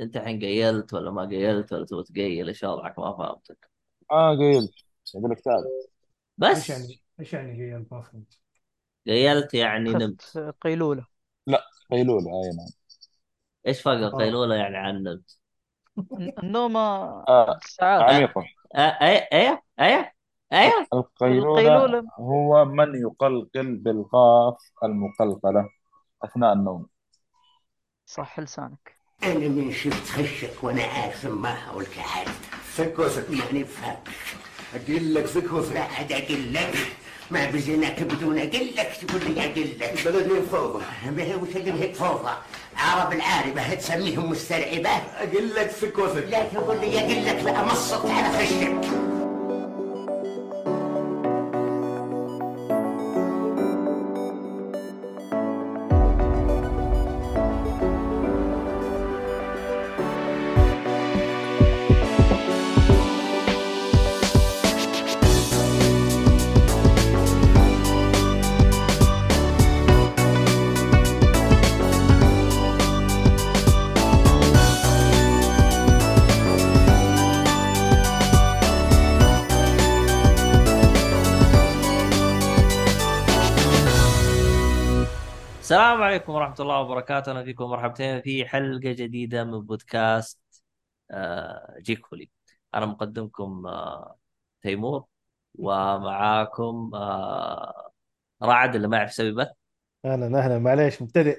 أنت الحين قيلت ولا ما قيلت ولا تبغى تقيل؟ إيش وضعك ما فهمتك. آه قايل أقول لك تعال إيش بس يعني إيش يعني هي ما فهمت. قيلت يعني نمت قيلولة. لا قيلولة. أي نعم. إيش فرق آه. القيلولة يعني عن نمت النوم آه ساعات عميقة. أه إيه إيه إيه إيه القيلولة القيلولة. هو من يقلقل بالقاف المقلقلة أثناء النوم. صح لسانك. أنا من شفت خشك وأنا عارف ما هقول حاجة سكوسك ما نفهمش. لك سكوسك لا عاد أقول لك. ما بزناك بدون أقول لك. تقول لي أقول لك. البلد هي فوضى؟ ما هي وش اللي هيك فوضى. عرب العاربة هتسميهم مسترعبة. أقول لك سكوسك لا تقول لي أقول لك لا مصت على خشك. عليكم ورحمة الله وبركاته. أنا فيكم مرحبتين في حلقة جديدة من بودكاست آه، geekvoly أنا مقدمكم آه، تيمور ومعاكم آه، رعد اللي ما يعرف يسوي بث. أهلا أهلا. معليش مبتدئ.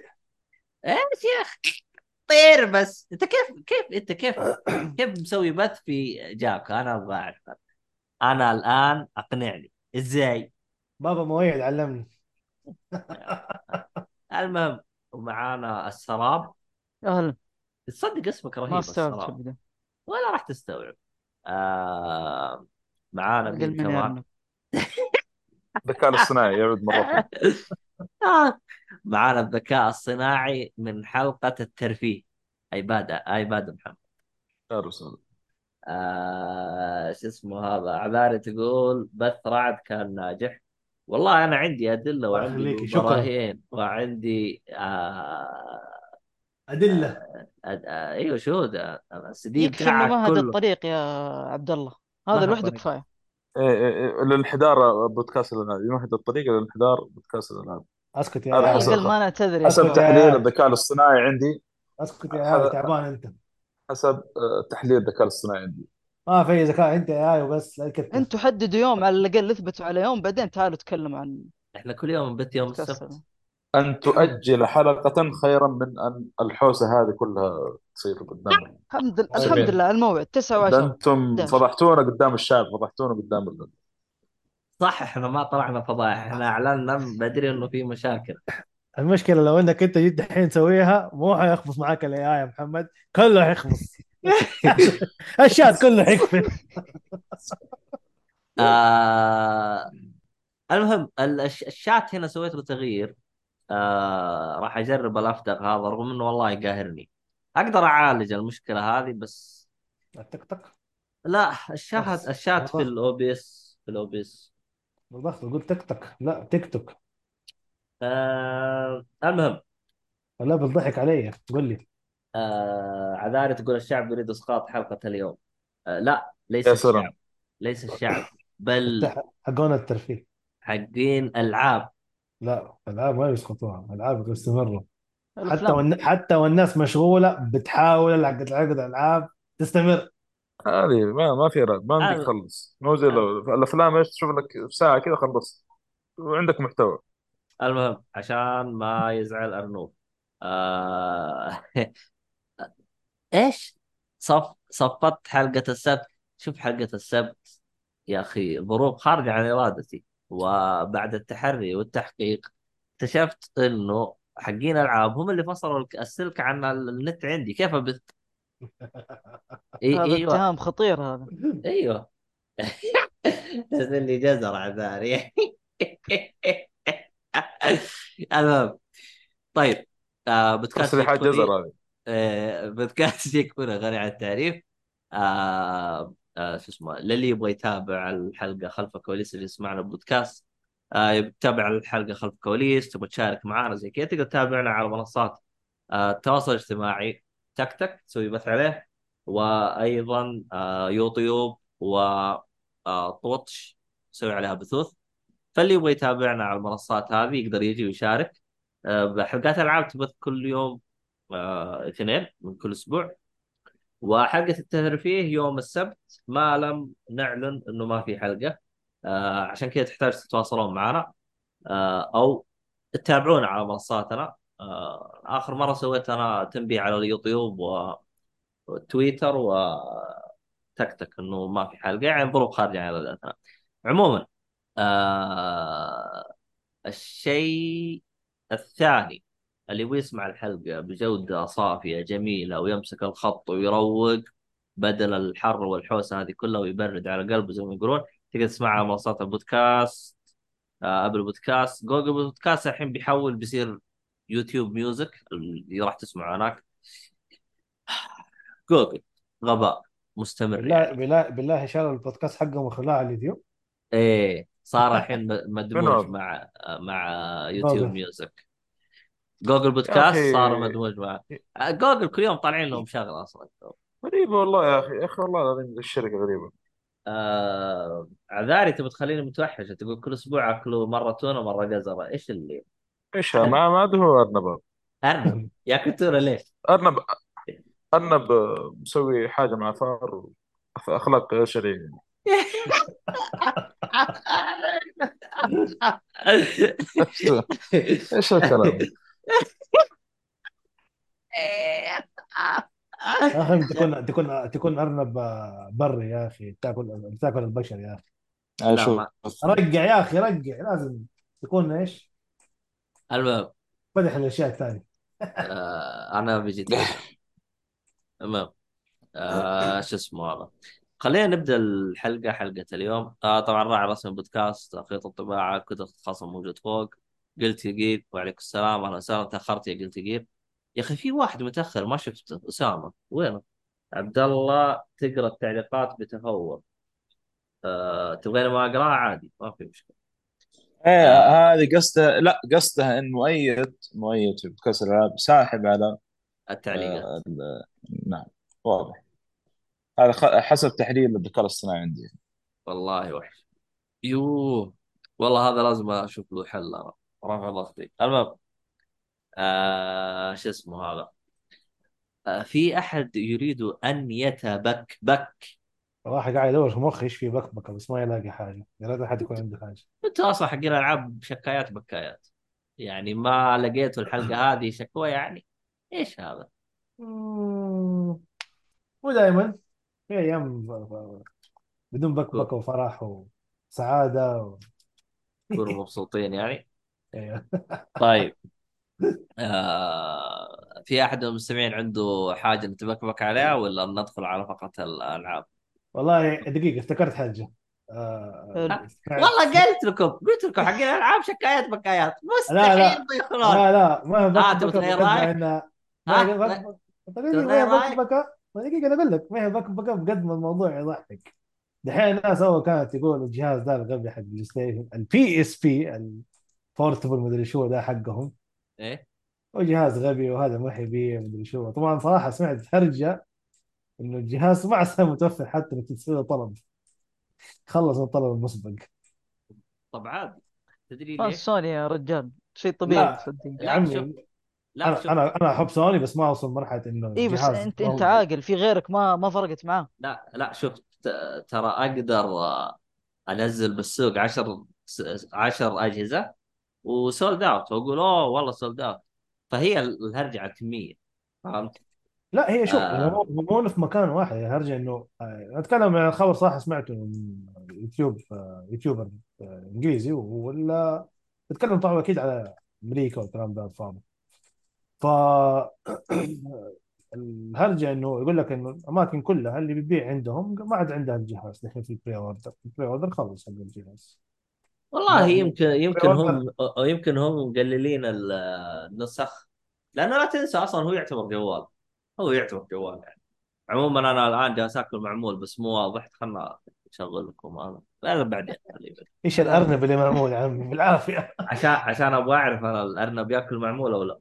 إيش يا أخي؟ طير بس. أنت كيف كيف أنت كيف كيف مسوي بث في جاك؟ أنا أبغى أعرف. أنا الآن أقنعني. إزاي؟ بابا مويد علمني. المهم ومعانا السراب. أهلا. تصدق اسمك رهيب ما استوعبت ولا راح تستوعب. آه معانا مين مني كمان؟ الذكاء الاصطناعي يعود مرة آه. معانا الذكاء الصناعي من حلقة الترفيه. ايباد ايباد محمد. يا رسول آه شو اسمه هذا؟ عذاري تقول بث رعد كان ناجح. والله أنا عندي أدلة وعندي براهين وعندي آه أدلة؟ آه آه أيوه شهود السي في يكفي إنه مهد كله. الطريق يا عبد الله. ما هذا لوحده كفاية. إيه إيه إيه الانحدار بودكاست الالعاب يمهد الطريق للانحدار بودكاست الالعاب أسكت هذا يا الاقل حسب ما نعتذر يا حسب تحليل الذكاء الاصطناعي عندي. أسكت يا اي تعبان أنت. حسب آه، تحليل الذكاء الاصطناعي عندي. ما في ذكاء أنت يا أي وبس لا أنتوا حددوا يوم على الأقل اثبتوا على يوم بعدين تعالوا تكلموا عن إحنا كل يوم نبت يوم السبت. أن تؤجل حلقة خيرا من أن الحوسة هذه كلها تصير قدام. الحمد لله الحمد المستمعين لله على الموعد 9 ده و10 أنتم 11 فضحتونا قدام الشعب فضحتونا قدام ال- صح إحنا ما طلعنا فضايح إحنا اعلنا بدري إنه في مشاكل. المشكلة لو إنك أنت جيت الحين تسويها مو حيخبص معاك الاي اي يا محمد كله حيخبص. الشات كله آه المهم ال- الش- الشات هنا سويت له تغيير آه راح أجرب الافتق هذا رغم إنه والله يقاهرني. أقدر أعالج المشكلة هذه بس تك تك لا الشات الشات في ال OBS في ال OBS. بالضغط قول تك تك لا تيك توك. آه المهم. لا بالضحك علي. قول لي. آه عذاري تقول الشعب يريد إسقاط حلقة اليوم. آه لا ليس يا سلام. الشعب. ليس الشعب بل حقون الترفيه. حقين العاب لا العاب ما يسقطوها. العاب يستمروا حتى والن... حتى والناس مشغولة بتحاول عقد عقد العاب تستمر. هذه ما ما في رد ما بدك تخلص مو زي لو- الأفلام إيش تشوف لك في ساعة كذا خلصت. وعندك محتوى. المهم عشان ما يزعل أرنوب. آه... إيش؟ صف صفت حلقة السبت. شوف حلقة السبت يا أخي ظروف خارجة عن إرادتي وبعد التحري والتحقيق اكتشفت إنه حقين ألعاب هم اللي فصلوا السلك عن النت عندي. كيف ابث هذا إيوه. اتهام خطير هذا. إيوه. نزل لي جزر عذاري المهم طيب آه بودكاست تصريحات جزر هذه. بودكاست جيك فولي غني عن التعريف. آه آه شو اسمه للي يبغى يتابع الحلقة خلف الكواليس اللي يسمعنا بودكاست. آه يتابع الحلقة خلف الكواليس تبغى تشارك معنا زي كذا تقدر تتابعنا على منصات آه التواصل الاجتماعي. تك تك تسوي بث عليه. وأيضا آه، يوتيوب و آه، تسوي عليها بثوث. فاللي يبغى يتابعنا على المنصات هذه يقدر يجي ويشارك. آه، بحلقات ألعاب تبث كل يوم آه، اثنين من كل أسبوع. وحلقة الترفيه يوم السبت ما لم نعلن إنه ما في حلقة. آه، عشان كذا تحتاج تتواصلون معنا. آه، أو تتابعونا على منصاتنا. آه، آخر مرة سويت أنا تنبيه على اليوتيوب و- وتويتر وتكتك إنه ما في حلقة. يعني ظروف خارجه عن ارادتنا عموما آه الشيء الثاني اللي يبغى يسمع الحلقة بجودة صافية جميلة ويمسك الخط ويروق بدل الحر والحوسة هذه كلها ويبرد على قلبه زي ما يقولون تقدر تسمعها على منصات البودكاست Apple Podcast Google Podcast الحين بيحول بيصير YouTube Music اللي راح تسمعه هناك جوجل غباء مستمر بالله يعني. بالله بالله شالوا البودكاست حقهم وخلوه على اليوتيوب إيه صار الحين م- مدموج؟ مع مع يوتيوب. Music Google Podcast. صار مدموج مع جوجل كل يوم طالعين لهم شغلة أصلا. غريبة والله يا أخي. يا أخي والله العظيم الشركة غريبة. آه عذاري تبي تخليني متوحش تقول كل أسبوع اكلوا مره تونه مره جزره إيش اللي؟ إيش ما ما هو أرنب. أرنب؟ ياكل تونه ليش؟ أرنب أرنب مسوي حاجة مع فار أخلاق شرعية إيش الكلام؟ يا أخي تكون تكون تكون أرنب آه، بري يا أخي. تاكل تاكل البشر يا أخي. لا، ما- رجع يا أخي رجع لازم تكون إيش؟ المهم. فتح الأشياء الثانية. آه أنا بجي تمام آه شو اسمه هذا؟ خلينا نبدأ الحلقة حلقة اليوم. آه طبعا راعي رسمي بودكاست خيط الطباعة كتب خاصة موجود فوق. قلت جير وعليكم السلام أهلا وسهلا تأخرت يا قلت جير يا أخي في واحد متأخر ما شفته أسامة. وينه؟ عبد الله تقرأ التعليقات بتهور. آه تبغيني ما أقرأها؟ عادي ما في مشكلة. إيه هذه قصده لا قصدها إن مؤيد مؤيد في بودكاست الالعاب ساحب على التعليقات. آه، ال- نعم واضح. هذا خ- حسب تحليل الذكاء الاصطناعي عندي. والله وحش. يوه والله هذا لازم أشوف له حل أنا رافع ضغطي المهم آه شو اسمه هذا؟ آه في أحد يريد أن يتبكبك صراحة قاعد ادور في مخي إيش في بكبكه بس ما يلاقي حاجة. يا ريت أحد يكون عنده حاجة. أنت أصلا حقين العاب شكايات بكايات. يعني ما لقيتوا الحلقة هذه شكوى يعني؟ إيش هذا؟ مو دائما في أيام بدون بكبكه وفرح وسعادة و... كونوا مبسوطين يعني. أيوه. طيب. آه في أحد من المستمعين عنده حاجة نتبكبك عليها ولا ندخل على فقرة الألعاب؟ والله دقيقة افتكرت حاجة. آه... والله قلت لكم قلت لكم حقين الألعاب شكايات بكايات. لا، لا. مستحيل يدخلون لا لا. ما هي آه، تبغى بكبكه تغير بقد ما هي؟ بكبكه ما دقيقة أنا أقول لك. ما هي بكبكه بقد ما الموضوع يضحك. دحين الناس أول كانت يقول الجهاز ده الغبي حق البلاي ستيشن ال PSP ال portable مدري شو ده حقهم. إيه. وجهاز غبي وهذا ما يبيه مدري شو. طبعا صراحة سمعت هرجة إنه الجهاز ما عسى متوفر حتى إنك تسوي له طلب. خلص من الطلب المسبق. طب عادي تدري ما ليش؟ سوني يا رجال. شيء طبيعي لا. تصدق يا لا، عمي شوف. لا أنا شوف. أنا أنا أحب سوني بس ما أوصل مرحلة إنه إيه بس انت أنت هو- عاقل. في غيرك ما ما فرقت معاه. لا لا شوف ت- ترى أقدر آه، أنزل بالسوق 10 10 أجهزة. و sold out واقول أوه والله sold out فهي الهرجة على الكمية فهمت؟ لا هي شوف آه. مو في مكان واحد هرجة إنه آه، أتكلم عن الخبر صح سمعته من يوتيوب آه، YouTuber آه، إنجليزي ولا بتكلم طبعا أكيد على أمريكا والكلام ده الفاضي ف الهرجة إنه يقول لك إنه الأماكن كلها اللي بتبيع عندهم ما عاد عندها الجهاز الحين في ال pre-order ال pre-order خلص حق الجهاز والله لا، يمكن يمكن. هم أو يمكن هم مقللين ال- النسخ. لأنه لا تنسى أصلا هو يعتبر جوال. هو يعتبر جوال يعني. عموما أنا الآن جالس آكل معمول بس مو واضح. خلنا نشغل لكم هذا. لا بعدين. إيش الأرنب اللي معمول يا عمي؟ بالعافية. عشان عشان أبغى أعرف أنا الأرنب يأكل معمول أو لا.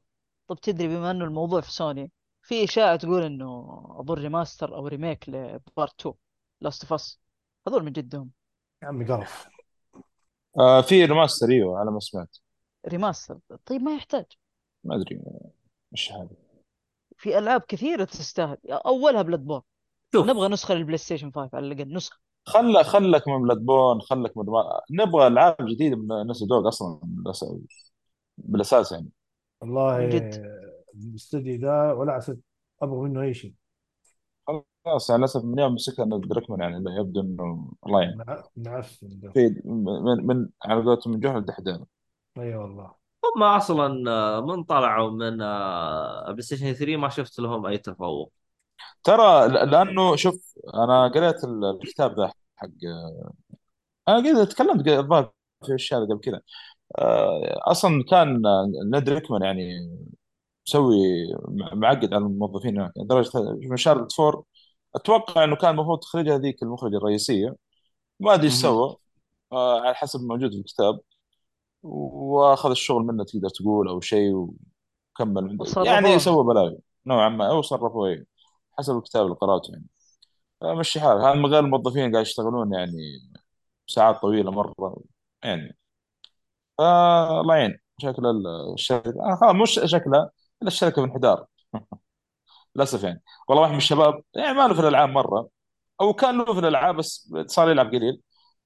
طب تدري بما إنه الموضوع في سوني في اشاعه تقول إنه اظن remaster أو remake ل Part 2 Last of Us. هذول من جدهم. يا عمي قرف. آه في remaster إيوه على ما سمعت. remaster طيب ما يحتاج. ما أدري مش هذا؟ في ألعاب كثيرة تستاهل. أولها Bloodborne شوف. نبغى نسخة للبلاي ستيشن 5 على الأقل نسخة. خل خلك من Bloodborne خلك من نبغى ألعاب جديدة من Naughty Dog أصلا بالأس- بالأساس يعني. والله جد. الاستوديو ده ولا عسد أبغى منه أي شيء. خلاص على الاسف من يوم مسكها دركمان يعني يبدو إنه الله يعين. من ده. في من, من على قولتهم من جهل دحدان اي والله. هم أصلا آه، من طلعوا من آه، بلاي ستيشن 3 ما شفت لهم أي تفوق. ترى ل- لأنه شوف أنا قريت ال- الكتاب ذا حق أنا قد تكلمت الظاهر في هذا قبل كذا آه، أصلا كان نيد ريكمان يعني مسوي م- معقد على الموظفين هناك. لدرجة من شارلوت فور أتوقع إنه كان المفروض تخرجها هذيك المخرجة الرئيسية. ما أدري إيش. سوى. آه، على حسب الموجود في الكتاب. وأخذ الشغل منه تقدر تقول أو شيء وكمل عنده وصرفوها. يعني سوى بلاوي نوعا ما أو صرفوا إيه. حسب الكتاب اللي قرأته يعني. آه، مشي حالك هذا من غير الموظفين قاعد يشتغلون يعني ساعات طويلة مرة يعني. آه الله يعين. شكل الشركة. آه خلاص مش شكلها إلا الشركة في انحدار. للأسف يعني. والله واحد من الشباب يعني ما له في الألعاب مرة. أو كان له في الألعاب بس صار يلعب قليل.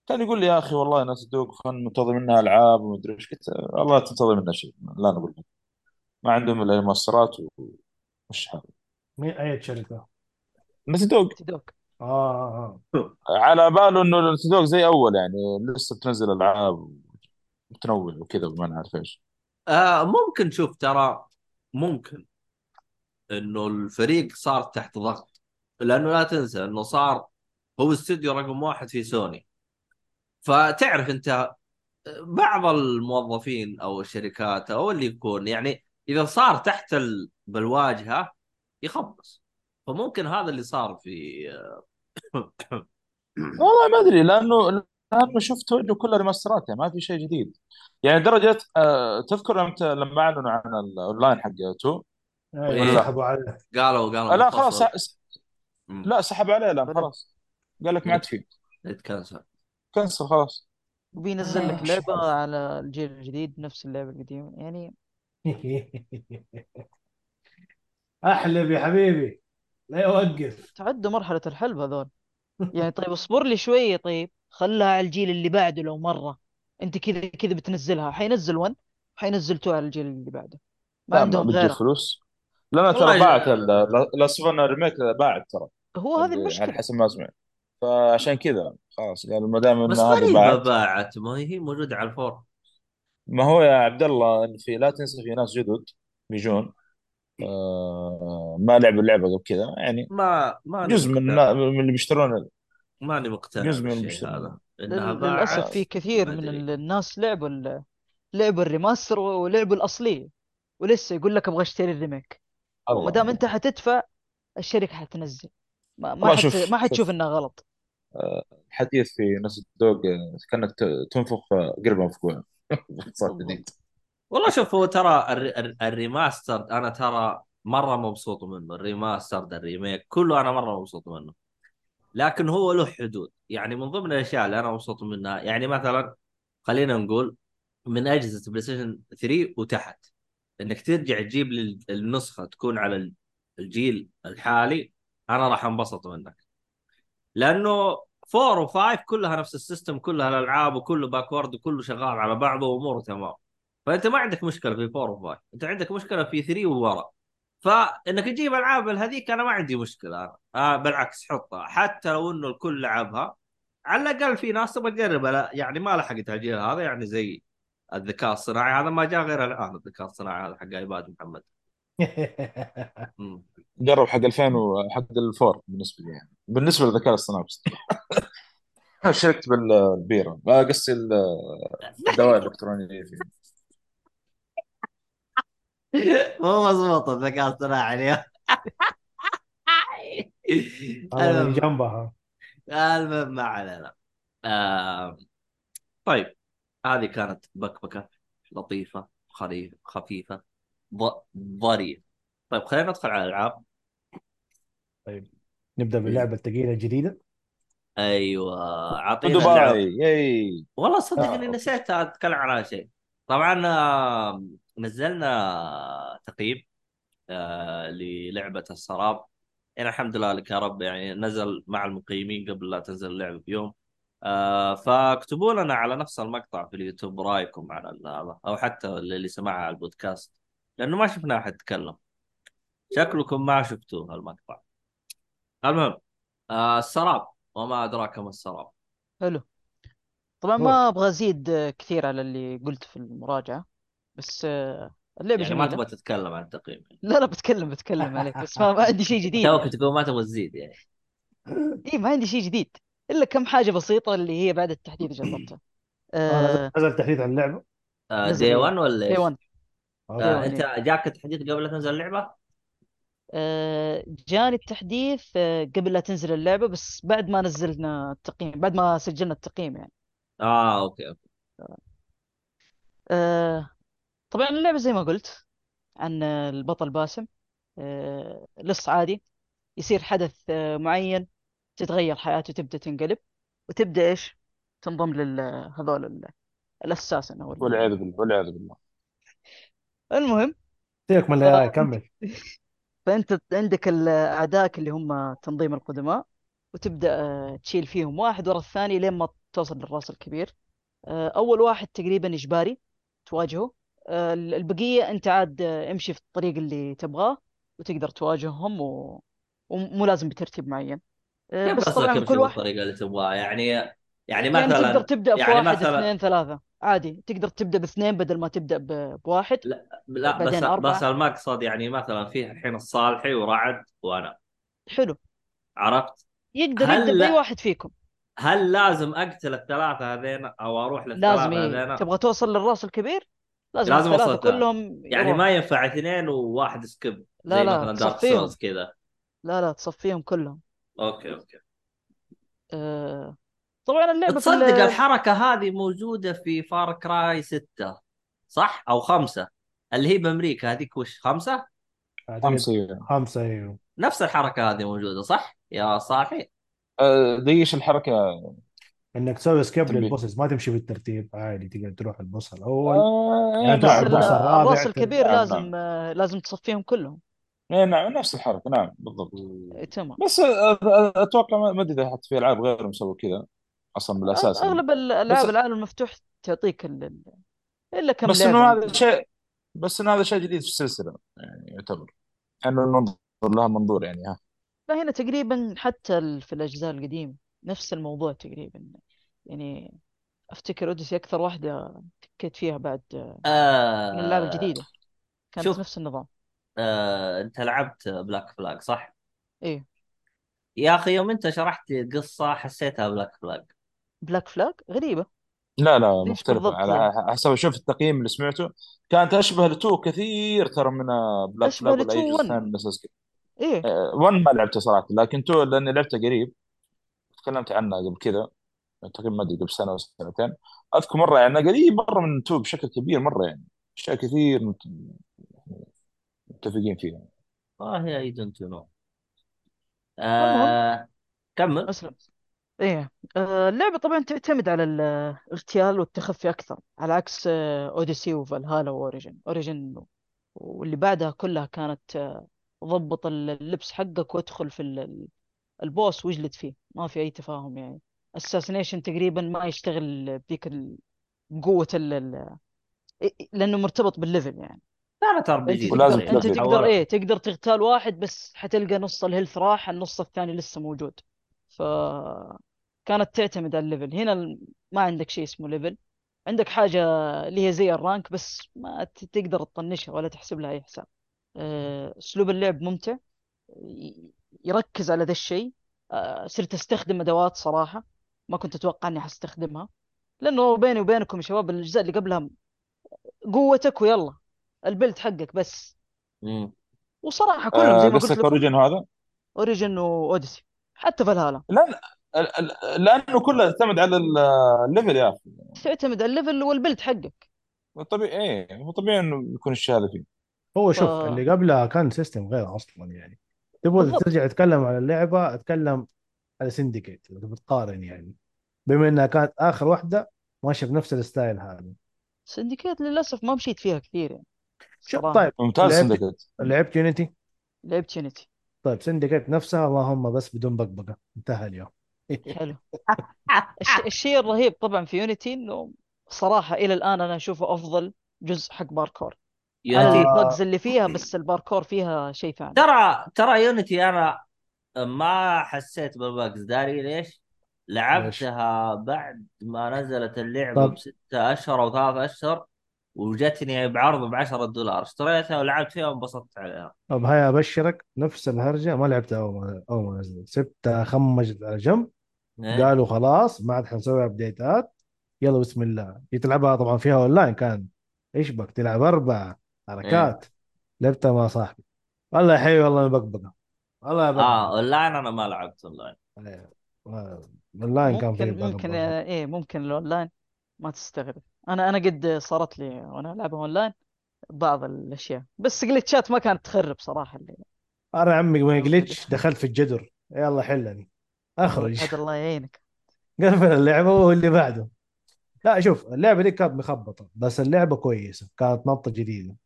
كان يقول لي يا أخي والله ناس دوق فن منتظر منها ألعاب ومدري إيش. قلت والله تنتظر منها شيء لا نقول لك ما عندهم إلا المؤثرات ومش حال مين؟ أي شركة؟ ناس دوق تدوك آه. آه على باله إنه نتدوق زي أول يعني. لسه بتنزل ألعاب متنوع وكذا وما نعرف إيش. آه ممكن شوف ترى ممكن. إنه الفريق صار تحت ضغط. لأنه لا تنسى إنه صار هو استوديو رقم واحد في سوني. فتعرف أنت بعض الموظفين أو الشركات أو اللي يكون يعني إذا صار تحت ال... بالواجهة يخبص. فممكن هذا اللي صار في والله ما أدري لأنه لأنه شفت وجهه كله ريماسترات يعني ما في شيء جديد. يعني درجه آه تذكر إمتى لما أعلنوا عن الأونلاين حق 2 اي ولا- سحبوا عليه. قالوا قالوا لا خلاص. لا سحب عليه الآن بلى. خلاص. قال لك ما عاد فيه. يتكنسل كنسل خلاص. وبينزل لك مش لعبة. على الجيل الجديد نفس اللعبة القديمة يعني. احلب يا حبيبي. لا يوقف. تعدوا مرحلة الحلب هذول. يعني طيب اصبر لي شوية طيب. خلها على الجيل اللي بعده لو مرة. أنت كذا كذا بتنزلها. حينزل 1 حينزل 2 على الجيل اللي بعده. ما لا عندهم غيرها. فلوس. لا ترى باعت لاصفنا ريميك باعت ترى. هو هذه على المشكلة. حسب ما سمعت فعشان كذا خلاص قالوا ما دام بس غريبة باعت بارت ما هي موجودة على الفور. ما هو يا عبد الله في لا تنسى في ناس جدد بيجون. آه ما لعبوا اللعبة قبل كذا يعني ما ماني جزء من من اللي بيشترون ماني مقتنع جزء من لل- Part للأسف في كثير ما من الناس لعبوا لعبوا ال remaster ولعبوا الأصلية. ولسه يقول لك أبغى أشتري ال remake. وما دام أنت حتدفع الشركة حتنزل. ما ما حت شوف- ما حتشوف شوف. إنها غلط. الحديث في Naughty Dog كأنك ت- تنفخ مفقوعة باختصار بالضبط. شديد والله شوف هو ترى الري... الري- ال remaster أنا ترى مرة مبسوط منه ال remaster ال remake كله أنا مرة مبسوط منه. لكن هو له حدود. يعني من ضمن الأشياء اللي أنا مبسوط منها يعني مثلا خلينا نقول من أجهزة بلاي ستيشن 3 وتحت. إنك ترجع تجيب النسخة تكون على الجيل الحالي أنا راح انبسط منك. لأنه 4 و5 كلها نفس ال system كلها الألعاب وكله backward وكله شغال على بعضه وأموره تمام. فأنت ما عندك مشكلة في 4 و5 أنت عندك مشكلة في 3 وورا فإنك تجيب ألعاب هذيك أنا ما عندي مشكلة. أنا آه بالعكس حطها. حتى لو إنه الكل لعبها على الأقل في ناس تبغى تجربها. يعني ما لحقت الجيل هذا يعني زي الذكاء الصناعي. هذا ما جاء غير الآن الذكاء الصناعي هذا حق ايباد محمد. جرب حق 2000 وحق الفور بالنسبة لي. يعني بالنسبة للذكاء الاصطناعي بس. شركت بالبيرة ما قصدي ال- الدواء الإلكترونية فيه. مو مضبوط الذكاء الصناعي اليوم. جنبها. المهم ما علينا. آه... طيب. هذه كانت بكبكة لطيفة خريف خفيفة ض... ظريف طيب خلينا ندخل على الألعاب. طيب نبدأ باللعبه الثقيله الجديده أيوه أعطينا دبي والله صدق آه، إني. نسيت أتكلم عن شيء طبعا نزلنا تقييم آه، للعبة السراب. يعني الحمد لله لك يا رب يعني نزل مع المقيمين قبل لا تنزل اللعبة بيوم. آه فاكتبوا لنا على نفس المقطع في اليوتيوب رأيكم على هذا أو حتى اللي سمعها على البودكاست لأنه ما شفنا أحد يتكلم. شكلكم ما شفتوه المقطع المهم آه السراب وما أدراك ما السراب. حلو. طبعا. ما أبغى أزيد آه، كثير على اللي قلت في المراجعة بس آه، اللعبة يعني ما جميلة. تبغى تتكلم عن التقييم لا لا بتكلم بتكلم عليك بس ما, ما عندي شيء جديد. توك يعني. تقول ما تبغى تزيد يعني. إي ما عندي شيء جديد. إلا كم حاجة بسيطة اللي هي بعد التحديث جربتها آه، نزل- آه نزل تحديث عن اللعبة آه Day إيه. 1 ولا دي إيش؟ 1 okay. آه Day one، أنت جاك التحديث قبل لا تنزل اللعبة؟ آه جاني التحديث آه قبل لا تنزل اللعبة بس بعد ما نزلنا التقييم بعد ما سجلنا التقييم يعني آه okay okay آه طبعا اللعبة زي ما قلت عن آه، البطل باسم آه لص عادي يصير حدث آه معين تتغير حياته تبدا تنقلب. وتبدأ إيش؟ تنضم لل هذول ال- ال Assassin أو ال- والعياذ بالله والعياذ بالله. المهم. سيبك من اللي كمل. فأنت عندك اعدائك اللي هم تنظيم القدماء وتبدأ آه، تشيل فيهم واحد ورا الثاني لين ما توصل للراس الكبير. آه، أول واحد تقريبا إجباري تواجهه. آه، البقية أنت عاد امشي في الطريق اللي تبغاه وتقدر تواجههم و... ومو لازم بترتيب معين. بس قصدك طبعا كل واحد بالطريقة اللي تبغاها يعني يعني يعني مثلا تقدر تبدأ يعني واحد مثلا اثنين ثلاثة عادي تقدر تبدأ باثنين بدل ما تبدأ بواحد لا بس بعدين أربعة. بس المقصد يعني مثلا فيه الحين الصالحي ورعد وأنا حلو عرفت؟ يقدر هل يبدا لا- بأي واحد فيكم هل لازم أقتل الثلاثة هذين أو أروح لازم للثلاثة إيه. هذين؟ تبغى توصل للراس الكبير لازم, لازم الثلاثة. كلهم يعني يروح. ما ينفع اثنين وواحد skip لا زي لا، مثلا Dark. Souls كذا لا لا تصفيهم كلهم okay okay. آه... طبعا اللعبة في تصدق ال- الحركة هذه موجودة في Far Cry 6 صح؟ أو خمسة. اللي هي بأمريكا هذيك وش خمسة؟ خمسة خمسة أيوه نفس الحركة هذه موجودة صح؟ يا صالحي أه، دقيقة الحركة؟ إنك تسوي skip. لل bosses ما تمشي بالترتيب عادي تقدر تروح ال boss الأول. آه، يعني تروح بس ال boss ال- الرابع تل- الكبير لازم. آه... لازم تصفيهم كلهم. إيه، نعم نفس الحركة نعم بالضبط. إيه، تمام. بس أتوقع ما أدري إذا حتى في ألعاب غيرهم سووا كذا أصلا بالأساس أغ- أغلب الالعاب بس- العالم المفتوح تعطيك ال... ال- إلا كم بس إنه. هذا شيء بس إنه هذا شيء جديد في السلسلة يعني يعتبر. انه ننظر لها منظور يعني ها. لا هنا تقريبا حتى ال- في الأجزاء القديمة نفس الموضوع تقريبا يعني أفتكر Odyssey أكثر واحدة تكيت فيها بعد آه، من اللعبة الجديدة. كانت شوف. نفس النظام. آه، انت لعبت Black Flag صح؟ إيه. يا أخي يوم أنت شرحت قصة حسيتها Black Flag Black Flag غريبة. لا لا ليش مختلفة. بالضبط على حسب شوف التقييم اللي سمعته. كانت أشبه ل two كثير ترى من Black أشبه Flag ولا اي ل two جزء one. ثاني من أساس كذا إيه. آه، one ما لعبته صراحة لكن two لأني لعبته قريب. تكلمت عنها قبل كذا. تقريبا ما أدري قبل سنة أو سنتين. أذكر مرة يعني قريب مرة من two بشكل كبير مرة يعني. أشياء كثير متفقين فيها. والله I don't know. آه كمل. أسلم. إيه. آه، اللعبة طبعا تعتمد على الاغتيال والتخفي أكثر على عكس آه، Odyssey و Valhalla و Origin Origin واللي بعدها كلها كانت آه، ضبط اللبس حقك وادخل في ال- ال boss واجلد فيه. ما في أي تفاهم يعني. assassination تقريبا ما يشتغل بذيك ال- قوة ال ال- إيه- لأنه مرتبط بال level يعني. كانت RPG ولازم تقدر أنت. تقدر إيه تقدر تغتال واحد بس حتلقى نص ال health راح النص الثاني لسه موجود. ف كانت تعتمد على ال level. هنا ما عندك شيء اسمه level. عندك حاجة اللي هي زي ال rank بس ما ت- تقدر تطنشها ولا تحسب لها أي حساب. آه، أسلوب اللعب ممتع. يركز على ذا الشيء. آه، صرت أستخدم أدوات صراحة. ما كنت أتوقع إني حستخدمها. لأنه بيني وبينكم يا شباب الأجزاء اللي قبلها قوتك ويلا. ال build حقك بس. مم. وصراحة كلهم زي آه، ما قلت قصدك لكم Origin هذا؟ Origin و Odyssey حتى فالهالا. لأن ال- ال- لأنه كله يعتمد على ال- ال level يا أخي. تعتمد على ال level وال build حقك. طبيعي إيه هو طبيعي إنه يكون الشيء هذا فيه. هو شوف ف- اللي قبلها كان system غير أصلا يعني. تبغى بالضبط. ترجع تتكلم على اللعبة اتكلم على Syndicate اذا بتقارن يعني. بما إنها كانت آخر واحدة ماشيه بنفس ال style هذا. Syndicate للأسف ما مشيت فيها كثير يعني. شو صراحة. طيب ممتاز لعبت Syndicate لعبت Unity لعبت Unity طيب Syndicate نفسها اللهم بس بدون بقبقة. انتهى اليوم. حلو. الش... الشيء الرهيب طبعا في Unity إنه صراحة إلى الآن أنا أشوفه أفضل جزء حق parkour. Unity آه. ال bugs اللي فيها بس الباركور فيها شيء ثاني. ترى ترى Unity أنا ما حسيت بال bugs تدري ليش؟ لعبتها بعد ما نزلت اللعبة. بستة أشهر أو ثلاثة أشهر. وجتني بعرض ب 10 دولار. اشتريتها ولعبت فيها وانبسطت عليها. طب هاي أبشرك نفس الهرجة ما لعبتها أول ما أول ما نزلت. سبتها خمجت على جنب. إيه؟ قالوا خلاص ما عاد حنسوي ابديتات يلا بسم الله. تلعبها طبعا فيها اونلاين كان. إيش بك؟ تلعب أربع حركات. لعبتها مع صاحبي. والله يا حبيبي والله بقبقه والله يا بقبقه آه اونلاين أنا ما لعبت اونلاين إيه. آه، اونلاين كان فيه ممكن إيه ممكن الاونلاين ما تستغرب. أنا أنا قد صارت لي وأنا ألعبها أونلاين بعض الأشياء بس جلتشات ما كانت تخرب صراحة اللي أنا عمي ما glitch دخلت في الجدر. يلا حلني. أخرج. هذا الله يعينك. قفل اللعبة واللي بعده. لا شوف اللعبة دي كانت مخبطة بس اللعبة كويسة كانت نطه جديدة.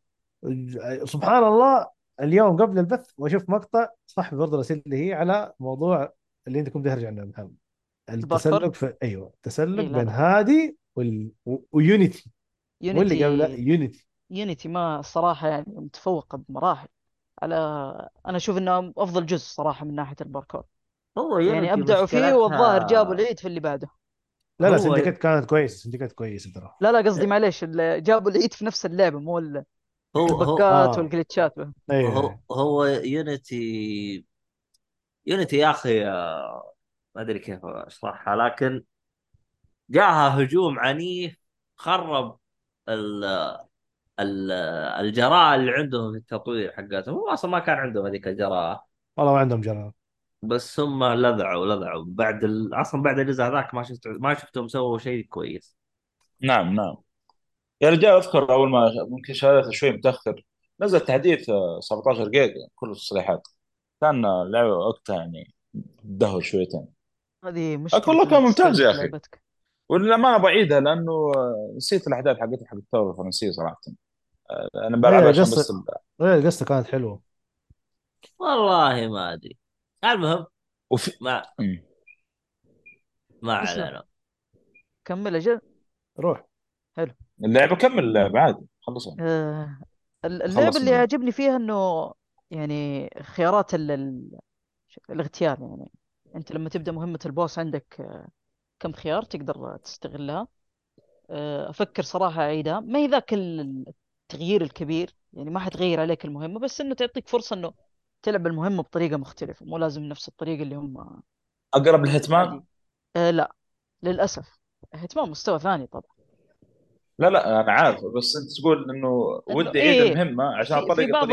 سبحان الله اليوم قبل البث وأشوف مقطع صاحبي برضه راسل لي هي على موضوع اللي أنت كنت ترجع عنه محمد؟ التسلق في أيوه التسلق إيه، بين. هادي وال... و Unity. واللي قبل Unity Unity. Unity ما الصراحه يعني متفوقه بمراحل. على أنا أشوف إنه أفضل جزء صراحة من ناحية الباركور. هو يعني يونيتي أبدعوا فيه مشكلتها- والظاهر جابوا العيد في اللي بعده. لا لا هو- سندكيت كانت كويسة سندكيت كويسة ترى. لا لا قصدي معليش جابوا العيد في نفس اللعبة مو ال- هو هو آه. والجلitchات هو أيوه هو يونيتي يونيتي يا أخي آه، ما أدري كيف أشرحها لكن جاها هجوم عنيف خرب ال ال الجراءة اللي عندهم في التطوير حقتهم. هم أصلا ما كان عندهم هذيك الجراءة. والله ما عندهم جرار بس هم لذعوا لذعوا. بعد ال... أصلا بعد الجزء هذاك ما شفت ما شفتهم سووا شيء كويس. نعم نعم. يا رجال أذكر أول ما ممكن شريتها شوي متأخر نزل تحديث آه، 17 جيجا كل التصريحات. كان آه، لعبة وقتها يعني دهر شويتين. هذه مشكلة والله كان ممتاز يا أخي. لعبتك. وللامانه بعيدها لأنه آه، نسيت الأحداث حقتها حق الثورة الفرنسية صراحة. آه، أنا بلعبها أيوة، عشان بس ال- غير القصة كانت حلوة. والله ما أدري. المهم وفي ما. ما. علينا. كمل أجل روح. اللعبه كمل اللعبه عادي. خلصها آه، اللعبة اللي. عجبني فيها إنه يعني خيارات ال- ال- الاغتيال يعني. أنت لما تبدأ مهمة البوس عندك آه، كم خيار تقدر تستغلها. آه، أفكر صراحة اعيدها ما هي ذاك ال- التغيير الكبير يعني ما حتغير عليك المهمة بس إنه تعطيك فرصة إنه تلعب المهمة بطريقة مختلفة مو لازم نفس الطريقة اللي هم أقرب لهيتمان آه لا للأسف. هتمان مستوى ثاني طبعا. لا لا أنا عارف بس أنت تقول إنه ودي أعيد إيه. المهمة عشان في طريقه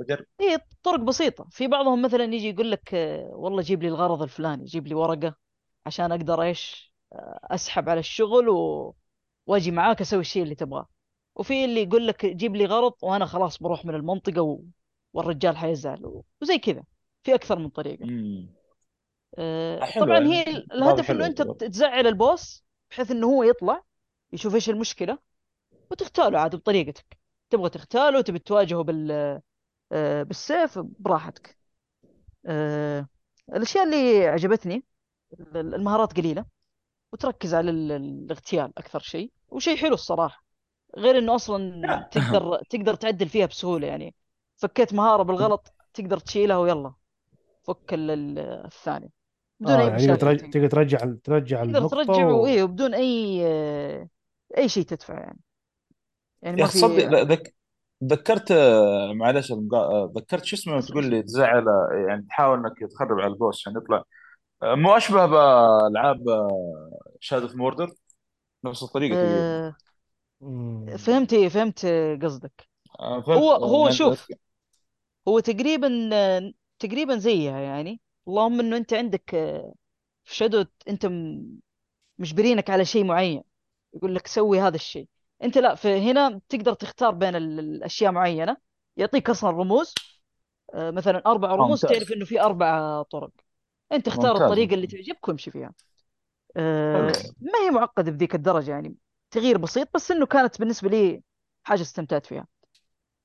أجرب. هي طرق بسيطة. في بعضهم مثلا يجي يقول لك آه، والله جيب لي الغرض الفلاني جيب لي ورقة عشان أقدر إيش أسحب على الشغل و... وأجي معاك أسوي الشيء اللي تبغاه وفي اللي يقول لك جيب لي غرض وأنا خلاص بروح من المنطقة و... والرجال حيزعل و... وزي كذا في أكثر من. آه، حلو طبعا يعني. هي الهدف أنت والله. تزعل البوس بحيث إنه هو يطلع يشوف إيش المشكلة وتغتاله عاد بطريقتك تبغى تغتاله تبي تواجهه بال آه، بالسيف براحتك آه، الأشياء اللي عجبتني ال- المهارات قليلة وتركز على ال- الاغتيال أكثر شيء وشيء حلو الصراحة. غير إنه أصلا تقدر تقدر تعدل فيها بسهولة يعني. فكيت مهارة بالغلط تقدر تشيلها ويلا. فك ال- ال- الثانية. بدون آه أي يعني مشاكل تقدر. ترجع ترجع تقدر ترجع و... وإيه وبدون أي آه، أي شيء تدفع يعني. يعني يا ما أخي صدق في ذك... ذكرت آه، معلش آه، ذكرت شو اسمه تقول لي تزعل آه، يعني تحاول إنك تخرب على ال boss عشان يطلع. آه، مو أشبه بألعاب Shadow of Mordor نفس الطريقة تقريبا. آه، مم. فهمت فهمت قصدك. آه، فهمت هو آه، هو يعني شوف هو تقريبا تقريبا زيها يعني. اللهم إنه أنت عندك آه، في Shadow أنت م- مجبرينك على شيء معين. يقول لك سوي هذا الشيء. أنت لا في هنا تقدر تختار بين ال- الاشياء معينة. يعطيك أصلا رموز. آه، مثلا أربع رموز ممتاز. تعرف إنه في أربع طرق. أنت اختار ممتاز. الطريقة اللي تعجبك وامشي فيها. آه، ما هي معقدة بذيك الدرجة يعني؟ تغيير بسيط بس إنه كانت بالنسبة لي حاجة استمتعت فيها.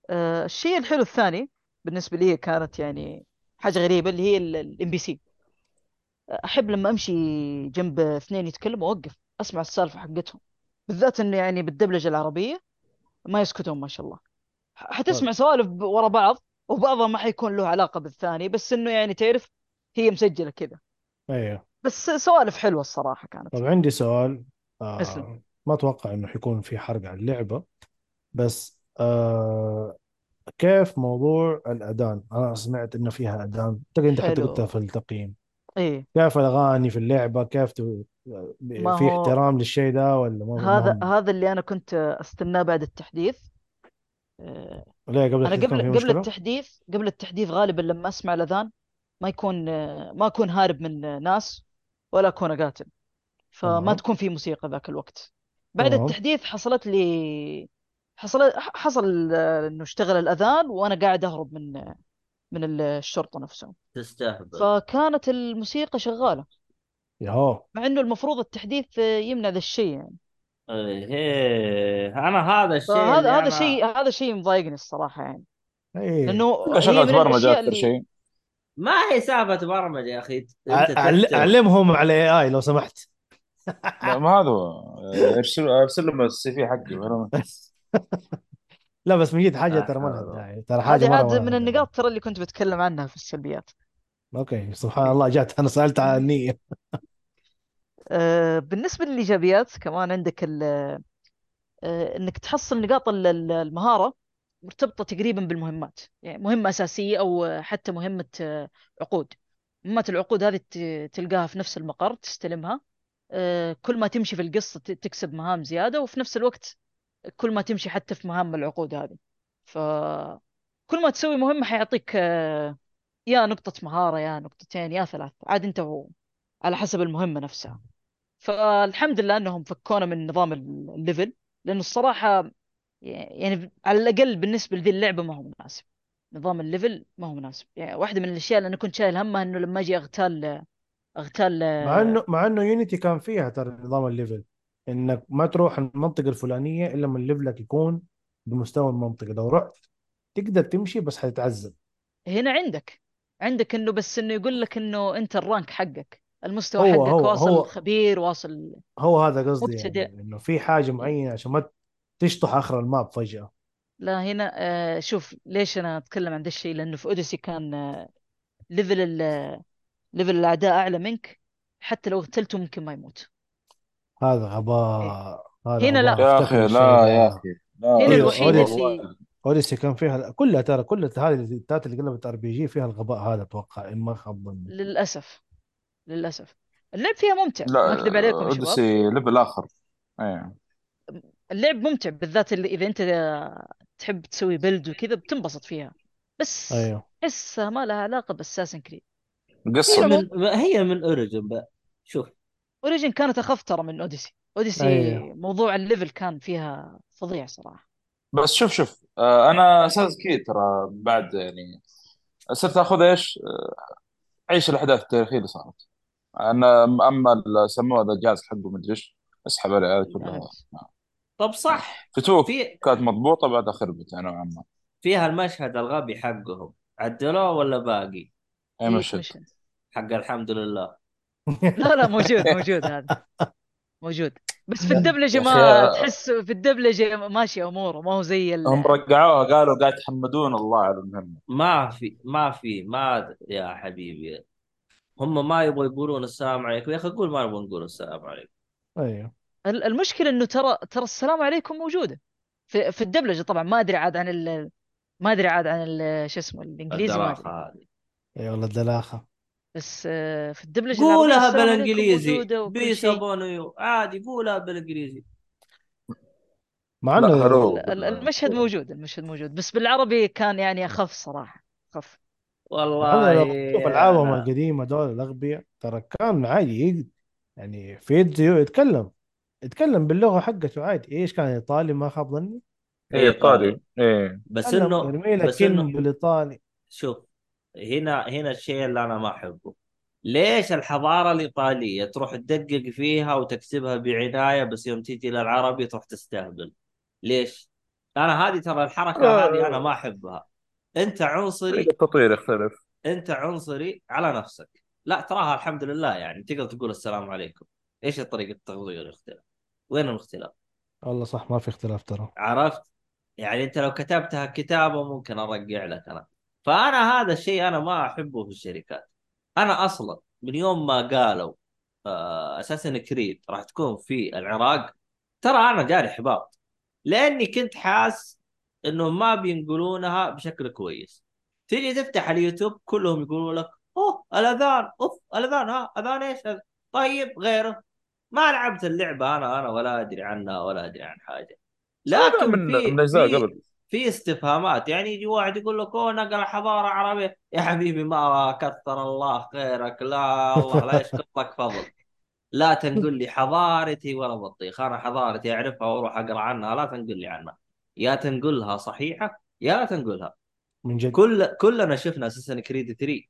آه، الشيء الحلو الثاني بالنسبة لي كانت يعني حاجة غريبة اللي هي ال NPC أحب لما أمشي جنب اثنين يتكلموا اوقف أسمع السالفة حقتهم. بالذات إنه يعني بالدبلجة العربية ما يسكتون ما شاء الله. حتسمع سوالف ب- ورا بعض وبعضها ما حيكون له علاقة بالثاني بس إنه يعني تعرف هي مسجلة كذا. أيوه. بس سوالف حلوة الصراحة كانت. طب عندي سؤال آه اسلم. ما أتوقع إنه حيكون في حرق على اللعبة بس آه كيف موضوع الأذان؟ أنا سمعت إنه فيها أذان. تقدر أنت حتى. قلتها في التقييم. إيه. كيف الأغاني في اللعبة؟ كيف ت... ما في هو- احترام للشيء ده ولا ما هذا ما هذا اللي أنا كنت أستناه بعد التحديث. آه، ليه قبل أنا التحديث كان قبل في قبل؟ التحديث قبل التحديث غالبا لما أسمع الأذان ما يكون ما أكون هارب من ناس ولا أكون اقاتل فما. تكون في موسيقى ذاك الوقت. بعد تمام. التحديث حصلت لي حصل حصل إنه اشتغل الأذان وأنا قاعد أهرب من من الشرطة نفسهم. تستهبل. فكانت الموسيقى شغالة. ياهو. مع إنه المفروض التحديث يمنع ذا الشيء يعني. إيه أنا هذا الشيء هذا أنا... شيء هذا شيء مضايقني الصراحة يعني. اي لأنه برمجة الأشياء أكثر اللي شيء. ما هي سالفة برمجة يا أخي. علمهم على اي اي لو سمحت. لا ما هذا هو. ارسل ارسل لهم ال CV حقي. لا بس من جد حاجة لا ترى ما لها ترى حاجة هذه من. النقاط ترى اللي كنت بتكلم عنها في السلبيات. أوكي سبحان الله جات. أنا سألت عن النية. آه، بالنسبة للإيجابيات كمان عندك ال آه، إنك تحصل نقاط ال- مرتبطة تقريبا بالمهمات. يعني مهمة أساسية أو حتى مهمة آه، عقود. مهمات العقود هذه تلقاها في نفس المقر تستلمها. آه، كل ما تمشي في القصة ت- تكسب مهام زيادة وفي نفس الوقت كل ما تمشي حتى في مهام العقود هذه. فكل ما تسوي مهمة حيعطيك آه، يا نقطة مهارة يا نقطتين يا ثلاث عاد أنت و- على حسب المهمة نفسها. فالحمد لله إنهم فكونا من نظام ال level. لأنه الصراحة يعني على الأقل بالنسبة لذي اللعبة ما هو مناسب. نظام ال level ما هو مناسب. يعني واحدة من الأشياء اللي أنا كنت شايل همها إنه لما أجي أغتال أغتال مع إنه مع إنه Unity كان فيها ترى نظام ال level. إنك ما تروح المنطقة الفلانية إلا لما level ك يكون بمستوى المنطقة. لو رحت تقدر تمشي بس حتتعذب. هنا عندك. عندك إنه بس إنه يقول لك إنه أنت ال rank حقك. المستوى هو- حقك هو- واصل هو- خبير واصل هو هذا قصدي. يعني إنه في حاجة معينة عشان ما تشطح آخر ال map فجأة. لا هنا آه شوف ليش أنا أتكلم عن ذا الشيء؟ لأنه في Odyssey كان آه level ال- level الأعداء أعلى منك. حتى لو قتلته ممكن ما يموت. هذا غباء. هذا هنا لا. غباء يا افتكر أخي لا. يا أخي لا هنا أيوة، الوحيدة Odyssey. اللي Odyssey كان فيها كلها ترى كل هذه التات اللي قلبت RPG فيها الغباء هذا أتوقع إن ما خاب ظني. للأسف. للأسف. اللعب فيها ممتع. ما لا أكذب عليكم يا شباب. اوديسي ليفل آخر. إيه. اللعب ممتع بالذات اللي إذا أنت تحب تسوي build وكذا بتنبسط فيها. بس أيوه. تحسها ما لها علاقة ب Assassin's Creed هي قصة من هي من Origin بقى. شوف. Origin كانت أخف ترى من Odyssey Odyssey أيوه. موضوع ال level كان فيها فظيع صراحة. بس شوف شوف. آه أنا أساس كذا ترى بعد يعني صرت آخذ إيش؟ آه، عيش الأحداث التاريخية اللي صارت. أنا أما سموه هذا الجهاز حقه مدري إيش. أسحب عليه هذه كلها طب صح. في two في كانت مضبوطة بعدها خربت يعني نوعا ما. فيها المشهد الغبي حقهم. عدلوه ولا باقي؟ اي مشهد. حق الحمد لله. لا لا موجود موجود هذا. موجود. بس في الدبلجة ما تحس في الدبلجة ماشي أموره ما هو زي ال... هم رجعوها قالوا قاعد يحمدون الله على المهمة. ما في ما في ما يا حبيبي. هم ما يبغوا يقولون السلام عليكم. يا أخي قول ما نبغى نقول السلام عليكم. أيوه. المشكلة إنه ترى ترى السلام عليكم موجودة. في, في الدبلجة طبعا ما أدري عاد عن ال... ما أدري عاد عن ال... شو اسمه الإنجليزي ما أدري. إي والله الدلاخة. بس آه، في الدبلجة قولها بالإنجليزي. peace upon you عادي قولها بالإنجليزي. مع إنه المشهد موجود المشهد موجود. بس بالعربي كان يعني أخف صراحة أخف. والله. العابهم أنا- القديمه دول الأغبياء ترى كان عادي يق- يعني في يتكلم. يتكلم باللغة حقته عادي. إيش كان إيطالي؟ ما خاب ظني. اي إيطالي. إيه. بس انه يرمي لك بس كلمه انه بالإيطالي. شوف هنا هنا الشيء اللي أنا ما أحبه. ليش الحضارة الإيطالية تروح تدقق فيها وتكتبها بعناية بس يوم تيجي للعربي تروح تستهبل؟ ليش؟ أنا هذه ترى الحركة هذه أنا ما أحبها. أنت عنصري. طريقة التطوير يختلف. أنت عنصري على نفسك. لا تراها الحمد لله يعني. تقدر تقول السلام عليكم. إيش طريقة التغيير يختلف وين الاختلاف؟ والله صح ما في اختلاف ترى. عرفت؟ يعني انت لو كتبتها كتابة ممكن أرجع لك أنا. فأنا هذا الشيء أنا ما أحبه في الشركات. أنا أصلا من يوم ما قالوا أساسا كريد راح تكون في العراق ترى أنا جاري حباط لأني كنت حاس إنهم ما بينقلونها بشكل كويس. تيجي تفتح اليوتيوب كلهم يقولوا لك أوه الأذان أوف الأذان ها أذان إيش؟ طيب غيره. ما لعبت اللعبة أنا أنا ولا أدري عنها ولا أدري عن حاجة. لكن من في من أجزاء في قبل. في استفهامات. يعني يجي واحد يقول لك أوه نقل حضارة عربية. يا حبيبي ما كثر الله خيرك. لا الله لا يشكر لك فضل. لا تنقل لي حضارتي ولا بطيخ. أنا حضارتي أعرفها وأروح أقرأ عنها لا تنقل لي عنها. يا تنقلها صحيحة يا لا تنقلها. من جد. كل كلنا شفنا أساسا كريد 3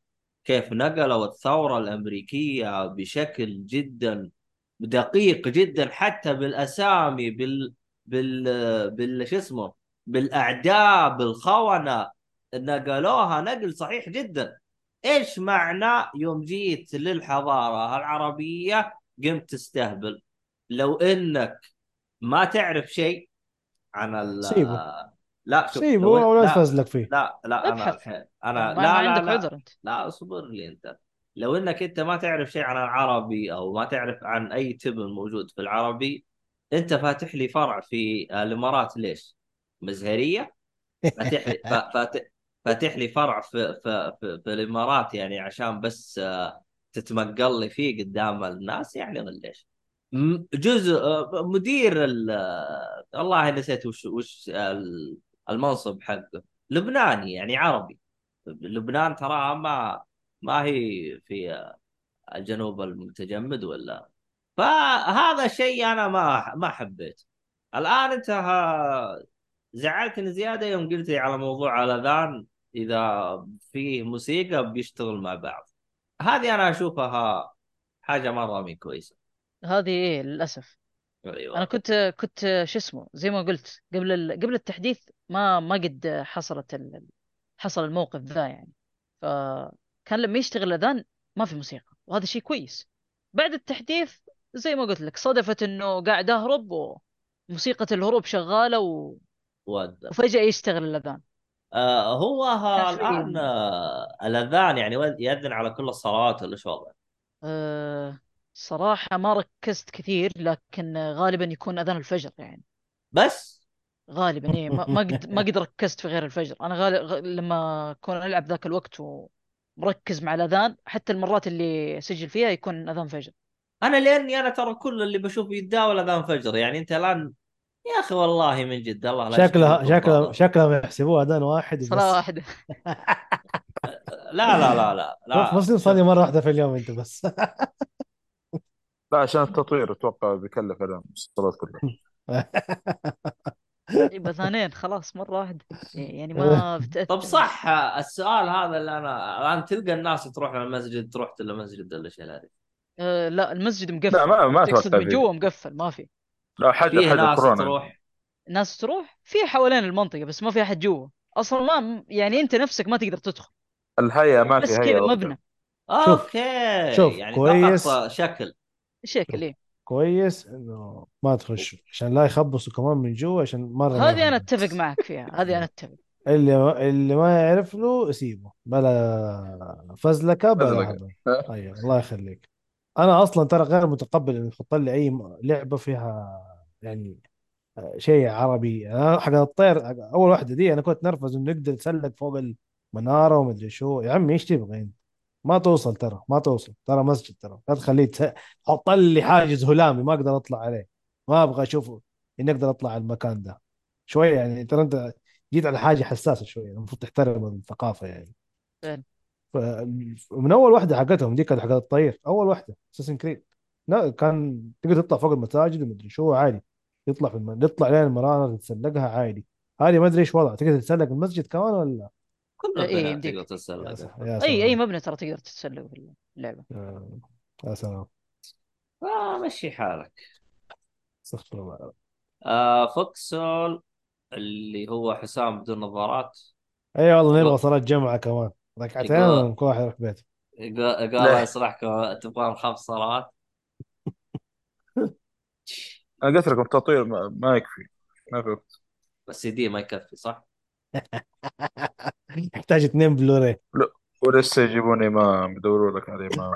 كيف نقلوا الثورة الأمريكية بشكل جدا دقيق جدا حتى بالأسامي بال بال بال شو اسمه بالاعداء بالخونة. نقلوها نقل صحيح جدا. إيش معنى يوم جيت للحضارة العربية قمت تستهبل؟ لو إنك ما تعرف شيء عن ال سيبه. لا شوف سيبه ولا لا تفزلك فيه. لا لا أنا أنا ما لا عندك لا لا. عذر أنت. لا اصبر لي أنت. لو إنك أنت ما تعرف شيء عن العربي أو ما تعرف عن أي تبن موجود في العربي أنت فاتح لي فرع في الإمارات ليش؟ مزهرية؟ فاتح لي فاتح فاتح لي فرع في في في, في الإمارات يعني عشان بس آه، تتمقل لي فيه قدام الناس يعني ولا إيش؟ م- جزء آه، مدير ال- آه، والله نسيت وش وش ال- المنصب حقه لبناني يعني عربي لبنان تراها ما ما هي في الجنوب المتجمد ولا؟ فهذا شيء أنا ما ما حبيت. الآن أنت ها- زعلتني زيادة يوم قلت لي على موضوع الأذان إذا في موسيقى بيشتغل مع بعض. هذه أنا أشوفها حاجة مرة مي كويسة. هذه إيه للأسف. أيوه. أنا كنت كنت شو اسمه زي ما قلت قبل ال... قبل التحديث ما ما قد حصلت ال... حصل الموقف ذا يعني. فكان لما يشتغل الأذان ما في موسيقى وهذا شيء كويس. بعد التحديث زي ما قلت لك صدفت إنه قاعد اهرب وموسيقى الهروب شغالة و... وفجأة يشتغل الأذان. آه هو كان الآن آه الأذان يعني ياذن على كل الصلوات ولا شو وضعه؟ أه... صراحة ما ركزت كثير لكن غالبا يكون أذان الفجر يعني. بس؟ غالبا إيه ما ما قد ما قد ركزت في غير الفجر. أنا غالب. لما كنا نلعب ذاك الوقت ومركز مع الأذان حتى المرات اللي اسجل فيها يكون أذان فجر. أنا لأني أنا ترى كل اللي بشوفه يتداول أذان فجر يعني أنت الآن يا أخي والله من جد الله لا شكلها شكلها. شكلهم يحسبوها أذان واحد صلاة وبس واحدة لا لا لا لا لا. بس تصلي مرة واحدة في اليوم أنت بس. لا عشان التطوير أتوقع بيكلف عليهم الصلاه كلها يبقى اثنين خلاص مرة واحدة. يعني ما بتأثر طب صح السؤال هذا اللي أنا الآن تلقى الناس تروح المسجد تروح المسجد ولا شيء؟ هذه أه لا المسجد مقفل. لا ما ما تقصد من جوا مقفل ما في. لا فيه حاجة ناس كورونا تروح. ناس تروح؟ في حوالين المنطقة بس ما في أحد جوا أصلا ما يعني أنت نفسك ما تقدر تدخل. الهيئة ما بس في هيئة كذا. مبنى. شوف- أوكي. شوف، يعني كويس. فقط شكل. شكل إيه. كويس إنه ما تخش عشان لا يخبصوا كمان من جوا عشان مره ما هذه أنا. أتفق معك فيها هذه أنا أتفق. اللي اللي ما يعرف له سيبه بلا فزلكة بلا أيوه الله يخليك. أنا أصلا ترى غير متقبل انك تحط لي أي لعبة فيها يعني آه، شيء عربي. أنا حق الطير أول واحدة دي أنا كنت نرفز إنه يقدر يتسلق فوق المنارة ومدري شو. يا عمي إيش تبغى انت ما توصل ترى ما توصل. ترى مسجد ترى. لا تخليه حط لي حاجز هلامي ما أقدر اطلع عليه. ما أبغى اشوفه اني أقدر اطلع على المكان ده. شوية يعني ترى انت جيت على حاجة حساسة شوية المفروض تحترم الثقافة يعني. من أول واحدة حقتهم دي كانت حقت الطير. أول واحدة اساسن كريد لا كان تقدر تطلع فوق المساجد ومدري شو عادي. يطلع في الم... يطلع لين المرانة تتسلقها عادي. هذه ما أدري إيش وضعها تقدر تتسلق المسجد كمان ولا كل إيه، البنات يمديك. تقدر يا أي أي مبنى ترى تقدر تتسلق في اللعبة. يا سلام. آه مشي حالك. استغفر الله آه فوكسول اللي هو حسام بدون نظارات. أي والله نبغى صلاة جمعة كمان. ركعتين كل واحد يروح بيته. الله يصلحكم تبغون خمس صلوات أنا قلت لكم التطوير ما, ما يكفي. ما في وقت. بس سي دي ما يكفي صح؟ يحتاج اثنين بلوري ولسه يجيبون امام يدوروا لك على امام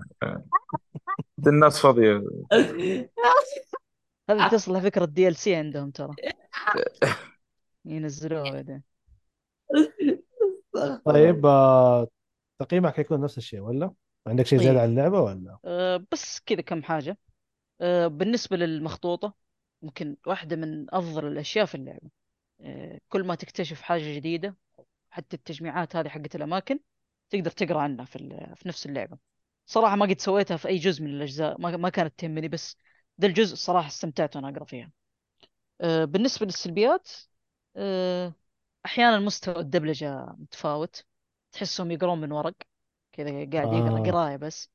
دي الناس فاضية هذه تصلح فكرة DLC عندهم ترى ينزلوها بعدين طيب آه، تقييمك حيكون نفس الشيء ولا؟ عندك شيء زيادة طيب. عن اللعبة ولا؟ أه بس كذا كم حاجة أه بالنسبة للمخطوطة ممكن واحدة من أفضل الأشياء في اللعبة أه كل ما تكتشف حاجة جديدة حتى التجميعات هذه حقت الأماكن تقدر تقرأ عنها في في نفس اللعبة. صراحة ما قد سويتها في أي جزء من الأجزاء ما ما كانت تهمني بس ذا الجزء الصراحه استمتعت وأنا أقرأ فيها. أه بالنسبة للسلبيات أه أحيانا مستوى الدبلجة متفاوت. تحسهم يقرون من ورق كذا قاعد يقرأ آه. قراية بس.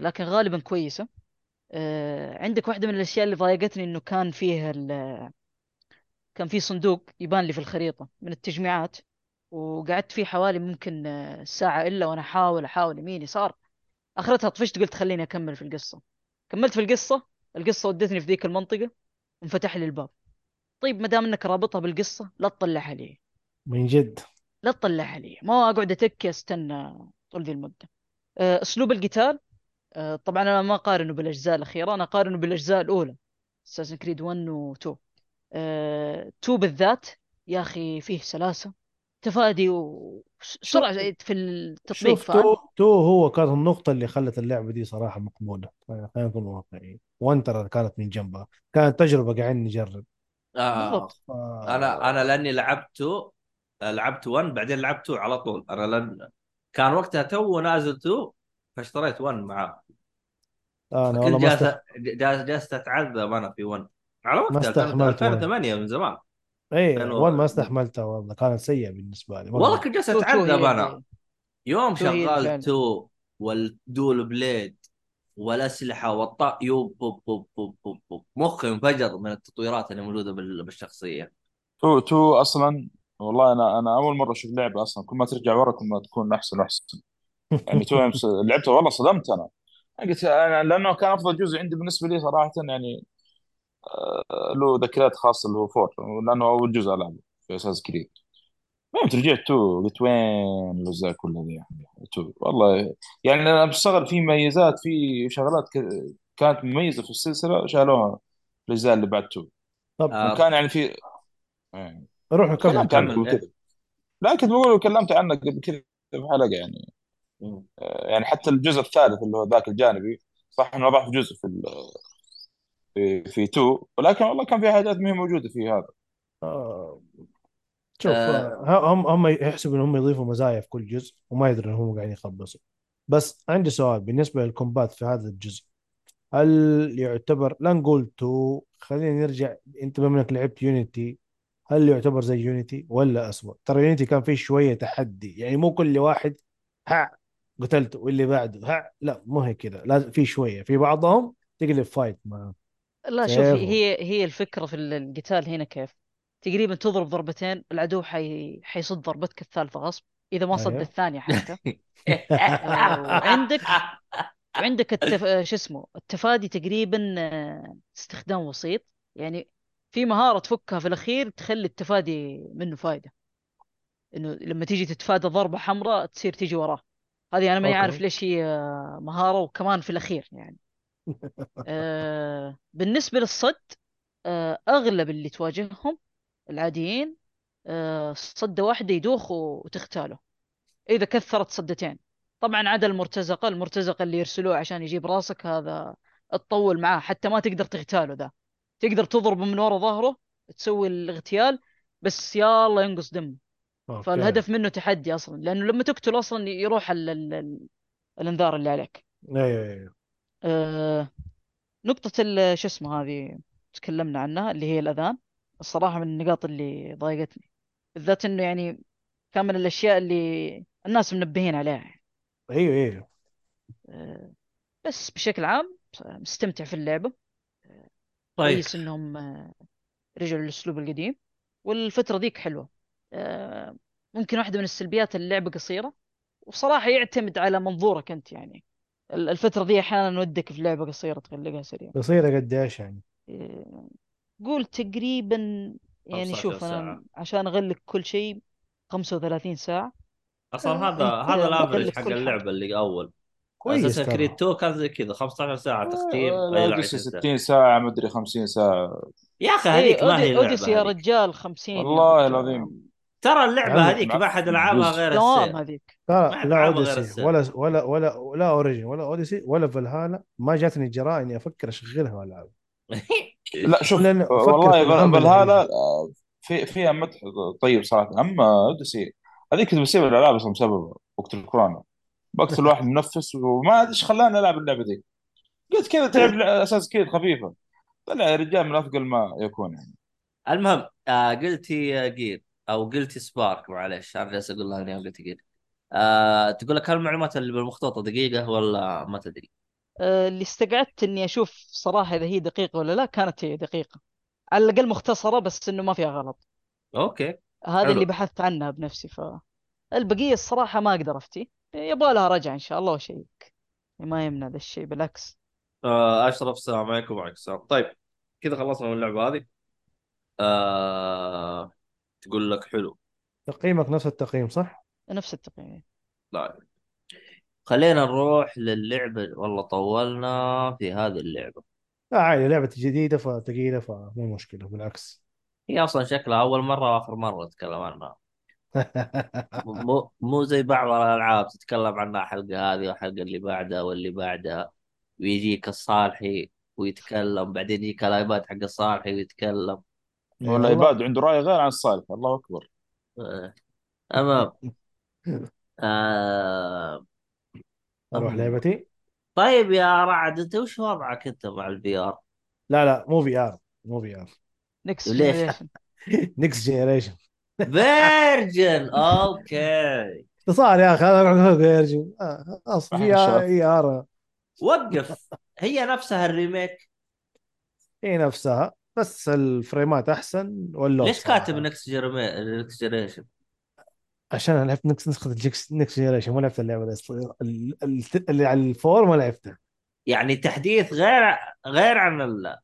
لكن غالبا كويسة. عندك واحدة من الأشياء اللي ضايقتني إنه كان فيه ال- كان في صندوق يبان لي في الخريطة من التجميعات وقعدت فيه حوالي ممكن آه، ساعة إلا وأنا أحاول أحاول يمين يسار. أخرتها طفشت قلت خليني أكمل في القصة. كملت في القصة القصة ودتني في ذيك المنطقة انفتح لي الباب. طيب ما دام إنك رابطها بالقصة لا تطلعها لي من جد؟ لا تطلعها لي ما أقعد اتكي أستنى طول ذي المدة. آه، أسلوب القتال آه، طبعا أنا ما أقارنه بالأجزاء الأخيرة أنا أقارنه بالأجزاء الأولى. اساسن كريد 1 و 2 2 بالذات يا أخي فيه سلاسة. تفادي وسرعه في التطبيق شوف تو تو هو كانت النقطة اللي خلت اللعبة دي صراحة مقبولة. خلينا نكون واقعيين. one ترى كانت من جنبها. كانت تجربة قاعدين نجرب. آه. بالضبط ف... أنا أنا لأني لعبت لعبت 1 بعدين لعبت 2 على طول. أنا لأن كان وقتها two نازل 2 فاشتريت 1 معاه. أنا كنت والله. جالس جالس أتعذب أنا في 1 على ما وقتها كانت استحملت 2008 من زمان. اي كانوا- one ما استحملتها والله كانت سيئة بالنسبة لي. والله. كنت جالس two- two اتعذب أنا. يوم two شغال. 2 وال dual blade والأسلحة والط يوب بوب بوب بوب بوب بوب. مخي انفجر من التطويرات اللي موجودة بال- بالشخصية. two two أصلا والله أنا أنا أول مرة أشوف لعبة أصلا. كل ما ترجع ورا كل ما تكون أحسن وأحسن. يعني two لعبتها والله صدمت أنا. أنا قلت أنا لأنه كان أفضل جزء عندي بالنسبة لي صراحة يعني له ذكريات خاصة اللي هو four لأنه اول جزء العبه في Assassin's Creed يوم رجعت two قلت وين الاجزاء كلها أخي؟ two والله يعني أنا بشتغل في مميزات في شغلات ك- كانت مميزة في السلسلة شالوها في الاجزاء اللي بعد two طب آه، وكان يعني في يعني روح كمل. كذا لا كنت بقول كلمت عنه قبل كذا في حلقة يعني مم. آه، يعني حتى الجزء الثالث اللي هو ذاك الجانبي صح إنه ضاف جزء في ال- في في 2 ولكن والله كان في حاجات ما هي موجودة في هذا. آه، شوف آه. هم هم يحسبوا انهم يضيفوا مزايا في كل جزء وما يدري انهم قاعدين يخبصوا. بس عندي سؤال بالنسبة للكومبات في هذا الجزء. هل يعتبر لا نقول تو خلينا نرجع أنت بما إنك لعبت يونيتي هل يعتبر زي يونيتي ولا اسوء ترى يونيتي كان فيه شوية تحدي. يعني مو كل واحد ها قتلته واللي بعده ها لا مو هيك كذا. لازم في شوية. في بعضهم تقلب فايت ما لا شوف؟ هي هي الفكرة في القتال هنا كيف تقريبا تضرب ضربتين العدو حي... حيصد ضربتك الثالثه غصب إذا ما صد أيوه. الثانية حتى وعندك وعندك التف... شو اسمه التفادي تقريبا آه، استخدام وسيط يعني في مهارة تفكها في الأخير تخلي التفادي منه فايدة إنه لما تيجي تتفادى ضربة حمراء تصير تيجي وراه هذه أنا ماني. عارف ليش هي آه، مهارة وكمان في الأخير يعني آه بالنسبة للصد آه أغلب اللي تواجههم العاديين آه صدة واحدة يدوخ وتختاله إذا كثرت صدتين. طبعا عدا المرتزقة المرتزقة اللي يرسلوه عشان يجيب راسك هذا تطول معاه حتى ما تقدر تغتاله ذا. تقدر تضربه من ورا ظهره تسوي الاغتيال بس يا الله ينقص دم okay. فالهدف منه تحدي أصلا لأنه لما تقتل أصلا يروح ال ال ال الإنذار اللي عليك. أيوه أيوه. أه نقطة ال- شو اسمه هذه تكلمنا عنها اللي هي الأذان. الصراحة من النقاط اللي ضايقتني بالذات إنه يعني كان من الأشياء اللي الناس منبهين عليها. أيوه أيوه. آه، بس بشكل عام مستمتع في اللعبة. طيب. كويس إنهم آه، رجعوا للأسلوب القديم والفترة ذيك حلوة. آه، ممكن واحدة من السلبيات اللعبة قصيرة وصراحة يعتمد على منظورك أنت يعني. ال- الفترة ذي أحيانا ودك في لعبة قصيرة تغلقها سريع قصيرة قد إيش يعني؟ آه، قول تقريبا يعني 15 شوف ساعة. أنا عشان أغلق كل شيء 35 ساعة أصلا آه، هذا أنت هذا ال average حق. اللعبة اللي أول كويس Assassin's Creed 2 كان زي كذا 15 ساعة تختيم آه، ال Odyssey 20 ساعة. 60 ساعة مدري 50 ساعة يا أخي اي هذيك ما هي Odyssey يا. رجال 50 يا والله. العظيم. ترى اللعبة عمي، هذيك ما حد لعبها. غير السيف. هذيك. لا غير Odyssey. ولا ولا ولا لا Origins ولا Odyssey ولا فالهالا ما جاتني الجراءه إني أفكر أشغلها والعبها لا شوف والله هذا آه، في فيها مدح طيب صراحة. أما أوديسي هذيك كنت بسيب الألعاب أصلا بسببها وقت الكورونا. وقت الواحد منفس وما أدري إيش خلاني ألعب اللعبة ذي قلت كذا تلعب أساس كذا خفيفة. طلع يا رجال من أثقل ما يكون يعني. المهم آه قلتي جير أو قلتي سبارك معلش أنا جالس أقول لها إني قلت جير آه تقول لك هل المعلومات اللي بالمخطوطة دقيقة ولا ما تدري؟ آه، اللي استقعدت إني أشوف صراحة إذا هي دقيقة ولا لا كانت هي دقيقة. على الأقل مختصرة بس إنه ما فيها غلط. okay. هذا حلو. اللي بحثت عنها بنفسي ف البقية الصراحة ما أقدر أفتي. يبغى لها رجعة إن شاء الله و check ما يمنع ذا الشيء بالعكس. آه أشرف السلام عليكم وعليكم السلام. طيب كذا خلصنا من اللعبة هذه. آه تقول لك حلو. تقييمك نفس التقييم صح؟ نفس التقييم. لا خلينا نروح للعبة والله طولنا في هذه اللعبة. لا عادي لعبة جديدة فثقيله فمو مشكلة بالعكس. هي أصلا شكلها أول مرة وآخر مرة نتكلم عنها. مو مو زي بعض الألعاب تتكلم عنها حلقة هذه والحلقة اللي بعدها واللي بعدها. ويجيك الصالحي ويتكلم بعدين يجيك الآيباد حق الصالحي ويتكلم. ولا والله. عباد عنده رأي غير عن الصالح الله أكبر آه. تمام آه. أروح أم. لعبتي طيب يا رعد أنت وش وضعك أنت مع ال VR؟ لا لا مو VR مو VR next ليش؟ generation next generation version okay صار يا أخي أنا version أصل VR وقف هي نفسها ال remake هي نفسها بس الفريمات أحسن واللون ليش. كاتب next next generation؟ عشان أنا لعبت next نسخة next generation ما لعبت اللعبة الأصلية. ال- ال- اللي على ال four ما لعبتها يعني تحديث غير غير عن ال...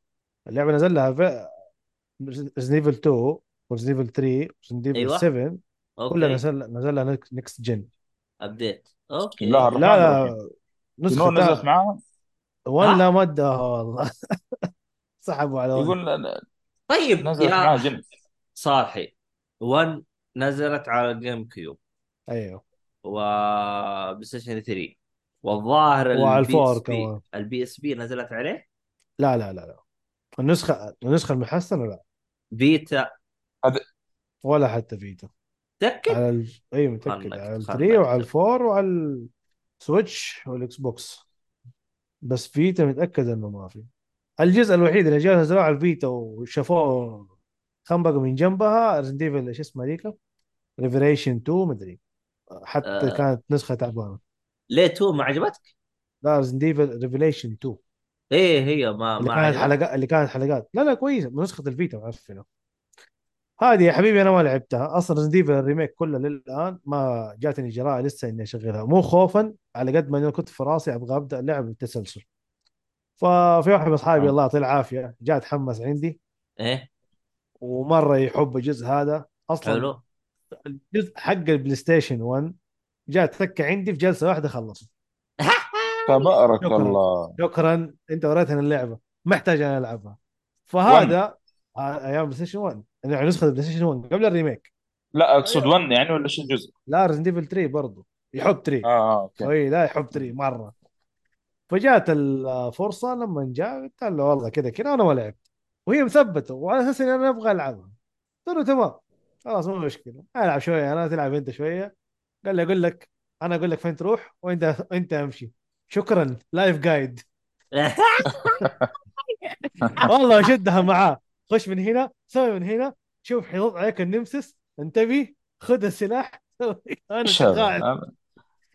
اللعبة نزل لها في ريزنيفل 2 وريزنيفل 3 وريزنيفل أيوة. 7 كلها نزل نزل لها next gen update okay لا لا نسخة نزلت نسخه معاها ولا مدها والله سحبوا على one. يقول طيب نزلت معاها يا جن صالحي 1 نزلت على الجيم كيوب. أيوه. وبلاي ستيشن 3 والظاهر وعلى البي الفور إس بي كمان. البي إس بي نزلت عليه؟ لا لا لا لا. النسخة النسخة المحسنة لا. فيتا ولا حتى فيتا تاكد على ال... أيوه متأكد. خلك- على ال خلك 3 وعلى. الفور وعلى السويتش والإكس بوكس. بس Vita متأكد إنه ما في. الجزء الوحيد اللي جاء نزلوه على ال Vita وشافوه خنبقوا من جنبها Resident Evil إيش اسمها ذيك؟ Revelations 2 مدري حتى آه. كانت نسخة تعبانة. ليه 2 ما عجبتك؟ لا Resident Evil Revelations 2 إيه هي ما اللي ما كانت حلقات اللي كانت حلقات. لا لا كويسة. نسخة ال Vita معفنه هذه يا حبيبي أنا ما لعبتها. أصلا Resident Evil ال remake كله للآن ما جاتني جراءه لسه إني أشغلها. مو خوفا على قد ما أنا كنت في راسي أبغى أبدأ اللعب بالتسلسل ففي واحد من أصحابي آه. الله يعطيه العافية جاء تحمس عندي. إيه؟ ومرة يحب الجزء هذا. أصلا حلو. الجزء حق ال PlayStation 1 جاء تفكى عندي في جلسة واحدة خلص. تبارك شكراً. الله. شكرا. أنت وريتني اللعبة. محتاج أنا ألعبها. فهذا آه، أيام PlayStation 1 يعني نسخة ال PlayStation 1 قبل ال remake. لا أقصد 1 يعني ولا شو الجزء؟ لا Resident Evil 3 برضه يحب 3 آه آه okay. أي لا يحب 3 مرة. فجات الفرصة لما جاء قلت له والله كذا كذا وأنا ما لعبت. وهي مثبتة وعلى أساس إني أنا أبغى ألعبها. قلت له تمام. خلاص مو مشكلة. ألعب شوية أنا تلعب أنت شوية. قال لي أقول لك أنا أقول لك فين تروح وأنت أنت أمشي. شكرا. live guide والله شدها معاه. خش من هنا سوي من هنا شوف حيضغط عليك ال Nemesis. انتبه خذ السلاح أنا؟ قاعد هذا-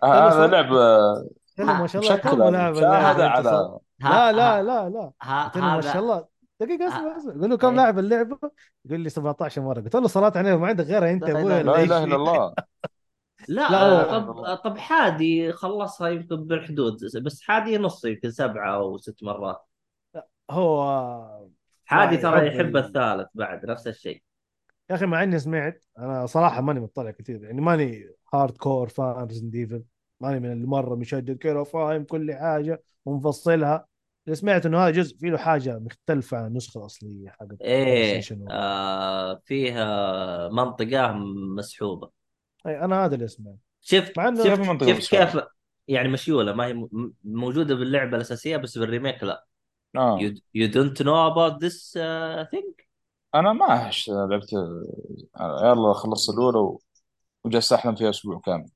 أنا هذا لعبه قلت له ما شاء الله كم لاعب صار- على لا لا لا لا. ما هذا شاء الله. دقيقة اسمع اسمع. قول له كم إيه. لاعب اللعبة؟ يقول لي 17 مرة. قلت له صلاة عليه ما عندك غيرها انت لا أبوي لا اله إلا الله. لا, لا، طب طب حادي خلصها يمكن بالحدود بس حادي نص يمكن سبعة أو ست مرات. هو حادي ترى يحب يحب ال- الثالث بعد نفس الشيء. يا أخي مع إني سمعت أنا صراحة ماني مطلع كثير يعني ماني hardcore fan Resident Evil ماني من اللي مرة مشدد. كذا وفاهم كل حاجة ومفصلها سمعت إنه هذا جزء فيه له حاجة مختلفة عن النسخة الأصلية حقت إيه آه فيها منطقة مسحوبة. أي أنا هذا اللي سمعت شفت مع شفت شفت. كيف يعني مشيولة. ما هي م- موجودة باللعبة الأساسية بس بال remake لا. آه. Don't know about this uh, thing أنا ما أحش لعبت يلا خلصت الأولى وجلست أحلم فيها أسبوع كامل.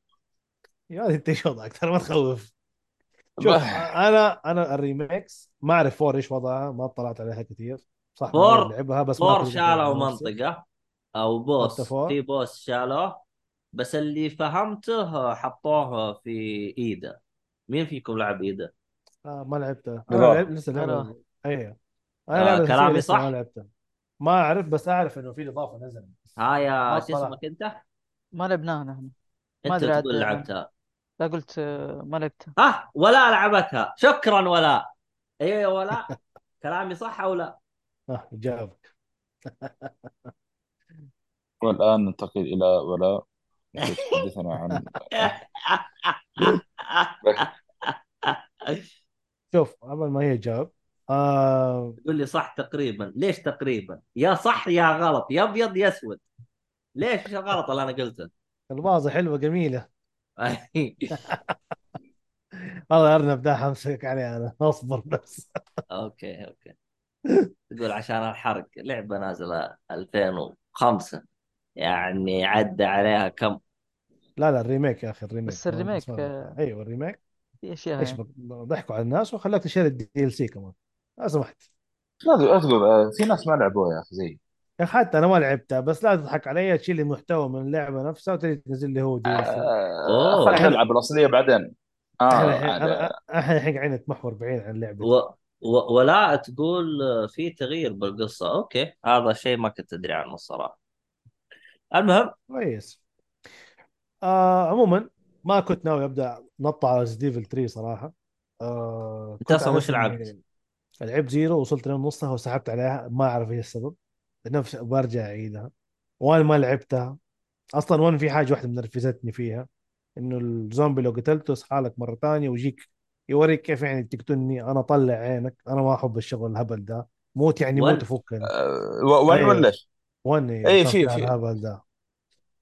يا انت إيش وضعك ترى ما تخوف شوف أنا أنا الريميكس ما أعرف فور إيش وضعها ما اطلعت عليها كثير صح فور- لعبها بس فور شالوا أو حتى بوس؟ في بوس شالوه بس اللي فهمته حطوه في إيدا مين فيكم لعب إيدا؟ آه ما لعبتها لا. أنا لعب لسه أنا- لعبة أيوه آه، أنا لعبة كلامي صح؟ ما لعبتها ما أعرف بس أعرف إنه في اضافة نزلت ها يا ما شو. اسمك أنت؟ ما لعبناها نحن أدري تقول لعبتها لا قلت آه، ما لعبتها. ها ولا لعبتها. شكرا ولا. أيوه يا ولا؟ كلامي صح أو لا؟ آه جاوبك. والآن ننتقل إلى ولا التي تحدثنا عن شوف قبل ما هي تجاوب آه تقول لي صح تقريبا. ليش تقريبا؟ يا صح يا غلط. يا أبيض يا أسود. ليش الغلط اللي أنا قلته؟ البازة حلوة جميلة. والله أرنب ده حمسك عليه أنا أصبر بس. okay okay. تقول عشان الحرق لعبة نازلة 2005 يعني عدى عليها كم؟ لا لا الريميك يا أخي الريميك. بس الريميك، آه، أيوه الريميك. في أشياء إيش ضحكوا على الناس وخلاك تشتري ال DLC كمان. لا سمحت. لا لا تقول آه، في ناس ما لعبوها يا أخي زي يا أخي حتى أنا ما لعبتها بس لا تضحك علي تشيل لي محتوى من اللعبة نفسها وتجي تنزل لي هو دي آه،. خلينا نلعب الأصلية بعدين. آه إحنا الحين يعني قاعدين نتمحور بعيد عن اللعبة. و... و... ولا تقول في تغيير بالقصة. okay. هذا شيء ما كنت أدري عنه الصراحة. المهم. كويس. آه عموما ما كنت ناوي أبدأ نط على Devil 3 صراحة. آه أصلاً عارف وش لعبت؟ لعبت Zero وصلت لنصها وسحبت عليها. ما أعرف إيش السبب. نفس برجع اعيدها وأنا ما لعبتها. أصلا One في حاجة واحدة منرفزتني فيها. إنه الزومبي لو قتلته يصحى لك مرة ثانية ويجيك يوريك كيف يعني تقتلني. أنا طلع عينك. أنا ما أحب الشغل الهبل ده. موت يعني وان؟ موت وفكني آه، وين أيوة. ولا إيش؟ وان إيه، صار في- في. الهبل ده.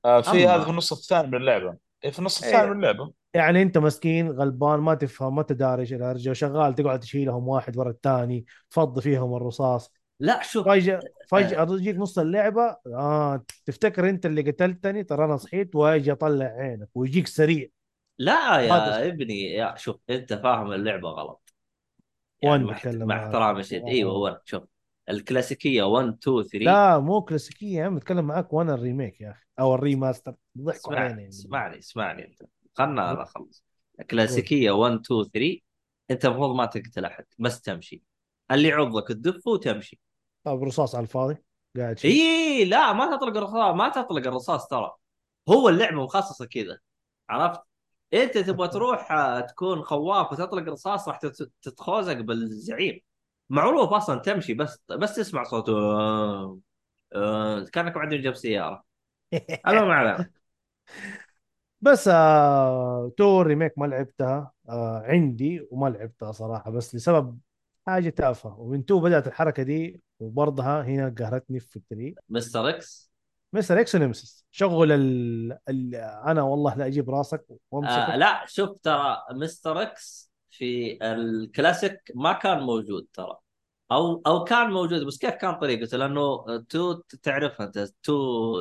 آه، في هذا في النص الثاني من اللعبة. إيه، في النص الثاني إيه. من اللعبة. يعني أنت مسكين غلبان ما تفهم ما تداري إيش الهرجة وشغال تقعد تشيلهم واحد ورا الثاني تفضي فيهم الرصاص. لا شوف فجأة فجأة تجيك نص اللعبة آه تفتكر أنت اللي قتلتني ترى أنا صحيت واجي اطلع عينك ويجيك سريع. لا يا ابني يا شوف أنت فاهم اللعبة غلط. يعني One مع, مع معاك. احترامي الشديد أيوه One شوف الكلاسيكية 1 2 3 لا مو كلاسيكية يا عم بتكلم معاك وأنا ال remake يا أخي؟ أو ال remaster. ضحكوا علينا اسمعني اسمعني أنت. خلنا أنا اخلص الكلاسيكية 1 2 3 أنت المفروض ما تقتل أحد بس تمشي. اللي يعضك تدفه وتمشي. طب رصاص على الفاضي. قاعد شيء اي لا ما تطلق الرصاص ما تطلق الرصاص ترى. هو اللعبة مخصصة كذا عرفت؟ أنت تبغى تروح آه، تكون خواف وتطلق رصاص راح تت- تتخوزق بالزعيم. معروف أصلا تمشي بس بس تسمع صوته آه، آه، كأنك بعدين جاب سياره المهم على بس آه Two remake ما لعبتها آه عندي وما لعبتها صراحة بس لسبب حاجة تافهة. ومن Two بدأت الحركة دي وبرضها هنا قهرتني في ال Three Mr. X؟ Mr. X و Nemesis شغل ال... ال... أنا والله لا أجيب راسك وأمسكك. آه لا شوف ترى Mr. X في الكلاسيك ما كان موجود ترى. أو أو كان موجود بس كيف كان طريقته؟ لأنه Two تعرفها انت Two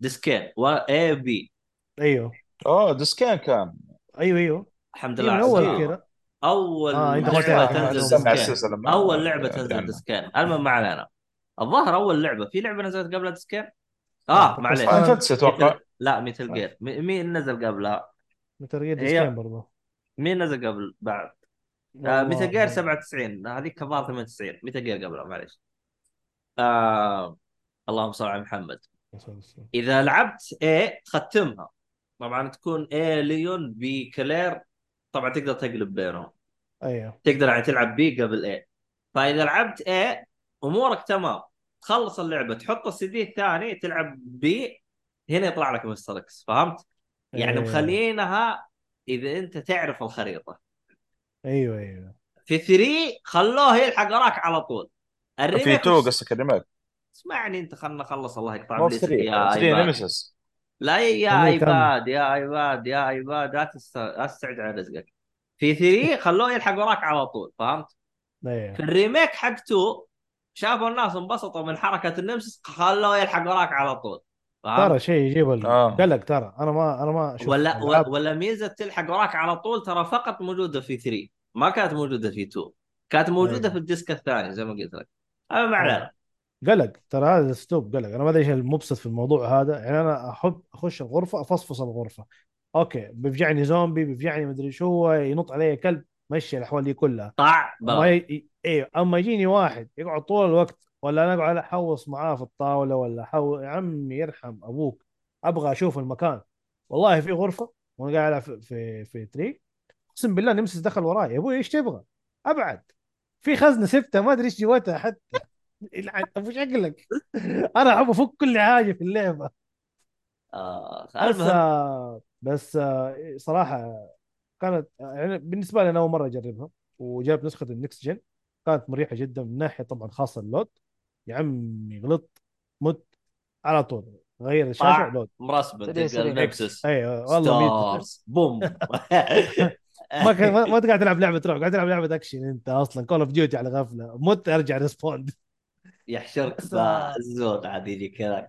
ديسكين و A B أيوه. أوه ديسكين كان. أيوه أيوه. الحمد هي لله من على أول. كذا أول آه، لعبة. تنزل ديسكين أول لعبة تنزل. ديسكين المهم ما علينا. الظاهر أول لعبة. في لعبة نزلت قبل ديسكين آه آه، معليش. بس Final Fantasy أتوقع. Metal... لا Metal Gear م- مين نزل قبلها؟ Metal Gear هي- ديسكين برضه مين نزل قبل؟ بعد؟ آه Metal Gear 97 هذيك الظاهر 98 Metal Gear قبلها معليش. آه... اللهم صل على محمد. إذا لعبت A تختمها طبعا تكون A Leon B Claire. طبعا تقدر تقلب بينهم. أيوه. تقدر يعني تلعب بي قبل اي فإذا لعبت اي أمورك تمام. تخلص اللعبة تحط السي دي الثاني تلعب بي هنا يطلع لك مستر إكس فهمت؟ يعني إيه. مخلينها إذا أنت تعرف الخريطة. أيوه أيوه. في 3 خلوه يلحق وراك على طول. في الريميك 2 وش- قصدك الريميك؟ اسمعني أنت خلنا نخلص الله يقطع مو في ابليسك 3 يا 3 ايباد نيمسيس لا يا. آيباد يا آيباد يا آيباد لا تست... لا تستعد على رزقك في 3 خلوه يلحق وراك على طول فهمت؟ في أيوه ال remake حق 2 شافوا الناس انبسطوا من حركة ال Nemesis خلوه يلحق وراك على طول ترى؟ شيء يجيب آه. القلق ترى أنا ما أنا ما ولا ألعاب- ولا ميزة تلحق وراك على طول ترى فقط موجودة في 3 ما كانت موجودة في 2 كانت موجودة أيوة. في ال disc الثاني زي ما قلت لك أما ما علينا قلق ترى هذا أسلوب قلق. أنا ما أدري إيش المبسط في الموضوع هذا. يعني أنا أحب أخش الغرفة أفصفص الغرفة. أوكي بيفجعني زومبي بيفجعني مدري شو ينط علي كلب مشي الأحوال دي كلها. طع أما بغى. ي... أيوه أما يجيني واحد يقعد طول الوقت ولا أنا أقعد أحوص معاه في الطاولة ولا حو... يا عمي يرحم أبوك. أبغى أشوف المكان. والله في غرفة وأنا قاعد ألعب في في, في Three. أقسم بالله Nemesis دخل وراي. يا أبوي إيش تبغى؟ أبعد. في خزنة سبتها ما أدري إيش جواتها حتى. يلعن ابو شكلك أنا أحب أفك كل حاجة في اللعبة. آه بس آه، بس آه، صراحة كانت يعني بالنسبة لي أنا أول مرة أجربها وجربت نسخة ال next gen كانت مريحة جدا من ناحية طبعا خاصه ال load. يا عمي غلطت مت على طول غير الشاشة load. سريع. النكسس أيوه والله boom. ما كان ما قاعد تلعب لعبة رعب قاعد تلعب لعبة أكشن أنت أصلا Call of Duty على غفلة مت أرجع respawned يحشرك بس،. بالزود عاد يجي كذا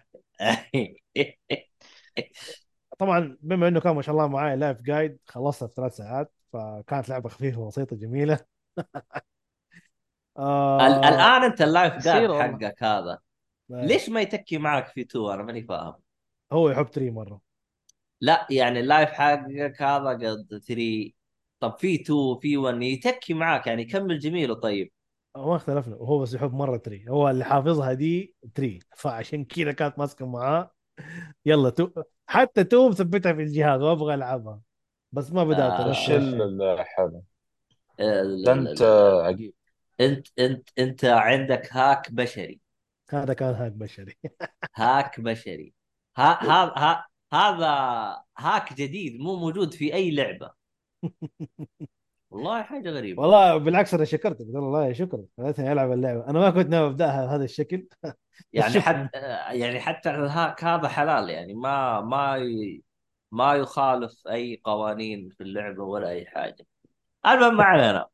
طبعا بما إنه كان ما شاء الله معي live guide خلصتها في ثلاث ساعات فكانت لعبة خفيفة وبسيطه جميلة. آه. ال- الآن أنت ال live والله. حقك هذا. ليش ما يتكي معك في 2 أنا ماني فاهم. هو يحب Three مرة. لا يعني ال live حقك هذا قد 3 طب في 2 في 1 يتكي معاك يعني كمل جميله طيب ما اختلفنا وهو بس يحب مرة تري. هو اللي حافظها دي تري. فعشان كذا كانت ماسكة معاه. يلا تو حتى تو مثبتها في الجهاز وابغى ألعبها. بس ما بدأت آه. وش ال- أنت عجيب. أنت أنت أنت عندك hack بشري. هذا كان hack بشري. hack بشري. ها ها ها هذا hack جديد مو موجود في أي لعبة. والله حاجة غريبة. والله بالعكس أنا شكرتك والله شكرا. خليتني ألعب اللعبة. أنا ما كنت ناوي أبدأها بهذا الشكل. يعني شكراً. حتى يعني حتى الهاك هذا حلال يعني. ما ما ي... ما يخالف أي قوانين في اللعبة ولا أي حاجة. المهم ما علينا.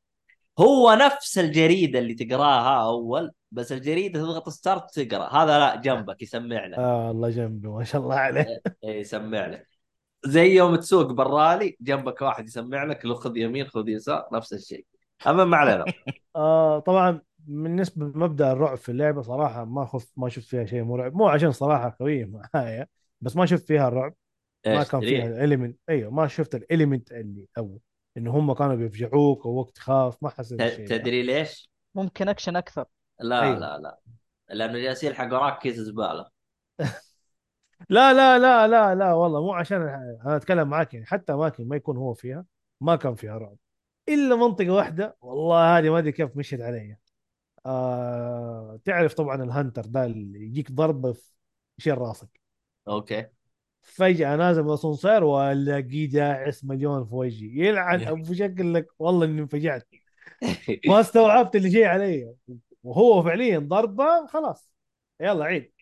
هو نفس الجريدة اللي تقراها أول بس الجريدة تضغط ستارت تقرأ. هذا لا جنبك يسمع لك. آه الله جنبي ما شاء الله عليه. إيه، يسمع لك. زي يوم تسوق برالي جنبك واحد يسمع لك لو خذ يمين خذ يسار نفس الشيء أما ما علينا آه طبعا بالنسبة لمبدأ الرعب في اللعبة صراحة ما خف ما شفت فيها شيء مرعب مو عشان صراحة قوية معايا بس ما شفت فيها الرعب ما كان؟ فيها ال element أيوه ما شفت ال element اللي أو انه هم كانوا بيفجعوك ووقت خاف ما حسيت. تدري ليش؟ ممكن اكشن أكثر لا أيوه. لا لا لأنه جالس يلحق وراك كيس زبالة لا لا لا لا لا والله مو عشان أنا أتكلم معاك يعني حتى اماكن ما يكون هو فيها ما كان فيها رعب. إلا منطقة واحدة والله هذه ما أدري كيف مشيت علي آه تعرف طبعا ال hunter ده اللي يجيك ضربة في يشيل راسك. okay. فجأة نازل من الأسانسير والاقيه داعس مليون في وجهي. يلعن أبو شكلك والله إني انفجعت. ما استوعبت اللي جاي علي. وهو فعليا ضربة خلاص. يلا عيد.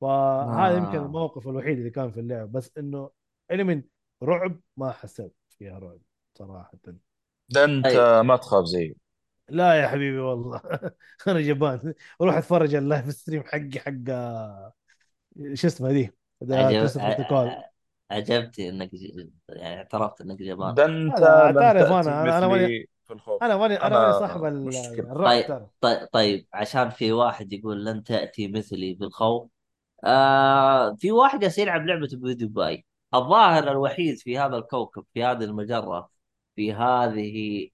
فهذا آه. يمكن الموقف الوحيد اللي كان في اللعبه بس إنه element رعب ما حسيت فيها رعب صراحة ده أنت أيوة. ما تخاف زي لا يا حبيبي والله أنا جبان روح اتفرج ال live stream حقي حق شو اسمه دي عجب... عجبتي إنك ج- يعني اعترفت إنك جبان ده أنت تعرف أنا- أنا مثلي ماني- في الخوف أنا ماني أنا ماني صاحب. الرعب طيب. طيب طيب عشان في واحد يقول لن تأتي مثلي بالخوف آه في واحد جالس يلعب لعبة بدبي الظاهر الوحيد في هذا الكوكب في هذه المجرة في هذه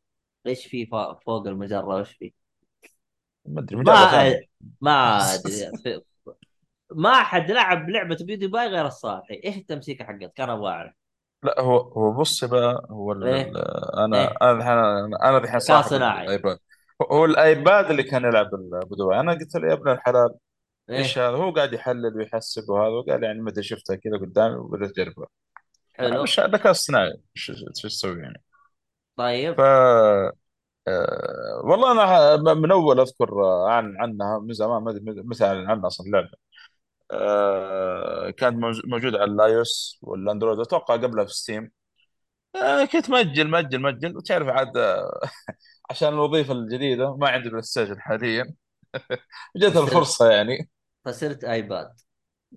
إيش في فوق فوق المجرة؟ إيش في؟ ما أدري ما ما أدري. ما حد لعب لعبة بيودي باي غير الصالحي. إيش التمسيكة حقت كان أبغى أعرف. لا هو هو بص بقى هو ال إيه. أنا إيه. أنا الحين أنا الحين صاحب الآيباد. هو الآيباد اللي كان يلعب البدوي أنا قلت له يا ابن الحلال إيش إيه هذا؟ هو قاعد يحلل ويحسب وهذا وقال يعني متى شفتها كذا قدامي وبدأت اجربها حلو. مش ذكاء اصطناعي. إيش إيش تسوي يعني؟ ف طيب آه، والله أنا من أول أذكر آه، عن عنها من زمان ما أدري متى اعلن عنها أصلا اللعبه آه، كانت موج- موجوده على ال iOS وال Android أتوقع قبلها في Steam. آه، كنت مأجل مأجل مأجل. وتعرف عاد عشان الوظيفة الجديدة ما عندي PlayStation حاليا. جت الفرصة يعني. فصرت iPad.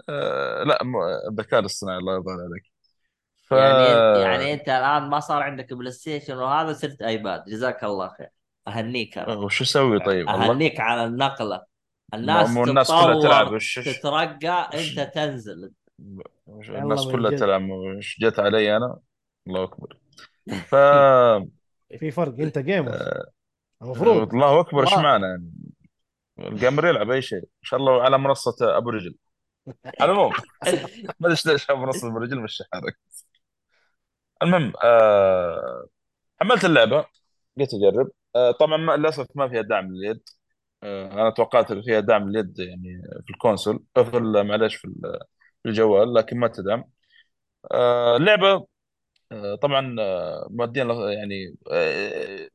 آه، لا الذكاء الاصطناعي الله يرضى عليك. ف يعني يعني أنت الآن ما صار عندك PlayStation وهذا صرت iPad. جزاك الله خير. أهنيك أنا. وش أسوي طيب؟ أهنيك على النقلة. الناس مو الناس كلها تلعب وش تترقى أنت تنزل. الناس كلها تلعب وش جت علي أنا؟ الله أكبر. ف في فرق أنت جيمر آه، المفروض. الله أكبر إيش معنى يعني؟ الجيمر يلعب أي شيء. إن شاء الله على منصة أبو رجل. على العموم. ما أدري ليش منصة أبو رجل مش حالك المهم آه حملت اللعبة. قلت أجرب. آه طبعا ما للأسف ما فيها دعم لليد آه أنا توقعت فيها دعم لليد يعني في ال console. آه، في معلش في ال- في الجوال لكن ما تدعم. آه اللعبة آه طبعا آه مودين يعني آه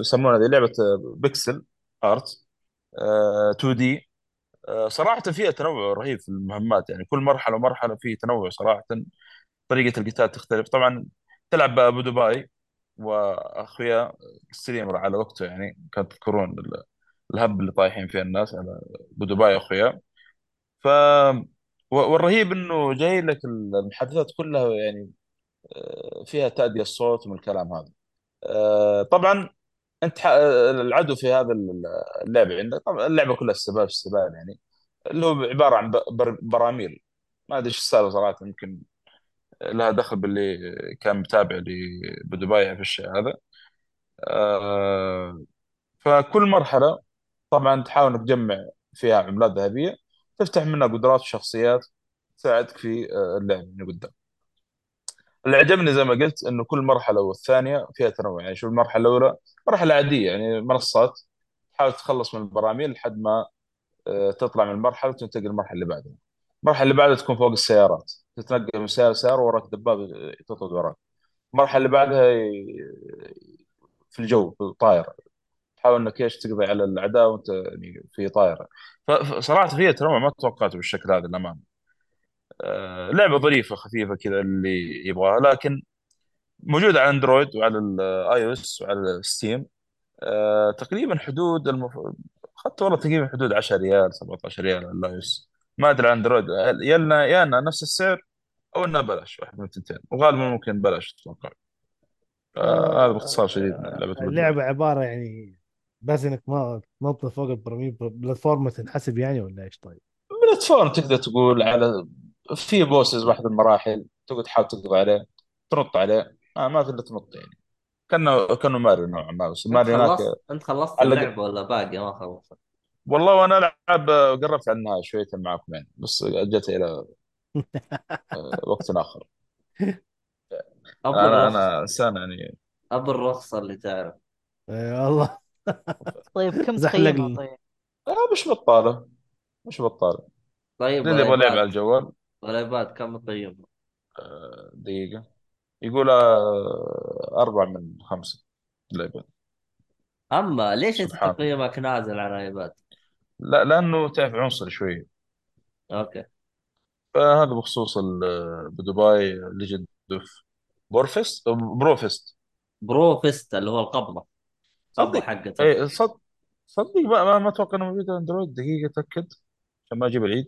يسمونها لعبة pixel art. 2 D آه صراحة فيها تنوع رهيب في المهمات يعني كل مرحلة ومرحلة فيه تنوع صراحة. طريقة القتال تختلف. طبعا تلعب بأبو دبي وأخويا ستريمر على وقته يعني كانت تذكرون ال- الهب اللي طايحين فيه الناس على أبو دبي أخويا. ف والرهيب إنه جاي لك المحادثات كلها يعني آه، فيها تأدية الصوت من الكلام هذا. آه، طبعا أنت العدو في هذا اللعبه عندك. طبعا اللعبة كلها استباب استباب يعني. اللي هو عبارة عن براميل. ما أدري إيش السالفة صراحة. يمكن لها دخل باللي كان متابع لبدبي في الشيء هذا. آه، فكل مرحلة طبعا تحاول إنك تجمع فيها عملات ذهبية تفتح منها قدرات وشخصيات تساعدك في آه، اللعب من قدام. اللي عجبني زي ما قلت إنه كل مرحلة والثانية فيها تنوع. يعني شوف المرحلة الأولى مرحلة عادية يعني منصات تحاول تخلص من البراميل لحد ما آه، تطلع من المرحلة وتنتقل للمرحلة اللي بعدها. المرحلة اللي بعدها تكون فوق السيارات. تتنقل من سيارة لسيارة وراك دباب يطرد وراك. المرحلة اللي بعدها في الجو الطائره تحاول إنك إيش تقضي على الأعداء وأنت يعني في طائره فصراحه فيها تنوع ما توقعته بالشكل هذا للأمانة. آه، لعبة ظريفة خفيفة كذا اللي يبغاها لكن موجودة على Android وعلى ال iOS وعلى Steam آه، تقريبا حدود المف... اخذت والله تقريبا حدود 10 ريال 17 ريال على ال iOS ما أدري على Android يا لنا يا انها نفس السعر أو انها بلاش واحد من الثنتين وغالبا ممكن بلاش أتوقع. آه، هذا باختصار شديد لعبه بلد اللعبة عبارة يعني بس إنك ما تنط فوق البراميل platform تنحسب يعني ولا إيش طيب؟ platform تقدر تقول على في bosses واحد المراحل تقعد تحاول تقضي عليه تنط عليه. آه ما في إلا تنط يعني. كانه كأنه ماريو نوعا ما بس أنت ماريو هناك خلصت أنت خلصت علق اللعبة ولا باقي؟ ما خلصت. والله وأنا ألعب قربت عنها شوية معكم يعني بس اجلت إلى آه، وقت آخر. أبو أنا أنا إنسان يعني. أبو الرخصة اللي تعرف. آه، والله. طيب كم زحلق تقييمها طيب؟ آه مش بطالة. مش بطالة. طيب اللي يبغى لعب على الجوال. وال iPad كم تقييمه؟ آه، دقيقة. يقول آه، أربعة من خمسة. لعبة أما ليش أنت سبحان الله تقييمك نازل على ال iPad؟ لا لأنه تعرف عنصري شوي. okay. فهذا بخصوص ال- PewDiePie Legend of Brofist Brofist. Brofist اللي هو القبضة. القبضه صدق. حقته اي صدق صدق. ما ما, ما أتوقع إنه موجود Android. دقيقة أتأكد. عشان ما أجيب العيد.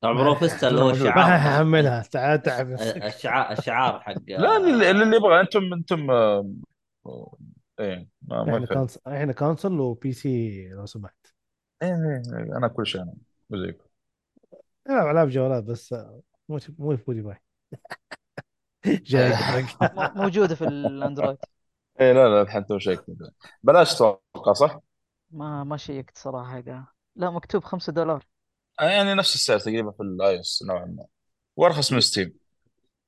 طبعا Brofist اللي هو حق ححملها تعال تعب نفسك الشعار الشعار حق لا اللي, اللي يبغى. أنتم أنتم آه، آه، إيه إحنا يفهم cons إحنا console و PC لو سمحت. إيه إيه إيه، أنا كل شيء أنا زيكم العب العاب جوالات بس مو مو معي جاي حرق مو- موجودة في ال Android. اي لا لا الحين تو شيك بلاش أتوقع صح؟ ما ما شيكت صراحة حقها لا مكتوب 5 دولار. يعني نفس السعر تقريبا في ال iOS نوعا ما وأرخص من Steam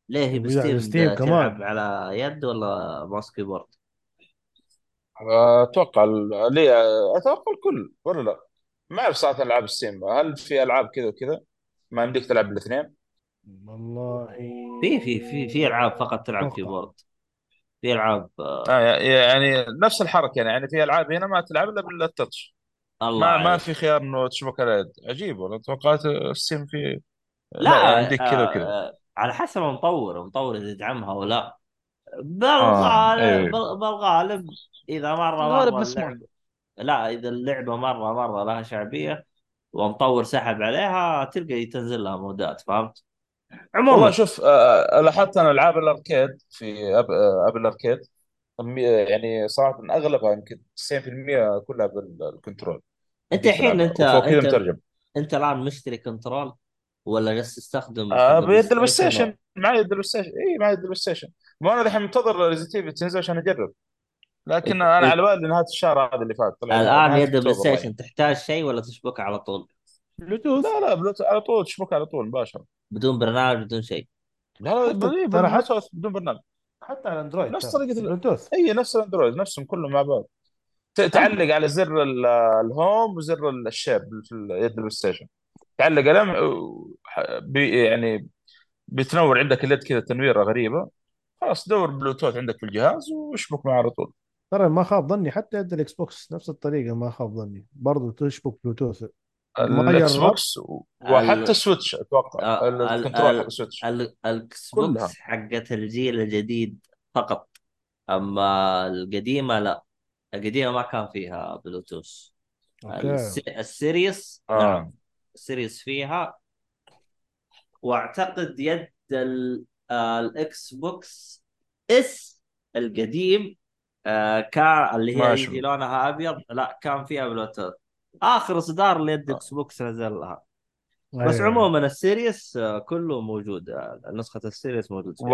ليه هي ب Steam Steam كمان. تلعب على يد ولا mouse keyboard؟ أتوقع ليه أتوقع الكل ولا لا؟ ما أعرف صراحة ألعاب Steam هل في ألعاب كذا وكذا ما يمديك تلعب بالاثنين؟ والله في في في في ألعاب فقط تلعب. keyboard في ألعاب آه، آه يعني نفس الحركة يعني يعني في ألعاب هنا ما تلعب إلا بال touch الله ما ما. في خيار إنه تشبك على يد عجيب والله توقعت Steam في لا يمديك كذا آه، وكذا آه، على حسب المطور المطور إذا يدعمها أو لا آه، بالغالب. بال- بالغالب إذا مره مرة. اللعبه لا إذا اللعبة مره مرة لها شعبية ومطور سحب عليها تلقى تنزل لها مودات فهمت؟ والله عموما شوف آه، لاحظت أنا ألعاب الأركيد في أب... آه، أبل الاركيد يعني صراحة أغلبها يمكن 90% كلها بال controller أنت الحين انت وفوق كذا انت مترجم. أنت الآن مشتري controller ولا جالس تستخدم آه بيد البلاي ستيشن؟ معي يد البلاي ستيشن اي معي يد البلاي ستيشن ما أنا الحين منتظر ريزنت ايفل تنزل عشان أجرب. لكن إنت- أنا على بالي نهاية الشهر هذا اللي فات. طلع الآن يد البلاي. ستيشن تحتاج شيء ولا تشبكه على طول؟ بلوتوث لا لا على طول تشبك على طول مباشرة. بدون برنامج بدون شيء. لا لا بدون- ترى حتى- بدون بدون برنامج. حتى على الاندرويد نفس ترى. طريقة ال- بلوتوث اي نفس الاندرويد نفسهم كلهم مع بعض. تعلق على زر ال- ال home وزر ال share في يد البلاي ستيشن. تعلق عليهم بي يعني بتنور عندك اليد كذا تنويرة غريبة. خلاص دور بلوتوث عندك في الجهاز واشبك معه على طول. ترى ما خاب ظني حتى يد الإكس بوكس نفس الطريقة ما خاب ظني. برضو تشبك بلوتوث. الإكس. بوكس و- وحتى السويتش أتوقع. آه، ال- ال controller ال- حق السويتش ال- الإكس. بوكس حقت الجيل الجديد فقط. أما القديمة لا. القديمة ما كان فيها Bluetooth. ال Series آه. نعم. ال Series فيها. واعتقد يد ال- آه، الإكس بوكس إس القديم آه، كان اللي هي. يجي لونها أبيض. لا كان فيها بلوتوث. آخر إصدار ليد إكس بوكس نزل لها بس أيوة. عموما ال Series آه، كله موجود آه، نسخة ال Series موجود. و...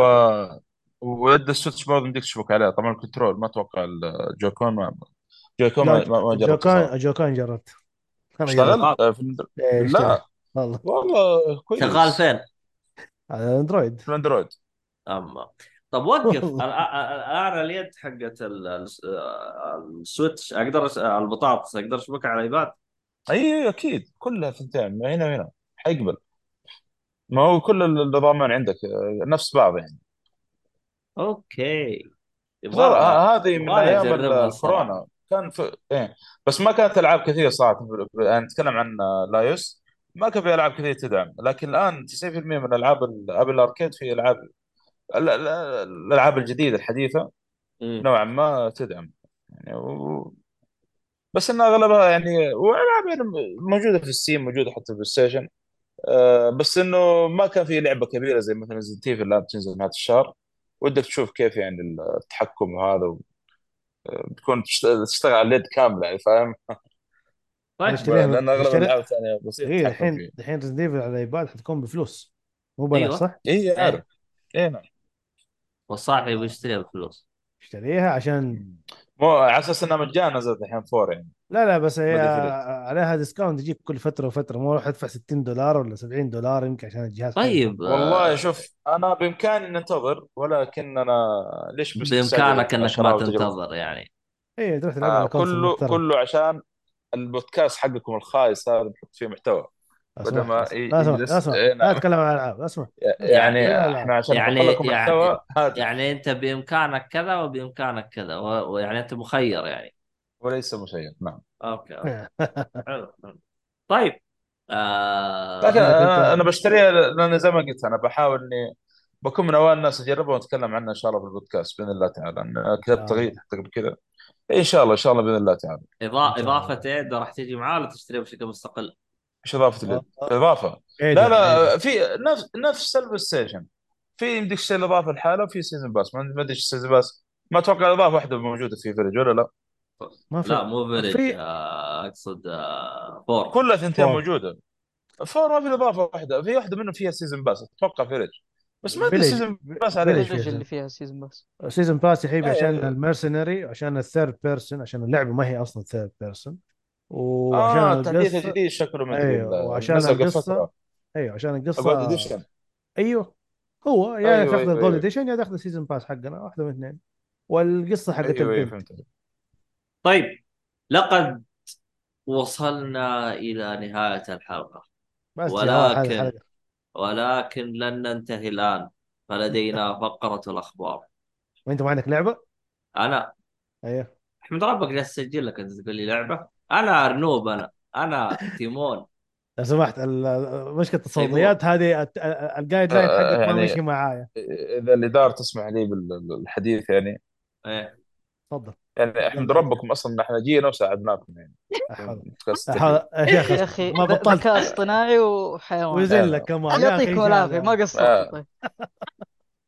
ويد السويتش برضه يمديك تشبك عليه طبعا ال controller ما أتوقع ال Joy-Con ما Joy-Con ما, ما جربت Joy-Con صراحة. Joy-Con جربت. اشتغل. آه، إيه،. لا. والله. والله كويس. شغال فين؟ على اندرويد في الأندرويد. أما. طب وقف. الان اليد حقت ال- ال- السويتش. أقدر أس- البطاطس. أقدر اشبكها على الإيباد؟ أي أي أكيد. كلها ثنتين. هنا وهنا حيقبل. ما هو كل النظامان عندك. آه، نفس بعض يعني. أوكي. ترى يبغى ه- هذه من أيام. الكورونا كان في إيه. بس ما كانت ألعاب كثيرة صراحة يعني نتكلم عن آه، لايوس. ما كان في ألعاب كثيرة تدعم. لكن الآن 90% من ألعاب العاب الأركيد في ألعاب ال- ال- الألعاب الجديدة الحديثة مم. نوعا ما تدعم. يعني و... بس إن أغلبها يعني وألعاب يعني موجودة في ستيم موجودة حتى في البلاي ستيشن. آه بس إنه ما كان في لعبة كبيرة زي مثلا Resident Evil الآن بتنزل نهايه الشهر. ودك تشوف كيف يعني التحكم وهذا و... بتكون تشت- تشتغل على اليد كاملة يعني فاهم؟ طيب. لأن اغلب الالعاب الثانية بسيط إيه تتحكم الحين الحين Resident Evil على الإيباد حتكون بفلوس. مو بلاش أيوة. صح؟ اي عارف. اي نعم. والصاحبي بيشتريها بفلوس. اشتريها عشان مو على أساس إنها مجانا نزلت الحين four يعني. لا لا بس هي. عليها discount يجيك كل فترة وفترة. مو راح أدفع 60 دولار ولا 70 دولار يمكن عشان الجهاز طيب والله آه، شوف أنا بإمكاني ننتظر ولكن أنا ليش بإمكانك إنك ما؟ تنتظر يعني. إيه تروح تلعب آه كله كله عشان البودكاست حقكم الخايس هذا نحط فيه محتوى. لا بدل ما لا سمح لا سمح إيه، لا نعم. أتكلم عن الألعاب أسمع. يعني لا، لا. إحنا عشان يعني- لكم يعني- محتوى يعني أنت بإمكانك كذا وبإمكانك كذا ويعني أنت مخير يعني. وليس مسير نعم أوكي أوكي. حلو حلو. طيب آه... لكن أنا أنا كنت- أنا بشتريها لأن زي ما قلت أنا بحاول إني بكون من أوائل الناس اجربها ونتكلم عنها إن شاء الله في البودكاست بإذن الله تعالى أنا كتبت آه. تغيير حتى قبل كذا إن شاء الله إن شاء الله بإذن الله تعالى. إضافة ايد راح تجي معاه ولا تشتريها بشكل مستقل؟ إيش إضافة اليد؟ آه. إضافة إيه لا إيه. لا في نفس نفس البلاي ستيشن في يمديك تشتري الإضافة لحالها وفي سيزون باس ما ما أدري إيش سيزون باس ما أتوقع إضافة واحدة موجودة في فيلج ولا لا ما في لا مو فيرج في آه... اقصد آه... فور. كلها ثنتين فور. موجودة. فور ما في اضافه واحدة. في واحدة منهم فيها سيزون باس أتوقع فيلج بس ما أدري سيزون باس فيلج فيها اللي فيها سيزون بس season pass يا حبيبي إيه. عشان ال mercenaries عشان ال third person عشان اللعبة ما هي أصلا third person وعشان آه التحديث القصة الجديد شكله ما ادري أيوه وعشان القصة. أيوه عشان gold القصة edition أيوه. هو يا أيوة، تاخذ أيوة، ال gold أيوة. edition يا تاخذ ال season pass حقنا واحدة من اثنين. والقصة حقت أيوه أيوه البنت. فهمت طيب لقد وصلنا إلى نهاية الحلقة. بس ولكن ولكن لن ننتهي الآن. فلدينا فقرة الأخبار. وأنت ما عندك لعبة؟ أنا؟ أيوه. أحمد ربك جالس اسجل لك أنت تقول لي لعبة. أنا أرنوب أنا. أنا تيمون. لو سمحت مشكلة الصوتيات هذه ال guideline آه، حقك ما يعني- ماشي معايا. إذا الاداره تسمح لي بالحديث يعني. إيه. تفضل. يعني احمد ربكم أصلا إحنا جينا وساعدناكم يعني. أحاضر. يا أخي يا أخي ما بطلت. ذكاء اصطناعي وحيوان. ويزلك كمان. يا أخي يعطيكم العافيه ما قصرت؟ آه. طيب.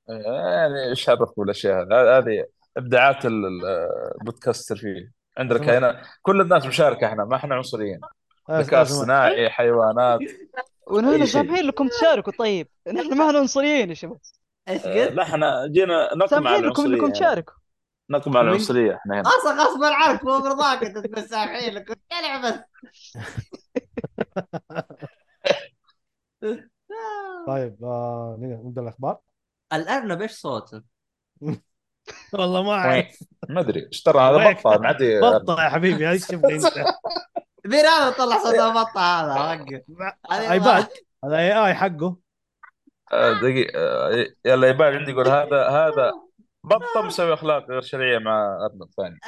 يعني إيش عرفك بالأشياء هذه. هذه إبداعات ال- ال- البودكاستر فيه. عندنا. كائنات. كل الناس مشاركة إحنا ما إحنا عنصريين. آه، ذكاء. اصطناعي حيوانات. ونحن. سامحين لكم تشاركوا. طيب نحن ما إحنا عنصريين يا شباب. إيش آه، قلت؟ لا إحنا جينا نقمع سامحين لكم إنكم يعني. تشاركوا نقمع العنصريه إحنا هنا أصلا غصبا عنك مو برضاك انت تقول سامحين لك العب بس. طيب آه، نبدا الأخبار. الارنب إيش صوته؟ والله ما أعرف. ما أدري اشترى هذا ويك. بطة؟ معدي بطة يا حبيبي هاي شوف أنت. مين هذا طلع صوت البطه هذا وقف ايباد هذا إي آي حقه. آه، دقيقة آه، يلا يبان عندي يقول هذا هذا بطه مسوي أخلاق غير شرعية مع أرنب ثاني.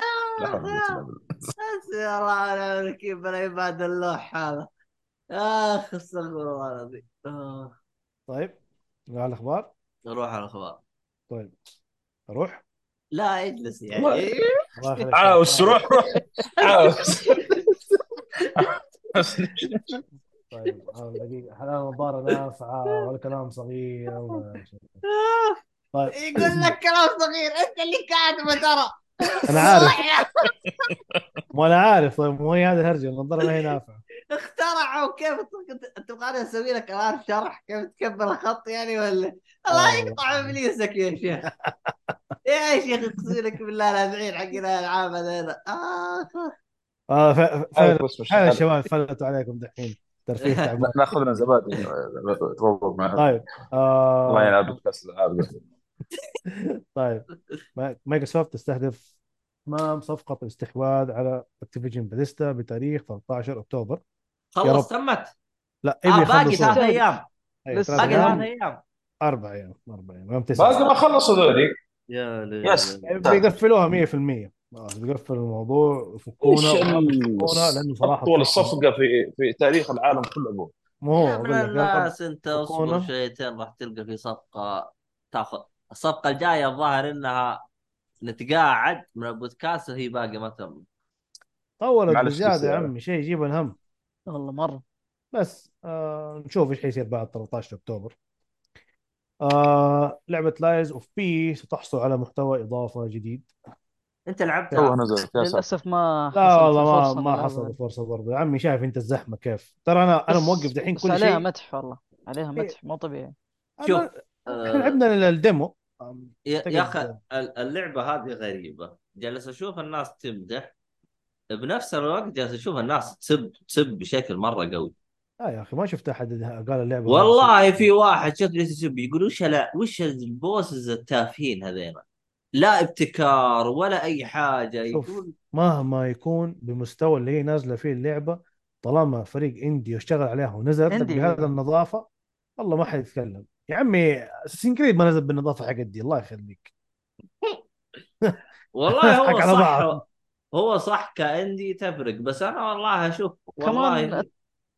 بالله. حسبي الله ونعم الوكيل بالعباد اللوح هذا. آخ استغفر الله العظيم. آه. طيب على الأخبار؟ نروح على الأخبار. طيب أروح؟ لا اجلس يعني عاوز روح روح. عاوز. طيب آه، دقيقة حلال نظارة نافعة ولا كلام صغير. طيب. يقول لك كلام صغير انت اللي كاتبه ترى. أنا عارف. مو أنا عارف طيب مو هي هذه الهرجة النظارة ما هي نافعة. اخترعوا كيف تبغاني أسوي لك الآن شرح كيف تكبر الخط يعني ولا؟ الله آه. يقطع إبليسك يا شيخ. يا شيخ اقسم لك بالله الازعين حقنا الالعاب هذول آه. ف- ف- عارف بس مش فعلا. الشباب فلتوا عليكم دحين. ترفيه تعبان ناخذ لنا زبادي. طيب الله ينعم آه بودكاست الألعاب. طيب. ما- مايكروسوفت تستهدف تمام صفقة الاستحواذ على Activision باتيستا بتاريخ 13 أكتوبر. خلص. تمت. لا آه باقي ثلاث أيام. أيوة، لسه باقي أيام. ثلاث أيام. أربع أيام أربع أيام يوم تسعة. باقي ما خلصوا ذولي. يا yes. بيقفلوها 100% خلاص بيقفل الموضوع يفكونا لأنه صراحة أطول الصفقة في في تاريخ العالم كله مو هو الناس أنت. أصبر شويتين راح تلقى في صفقة تاخذ. الصفقة الجاية الظاهر إنها نتقاعد من البودكاست وهي باقي ما تم طولت بزياده. يا عمي شيء يجيب الهم. والله مرة. بس آه نشوف إيش حيصير بعد 13 أكتوبر. آه لعبة Lies of P ستحصل على محتوى إضافة جديد. أنت لعبت تو نزل يا ساتر للاسف ما لا حصلت والله ما ما. حصل فرصه برضه يا عمي شايف أنت الزحمة كيف؟ ترى أنا أنا موقف دحين كل عليها شيء مدح والله. عليها إيه. مدح مو طبيعي. شوف إحنا آه، لعبنا ال demo يا يا أخي ال- اللعبة هذه غريبة. جالس أشوف الناس تمدح. بنفس الوقت جالس أشوف الناس تسب تسب بشكل مرة قوي. آه يا أخي ما شفت أحد قال اللعبة والله في واحد شكله يسب يقول وش لا وش ال bosses التافهين هذين لا ابتكار ولا أي حاجة. يقول مهما يكون بمستوى اللي هي نازلة فيه اللعبة طالما فريق indie واشتغل عليها ونزلت. بهذا النظافة والله ما حد يتكلم. يا عمي Assassin's Creed ما نزل بالنظافة حق دي الله يخليك. والله هو صح. بعض. هو صح ك indie تفرق بس أنا والله أشوف والله كمان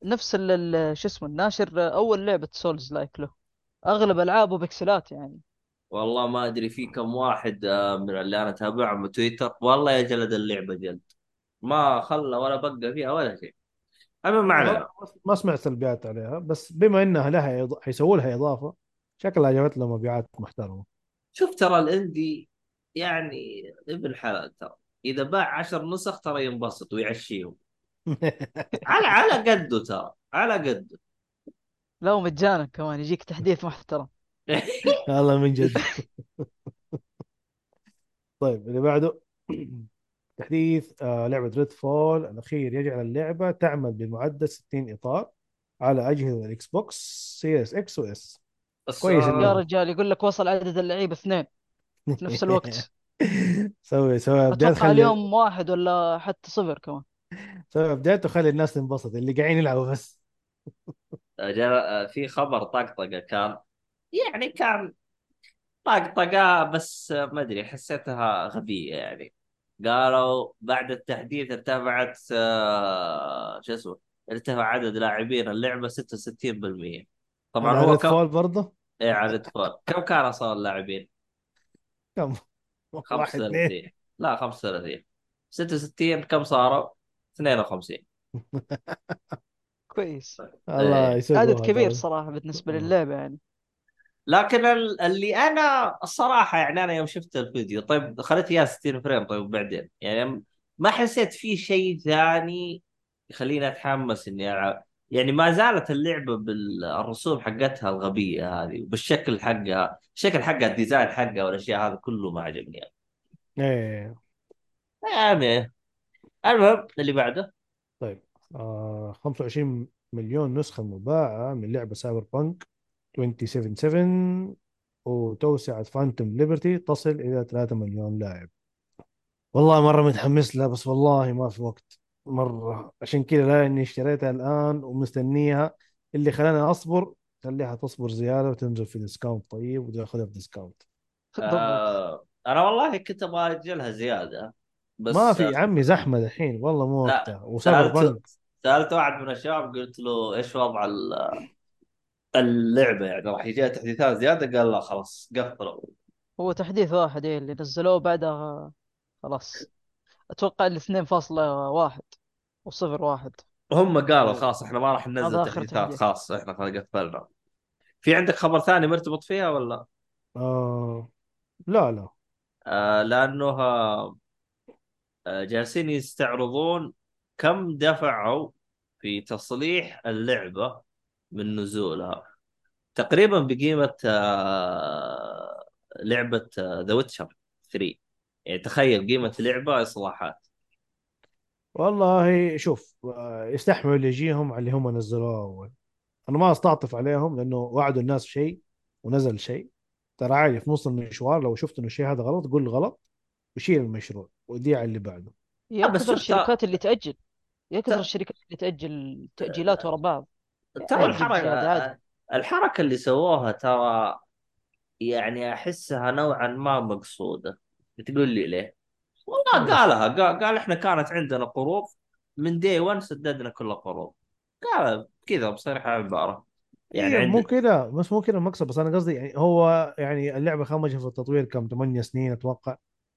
نفس ال- ال- شو اسمه الناشر أول لعبة souls-like له. أغلب العابه بكسلات يعني. والله ما أدري في كم واحد آه، من اللي أنا أتابعهم بتويتر والله يا جلد اللعبة جلد. ما خلى ولا بقى فيها ولا شيء. أما ما ما سمعت سلبيات عليها بس بما إنها لها إض- حيسووا لها إضافة شكلها جابت لها مبيعات محترمة. شوف ترى الإندي يعني ابن حلال ترى. إذا باع عشر نسخ ترى ينبسط ويعشيهم. على على قده ترى على قده. لا ومجانا كمان يجيك تحديث محترم. والله من جد. طيب اللي بعده. تحديث آه لعبة Redfall الأخير يجعل اللعبة تعمل بمعدل 60 إطار على أجهزة ال Xbox Series X و S كويس آه، يا رجال يقول لك وصل عدد اللعيبه اثنين في نفس الوقت. سوي سوي update خلي اليوم واحد ولا حتى صفر كمان. سوي update وخلي الناس تنبسط اللي قاعدين يلعبوا بس. في خبر طقطقة كان يعني كان طقطقة بس ما أدري حسيتها غبية يعني. قالوا بعد التحديث ارتفعت آه، شو اسمه ارتفع عدد لاعبين اللعبة 66% طبعا على هو كم؟ فول برضه؟ إيه على الدخول كم كان أصلا اللاعبين؟ كم؟ واحد اثنين. 35 لا 35 66 كم صاروا؟ 52 كويس. الله إيه. عدد يسوقوها كبير صراحة بالنسبة للعبة يعني. لكن ال- اللي أنا الصراحة يعني أنا يوم شفت الفيديو طيب خليت إياه 60 frame طيب بعدين؟ يعني ما حسيت في شيء ثاني يخليني أتحمس إني ألعب؟ يعني ما زالت اللعبة بالرسوم حقتها الغبية هذه وبالشكل حقها الشكل حقها ال design حقها والأشياء هذه كله ما عجبني. إيه. يعني المهم اللي بعده؟ طيب آه 25 مليون نسخة مباعة من لعبة Cyberpunk. 2077 وتوسعة Phantom Liberty تصل إلى 3 مليون لاعب. والله مرة متحمس لها بس والله ما في وقت. مرة. عشان كذا لا إني اشتريتها الآن ومستنيها. اللي خلاني أصبر خليها تصبر زيادة وتنزل في discount طيب وتأخذها في discount آه أنا والله كنت أبغى اجلها زيادة بس ما في يا عمي زحمة الحين والله مو وقتها. بانك سألت واحد من الشباب قلت له إيش وضع ال- اللعبة يعني راح يجيها تحديثات زيادة قال لا خلاص قفلوا هو تحديث واحد إيه اللي نزلوه بعدها خلاص أتوقع الاثنين فاصلة واحد وصفر واحد هم قالوا. خلاص إحنا ما راح ننزل تحديثات تحديث. خلاص إحنا خلاص قفلنا في عندك خبر ثاني مرتبط فيها ولا؟ آه لا لا آه لأنه آه جالسين يستعرضون كم دفعوا في تصليح اللعبة من نزولها تقريبا بقيمة آه لعبة ذا ويتشر 3 يعني تخيل قيمة لعبة اصلاحات والله شوف آه، يستحملوا اللي يجيهم على اللي هم نزلوه. اول أنا ما أستعطف عليهم لأنه وعدوا الناس شيء ونزل شيء. ترى عادي في نص المشوار لو شفت إنه الشيء هذا غلط قول غلط وشيل المشروع ودي على اللي بعده. يا بس كثر الشركات اللي تأجل يا كثر الشركات اللي تأجل تأجيلات ورا بعض. ترى الحركة عادي الحركة اللي سووها ترى يعني أحسها نوعا ما مقصودة. بتقول لي ليه؟ والله؟ قالها قال, قال إحنا كانت عندنا قروض من day 1 سددنا كل القروض قال كذا بصريح العبارة. يعني يعني مو عند كذا بس مو كذا المقصد بس أنا قصدي يعني هو يعني اللعبة خمجت في التطوير كم 8 سنين أتوقع.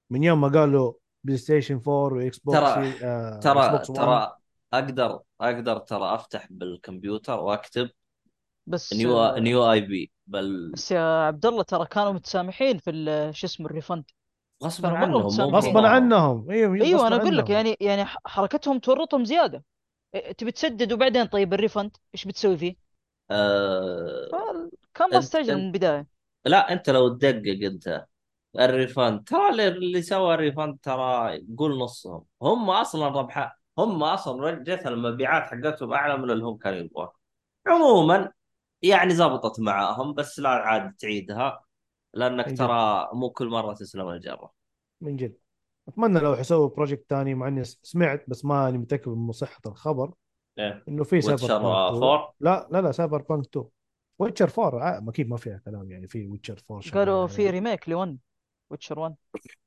من يوم ما قالوا PlayStation 4 و Xbox ترى آه ترى بوكس 1 ترى أقدر أقدر ترى أفتح بالكمبيوتر وأكتب بس new آه، new IP بل بس يا عبد الله ترى كانوا متسامحين في ال- شو اسمه ال refund غصبا عنهم مو متسامحين. غصبا. عنهم أيوه أيوه أنا أقول لك. يعني يعني حركتهم تورطهم زيادة إيه، تبي تسدد وبعدين طيب ال refund إيش بتسوي فيه؟ آه... كان مستعجل من البداية لا أنت لو تدقق أنت ال refund ترى اللي- اللي سوى ال refund ترى قول نصهم هم أصلا ربح هم أصلا رجعت المبيعات حقتهم أعلى من اللي هم كانوا يبغوها عموما يعني زبطت معاهم بس لا عاد تعيدها لأنك. ترى مو كل مرة تسلم الجرة من جد أتمنى لو حيسووا project ثاني مع إني سمعت بس ما أني متأكد من صحة الخبر إيه. إنه في Cyberpunk 2 4 لا لا لا Cyberpunk 2 Witcher 4 ع- أكيد ما فيها كلام يعني في Witcher 4 شغال قالوا في عليه. remake ل1 Witcher 1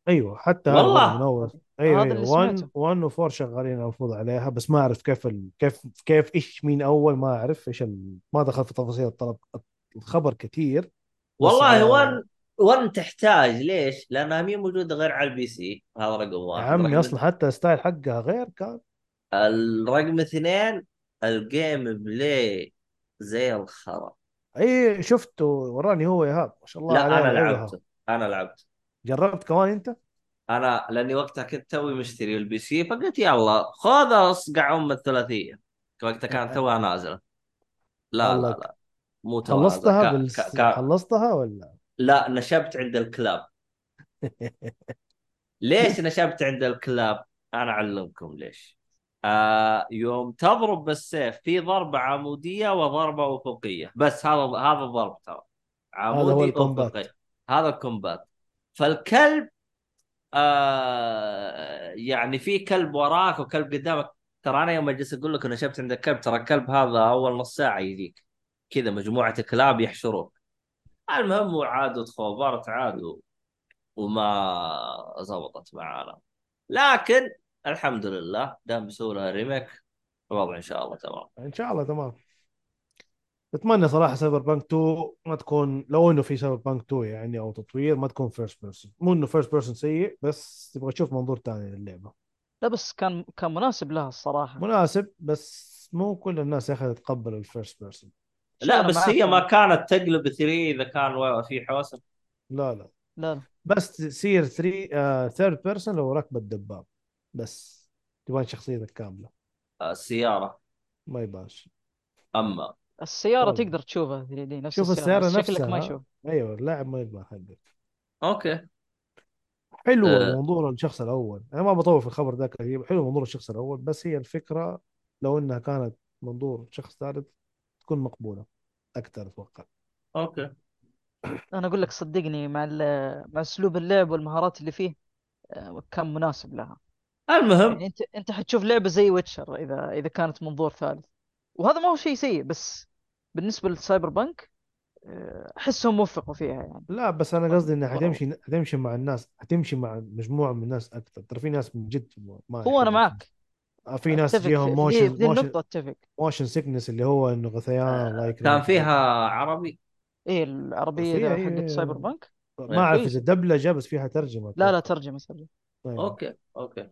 أيوه حتى والله. برضه من أول أيوه هذا أيوه اللي 1 سمعته. 1 و 4 شغالين المفروض عليها بس ما أعرف كيف ال... كيف كيف إيش مين أول ما أعرف إيش ال... ما دخل في تفاصيل الطلب الخبر كثير والله على- ون one تحتاج ليش؟ لأنها مي موجودة غير على ال PC هذا رقم يا واحد عمي رقم أصلا حتى ال style حقها غير كان الرقم اثنين ال gameplay زي الخرا أي شفته وراني هو إيهاب ما شاء الله لا أنا. لعبته أنا لعبت جربت كمان أنت؟ أنا لأني وقتها كنت توي مشتري ال PC فقلت يلا خذ أصقع أم الثلاثية. وقتها كانت توها نازلة. لا لا لا مو تو هذا خلصتها كا- بالس... خلصتها ولا؟ لا نشبت عند الكلاب. ليش نشبت عند الكلاب؟ أنا أعلمكم ليش. آه يوم تضرب بالسيف في ضربة عمودية وضربة أفقية. بس هذا هذا الضرب ترى. عمودي ال combat. أفقي. هذا ال combat. فالكلب آه يعني في كلب وراك وكلب قدامك. ترى أنا يوم أجلس أقول لك نشبت عند الكلب ترى الكلب هذا أول نص ساعة يجيك. كذا مجموعة كلاب يحشروك. المهم وعاد وتخوبرت عاد وما زبطت معانا. لكن الحمد لله دام بيسووا لها remake الوضع إن شاء الله تمام. إن شاء الله تمام. اتمنى صراحة Cyberpunk 2 ما تكون لو إنه في Cyberpunk 2 يعني أو تطوير ما تكون first person مو إنه first person سيء بس تبغى تشوف منظور ثاني للعبة. لا بس كان كان مناسب لها الصراحة. مناسب بس مو كل الناس يا أخي تتقبل ال first person لا بس هي. ما كانت تقلب 3 إذا كان في حوسه لا لا. لا بس تصير 3 third person لو راكب الدباب بس تبان شخصيتك كاملة. السيارة. ما يبانش أما السيارة والله. تقدر تشوفها 3D نفس شوف السيارة السيارة بس شكلك ما نفسها يشوف. أيوه اللاعب ما يبان حقك أوكي. حلوة أه. منظور الشخص الأول. أنا ما بطول في الخبر ذاك حلو منظور الشخص الأول بس هي الفكرة لو إنها كانت منظور شخص ثالث تكون مقبولة أكثر أتوقع. أوكي. أنا أقول لك صدقني مع ال- مع أسلوب اللعب والمهارات اللي فيه آه، كان مناسب لها. المهم. يعني انت أنت حتشوف لعبة زي Witcher اذا إذا كانت منظور ثالث. وهذا ما هو شيء سيء بس بالنسبة لل Cyberpunk آه، أحسهم وفقوا فيها يعني. لا بس أنا قصدي انها. حتمشي حتمشي مع الناس حتمشي مع مجموعة من الناس أكثر. ترى في ناس من جد ما هو أنا معك. آه، في ناس أتفق. فيهم motion ذي motion أتفق. motion sickness اللي هو إنه غثيان الله يكرمك كان فيها عربي؟ إيه العربية إيه حقت إيه. Cyberpunk ما أعرف كويس. إذا دبلجة بس فيها ترجمة. لا لا. ترجمة ترجمة. أيوة. أوكي أوكي.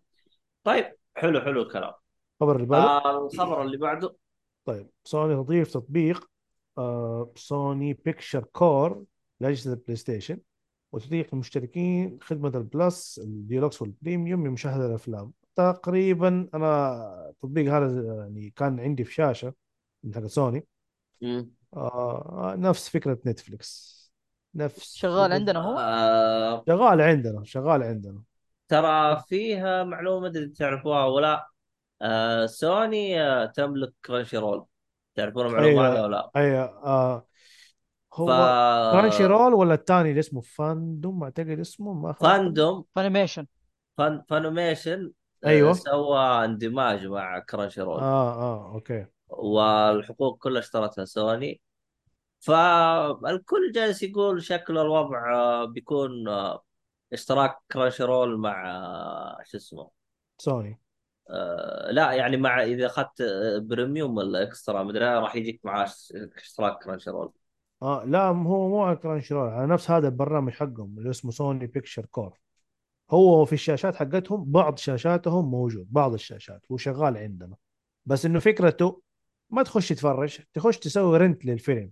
طيب حلو حلو الكلام. الخبر اللي بعده؟ آه الخبر اللي بعده. طيب سوني تضيف تطبيق Sony Pictures Core لأجهزة ال PlayStation وتتيح للمشتركين خدمة ال Plus ال Deluxe وال Premium لمشاهدة الأفلام. تقريبا أنا التطبيق هذا يعني كان عندي في شاشة من حق سوني. آه نفس فكرة Netflix نفس شغال عندنا هو؟ آه شغال عندنا شغال عندنا. ترى فيها معلومة ما ادري تعرفوها ولا آه سوني آه تملك Crunchyroll. تعرفون المعلومة أيوة. هذه ولا لا؟ أي آه. هو ف Crunchyroll ولا الثاني اللي اسمه Fandom؟ أعتقد اسمه ما. Fandom. Funimation. فان Funimation آه، أيوة. سوى اندماج مع Crunchyroll. آه آه أوكي. والحقوق كلها اشترتها سوني. فالكل جالس يقول شكل الوضع آه، بيكون آه، اشتراك Crunchyroll مع شو اسمه؟ سوني. لا يعني مع إذا أخذت آه، Premium ولا Extra مدري راح يجيك معاه اشتراك Crunchyroll آه لا هو مو على Crunchyroll على نفس هذا البرنامج حقهم اللي اسمه Sony Pictures Core هو في الشاشات حقتهم بعض شاشاتهم موجود بعض الشاشات هو شغال عندنا. بس إنه فكرته ما تخش تتفرج تخش تسوي rent للفيلم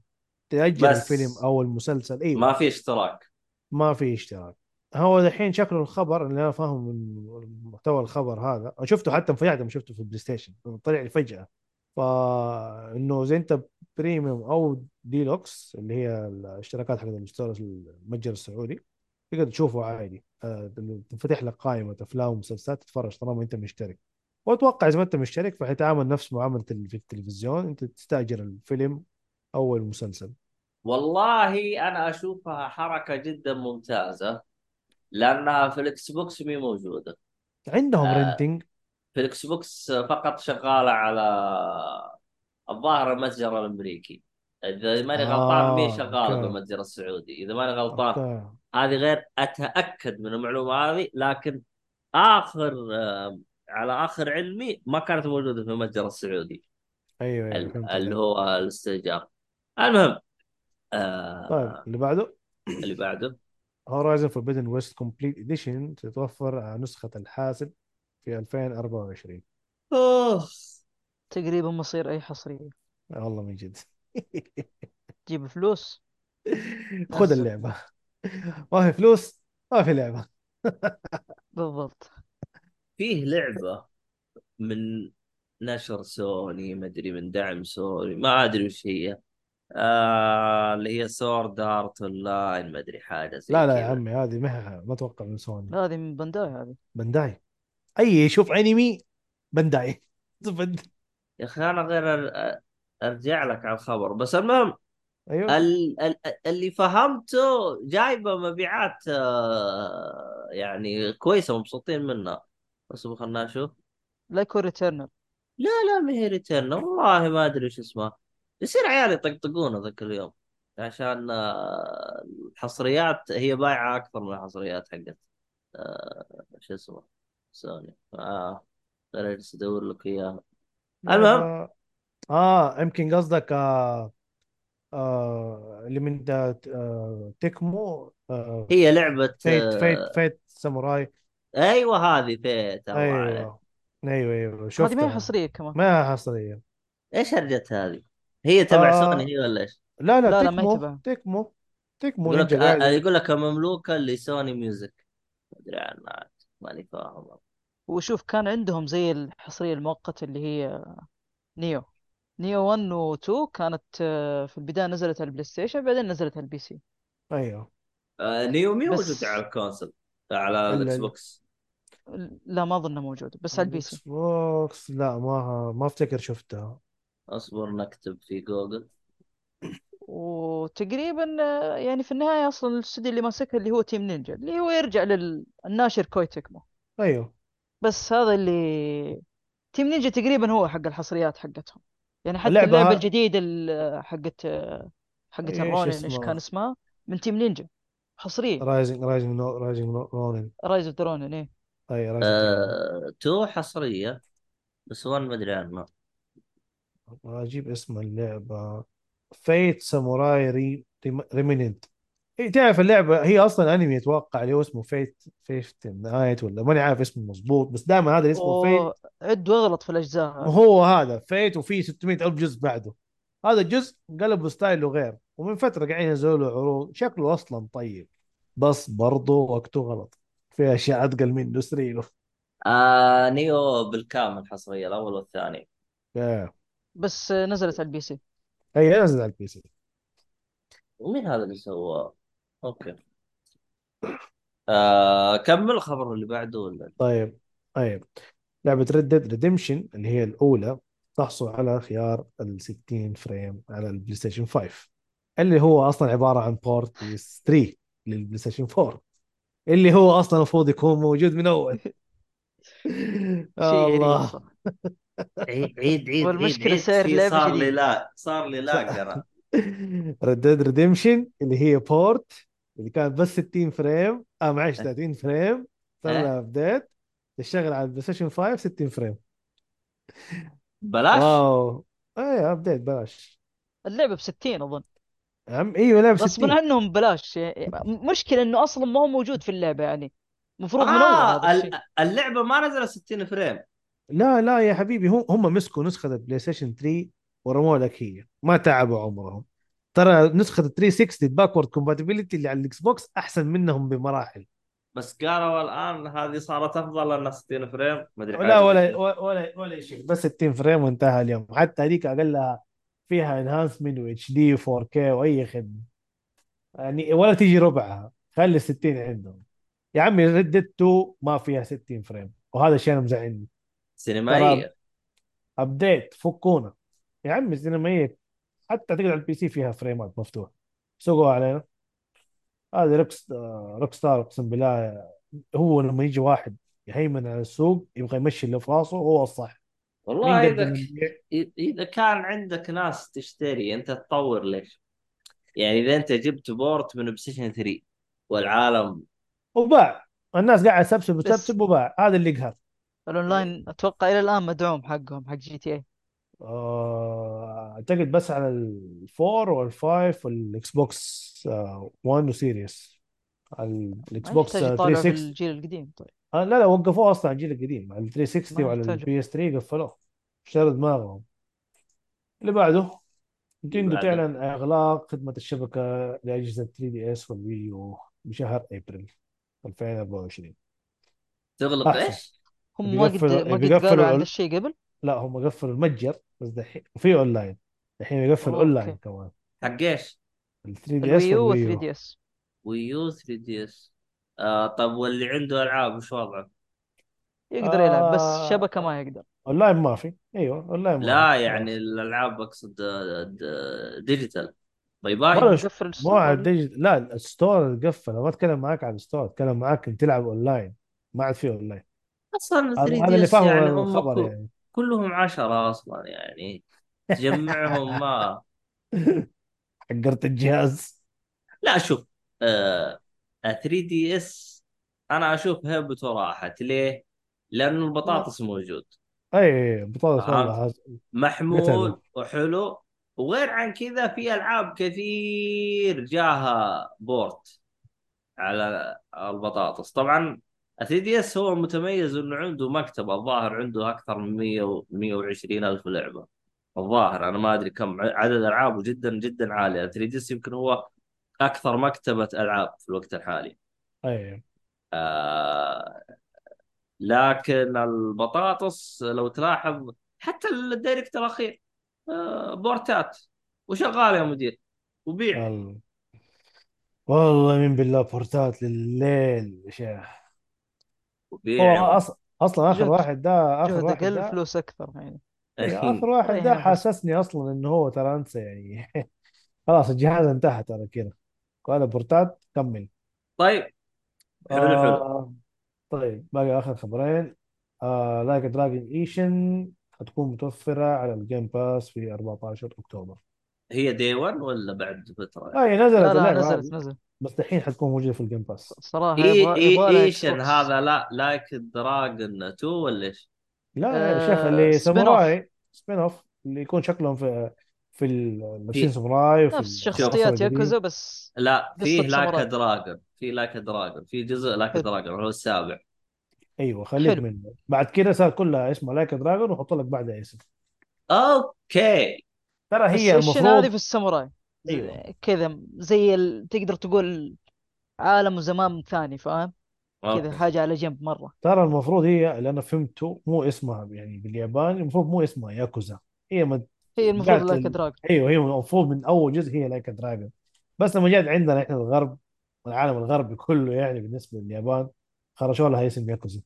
تأجر بس الفيلم أو المسلسل أيوه ما في اشتراك. ما في اشتراك. هو الحين شكله الخبر اللي أنا فاهمه من محتوى الخبر هذا شفته حتى انفجعت لما شفته في ال PlayStation طلع لي فجأة. فانه زي أنت Premium أو ديلوكس اللي هي الاشتراكات حق ال store المتجر السعودي تقدر تشوفه عادي. آه، تنفتح لك قائمة أفلام ومسلسلات تتفرج طالما أنت مشترك. وأتوقع إذا ما أنت مشترك فحيتعامل نفس معاملة ال- في التلفزيون أنت تستأجر الفيلم أو المسلسل. والله أنا أشوفها حركة جدا ممتازة. لأنها في ال Xbox مي موجودة عندهم آه. رينتنج في الاكس بوكس فقط شغالة على الظاهر المتجر الأمريكي إذا ماني غلطان مي آه، شغالة أوكي. بالمتجر السعودي إذا ماني غلطان أوكي. هذه غير أتأكد من المعلومة هذه لكن آخر آه، على آخر علمي ما كانت موجودة في المتجر السعودي أيوه فهمت اللي عليك. هو الاستئجار المهم آه طيب اللي بعده اللي بعده Horizon Forbidden West Complete Edition تتوفر على نسخة الحاسب في 2024 أوه. تقريبا مصير أي حصرية. والله من جد. تجيب فلوس. خذ. اللعبة. ما في فلوس ما في لعبة. بالضبط. فيه لعبة من نشر سوني ما أدري من دعم سوني ما أدري وش هي. آه اللي هي Sword Art Online ما أدري حاجة زي لا لا يا عمي هذه ما ما أتوقع من سوني. هذه من Bandai هذه. بنداي أي يشوف أنمي بنداي بند- يا أخي أنا غير أرجع لك على الخبر. بس المهم أيوه. ال ال اللي فهمته جايبة مبيعات آه يعني كويسة ومبسوطين منها. بس خلنا نشوف لا يكون Returnal لا لا ما هي Returnal والله ما أدري إيش اسمها. يصير عيالي يطقطقونه ذاك اليوم. عشان آه، الحصريات هي بايعة أكثر من الحصريات حقت آه، شو اسمه سوني. آه أنا جالس أدور لك إياها. المهم. آه يمكن قصدك آه آه اللي من دا آه Tecmo آه هي لعبة Fate Fate Fate Samurai. أيوه هذه فيت عليك أيوه. أيوه أيوه. هذه ما هي حصرية كمان. ما هي حصرية. إيش هرجت هذه؟ هي تبع آه سوني هي ولا إيش؟ لا لا لا لا ما Tecmo Tecmo Tecmo يقول لك آه، يقول لك مملوكة ل Sony Music. ما أدري عنها عاد. ماني فاهم. وشوف كان عندهم زي الحصرية المؤقتة اللي هي Nioh. Nioh 1 و 2 كانت آه، في البداية نزلت على ال PlayStation بعدين نزلت على ال PC. أيوه. آه، Nioh ميو بس موجود على ال console على ال- ال X ال- box. لا ما اظنها موجودة بس على البي الإكس سي box لا ما ما أفتكر شفتها. أصبر نكتب في جوجل. وتقريبا آه، يعني في النهاية أصلا الاستوديو اللي ماسكها اللي هو Team Ninja اللي هو يرجع للناشر Koei Tecmo. أيوه. بس هذا اللي Team Ninja تقريبا هو حق الحصريات حقتهم. يعني حتى اللعبة اللعبة ها... الجديدة ال- حقت حقت إيش الرونين إيش كان اسمها من تيم نينجا. حصرية. رايزنج رايزنج نو رايزنج رونن رايز اوف ذا رونين إيه. أي رايزنج آه... تو حصرية بس وان ما ادري عنها أجيب اسم اللعبة. فيت ساموراي ري ريميننت إيه تعرف اللعبة هي أصلا أنمي أتوقع اللي هو اسمه فيت فيت نايت ولا ماني عارف اسمه مضبوط بس دائما هذا اللي اسمه فيت اوه عد واغلط في الأجزاء هو هذا Fate وفي 600 ألف جزء بعده. هذا الجزء قلبوا style ه غير ومن فترة قاعدين ينزلوا له عروض. شكله أصلا طيب بس برضه وقته غلط. في أشياء أتقل منه سريله آه... Nioh بالكامل حصريه الأول والثاني. إيه. بس نزلت على ال PC. هي نزل على ال PC. ومين هذا اللي سواه؟ okay. آه... كمل الخبر اللي بعده ولا؟ طيب طيب. لعبة Red Dead Redemption اللي هي الأولى تحصل على خيار ال 60 frame على ال PlayStation 5 اللي هو أصلا عبارة عن port PS 3 لل PlayStation 4 اللي هو أصلا المفروض يكون موجود من أول. الله. عيد عيد عيد والمشكلة عيد. في لعبة صار لي. لا صار لي لا قرا Red Dead Redemption اللي هي port اللي كانت بس 60 frame آه معلش 30 frame. صار لها update تشتغل على ال PlayStation 5 60 frame. بلاش؟ wow. إي update بلاش. اللعبة ب 60 اظن عم أيوه لعب غصبا 60 عنهم بلاش يعني مشكلة إنه أصلا ما هو موجود في اللعبة يعني. المفروض من أول هذا اللعبة ما نزلت 60 frame. لا لا يا حبيبي هم هم مسكوا نسخة ال PlayStation 3 ورموا لك هي. ما تعبوا عمرهم. ترى نسخة ال 360 backward compatibility اللي على ال Xbox أحسن منهم بمراحل. بس قالوا الآن هذه صارت أفضل لانها 60 frame. ما أدري لا ولا. ولا ولا شيء. بس 60 frame وانتهى اليوم. حتى هذيك اقلها فيها enhancement و HD 4K واي خدمة. يعني ولا تيجي ربعها. خلي 60 عندهم. يا عمي Red 2 ما فيها 60 frame. وهذا الشيء أنا مزعلني. سينمائية. update فكونا. يا عمي السينمائية حتى تقدر على ال PC فيها فريمات مفتوحة سوقوا علينا. هذا Rocks Rockstar اقسم بالله هو لما يجي واحد يهيمن على السوق يبغى يمشي اللي في راسه هو الصح. مين والله يبيع؟ إذا كان عندك ناس تشتري أنت تطور ليش؟ يعني إذا أنت جبت port من Station 3 والعالم وباع. الناس قاعدة تسبسب بس- وتسبسب وباع. هذا اللي قهر الأونلاين أتوقع إلى الآن مدعوم حقهم حق GTA آه، أعتقد بس على ال four وال five وال Xbox 1 و Series على ال X ما box يحتاج آه، يطالع في 360 الجيل القديم طيب آه، لا لا وقفوه أصلا على الجيل القديم على ال 360 ما وعلى يحتاج. ال PS 3 قفلوه اشتروا دماغهم اللي بعده Nintendo. تعلن إغلاق خدمة الشبكة لأجهزة 3 DS وال Wii U بشهر أبريل 2024 تغلق. إيش؟ هم ما قد بيقفلوا- ما قد بيقفلوا قالوا عن ال- الشيء قبل. لا هم قفلوا المتجر بس دحين وفي أونلاين. الحين يقفل okay. online كمان. حق إيش؟ ال 3 DS ال Wii U وال Wii و 3 U DS Wii U 3 DS آه طب واللي عنده ألعاب وش وضعه؟ يقدر يلعب بس آه، شبكة ما يقدر. أونلاين ما في. إيوه أونلاين لا في. يعني. الألعاب أقصد ديجيتال باي باي قفل مو الستور على ولا؟ الديجيت لا الستور قفل أنا ما أتكلم معاك على الستور أتكلم معاك تلعب أونلاين. ما عاد في أونلاين. أصلا هذا 3 هذا دي اللي اس فاهمه يعني هم الخبر كل- يعني. كلهم عشرة أصلا يعني. تجمعهم ما حقرت الجهاز. لا شوف آه 3 دي اس أنا أشوف هبته راحت. ليه؟ لأنه البطاطس موجود. أي بطولة فهمت؟ والله هذا- محمول. وحلو. وغير عن كذا في ألعاب كثير جاها port على البطاطس. طبعا 3 DS هو متميز إنه عنده مكتبه الظاهر عنده أكثر من 100 و 120 ألف لعبة. الظاهر أنا ما أدري كم عدد ألعابه جدا جدا عالي. 3 DS يمكن هو أكثر مكتبة ألعاب في الوقت الحالي. اي آه لكن البطاطس لو تلاحظ حتى الدايركت الأخير آه بورتات. وشغال يا مدير. وبيع. ال- والله من بالله بورتات لليل يا شيخ. وبيع أص... أصلا آخر جهد- واحد ده آخر واحد أقل ده فلوس أكثر يعني. إيه، آخر واحد ده ريحان بس. حاسسني أصلا إنه هو ترى أنسى يعني. خلاص الجهاز انتهى ترى كذا. قال بورتات كمل. طيب. حلو حلو. آه طيب باقي آخر خبرين. آه Like a Dragon Ishin حتكون متوفرة على ال Game Pass في 14 أكتوبر. هي Day 1 ولا بعد فترة؟ اي نزلت لا لا اللعبة نزلت هذه، نزل بس الحين حتكون موجودة في ال Game Pass صراحة إي يبغى إي يبغى لها Ishin Xbox. هذا لا Like a Dragon 2 ولا إيش؟ لا يا آه، شيخ اللابسين ساموراي spin-off اللي يكون شكلهم في في ال- لابسين في- ساموراي وفي نفس القصة شخصيات. ياكوزا بس لا قصة فيه لايك ساموراي. دراجون في لايك دراجون في جزء لايك حلو. دراجون هو السابع أيوه خليك حلو. منه بعد كده صار كلها اسمها لايك دراجون وحط لك بعدها اسم أوكي ترى هي إيش هذه في المفروض الساموراي أيوة. كذا زي ال... تقدر تقول عالم وزمان ثاني فاهم؟ كذا أوكي. حاجة على جنب مرة. ترى المفروض هي اللي أنا فهمته مو اسمها يعني بالياباني المفروض مو اسمها ياكوزا. هي من هي المفروض Like a ال- Drag أيوه هي المفروض من أول جزء هي Like a Dragon بس لما جات عندنا إحنا الغرب العالم الغربي كله يعني بالنسبة لليابان خرجوا لها اسم ياكوزا.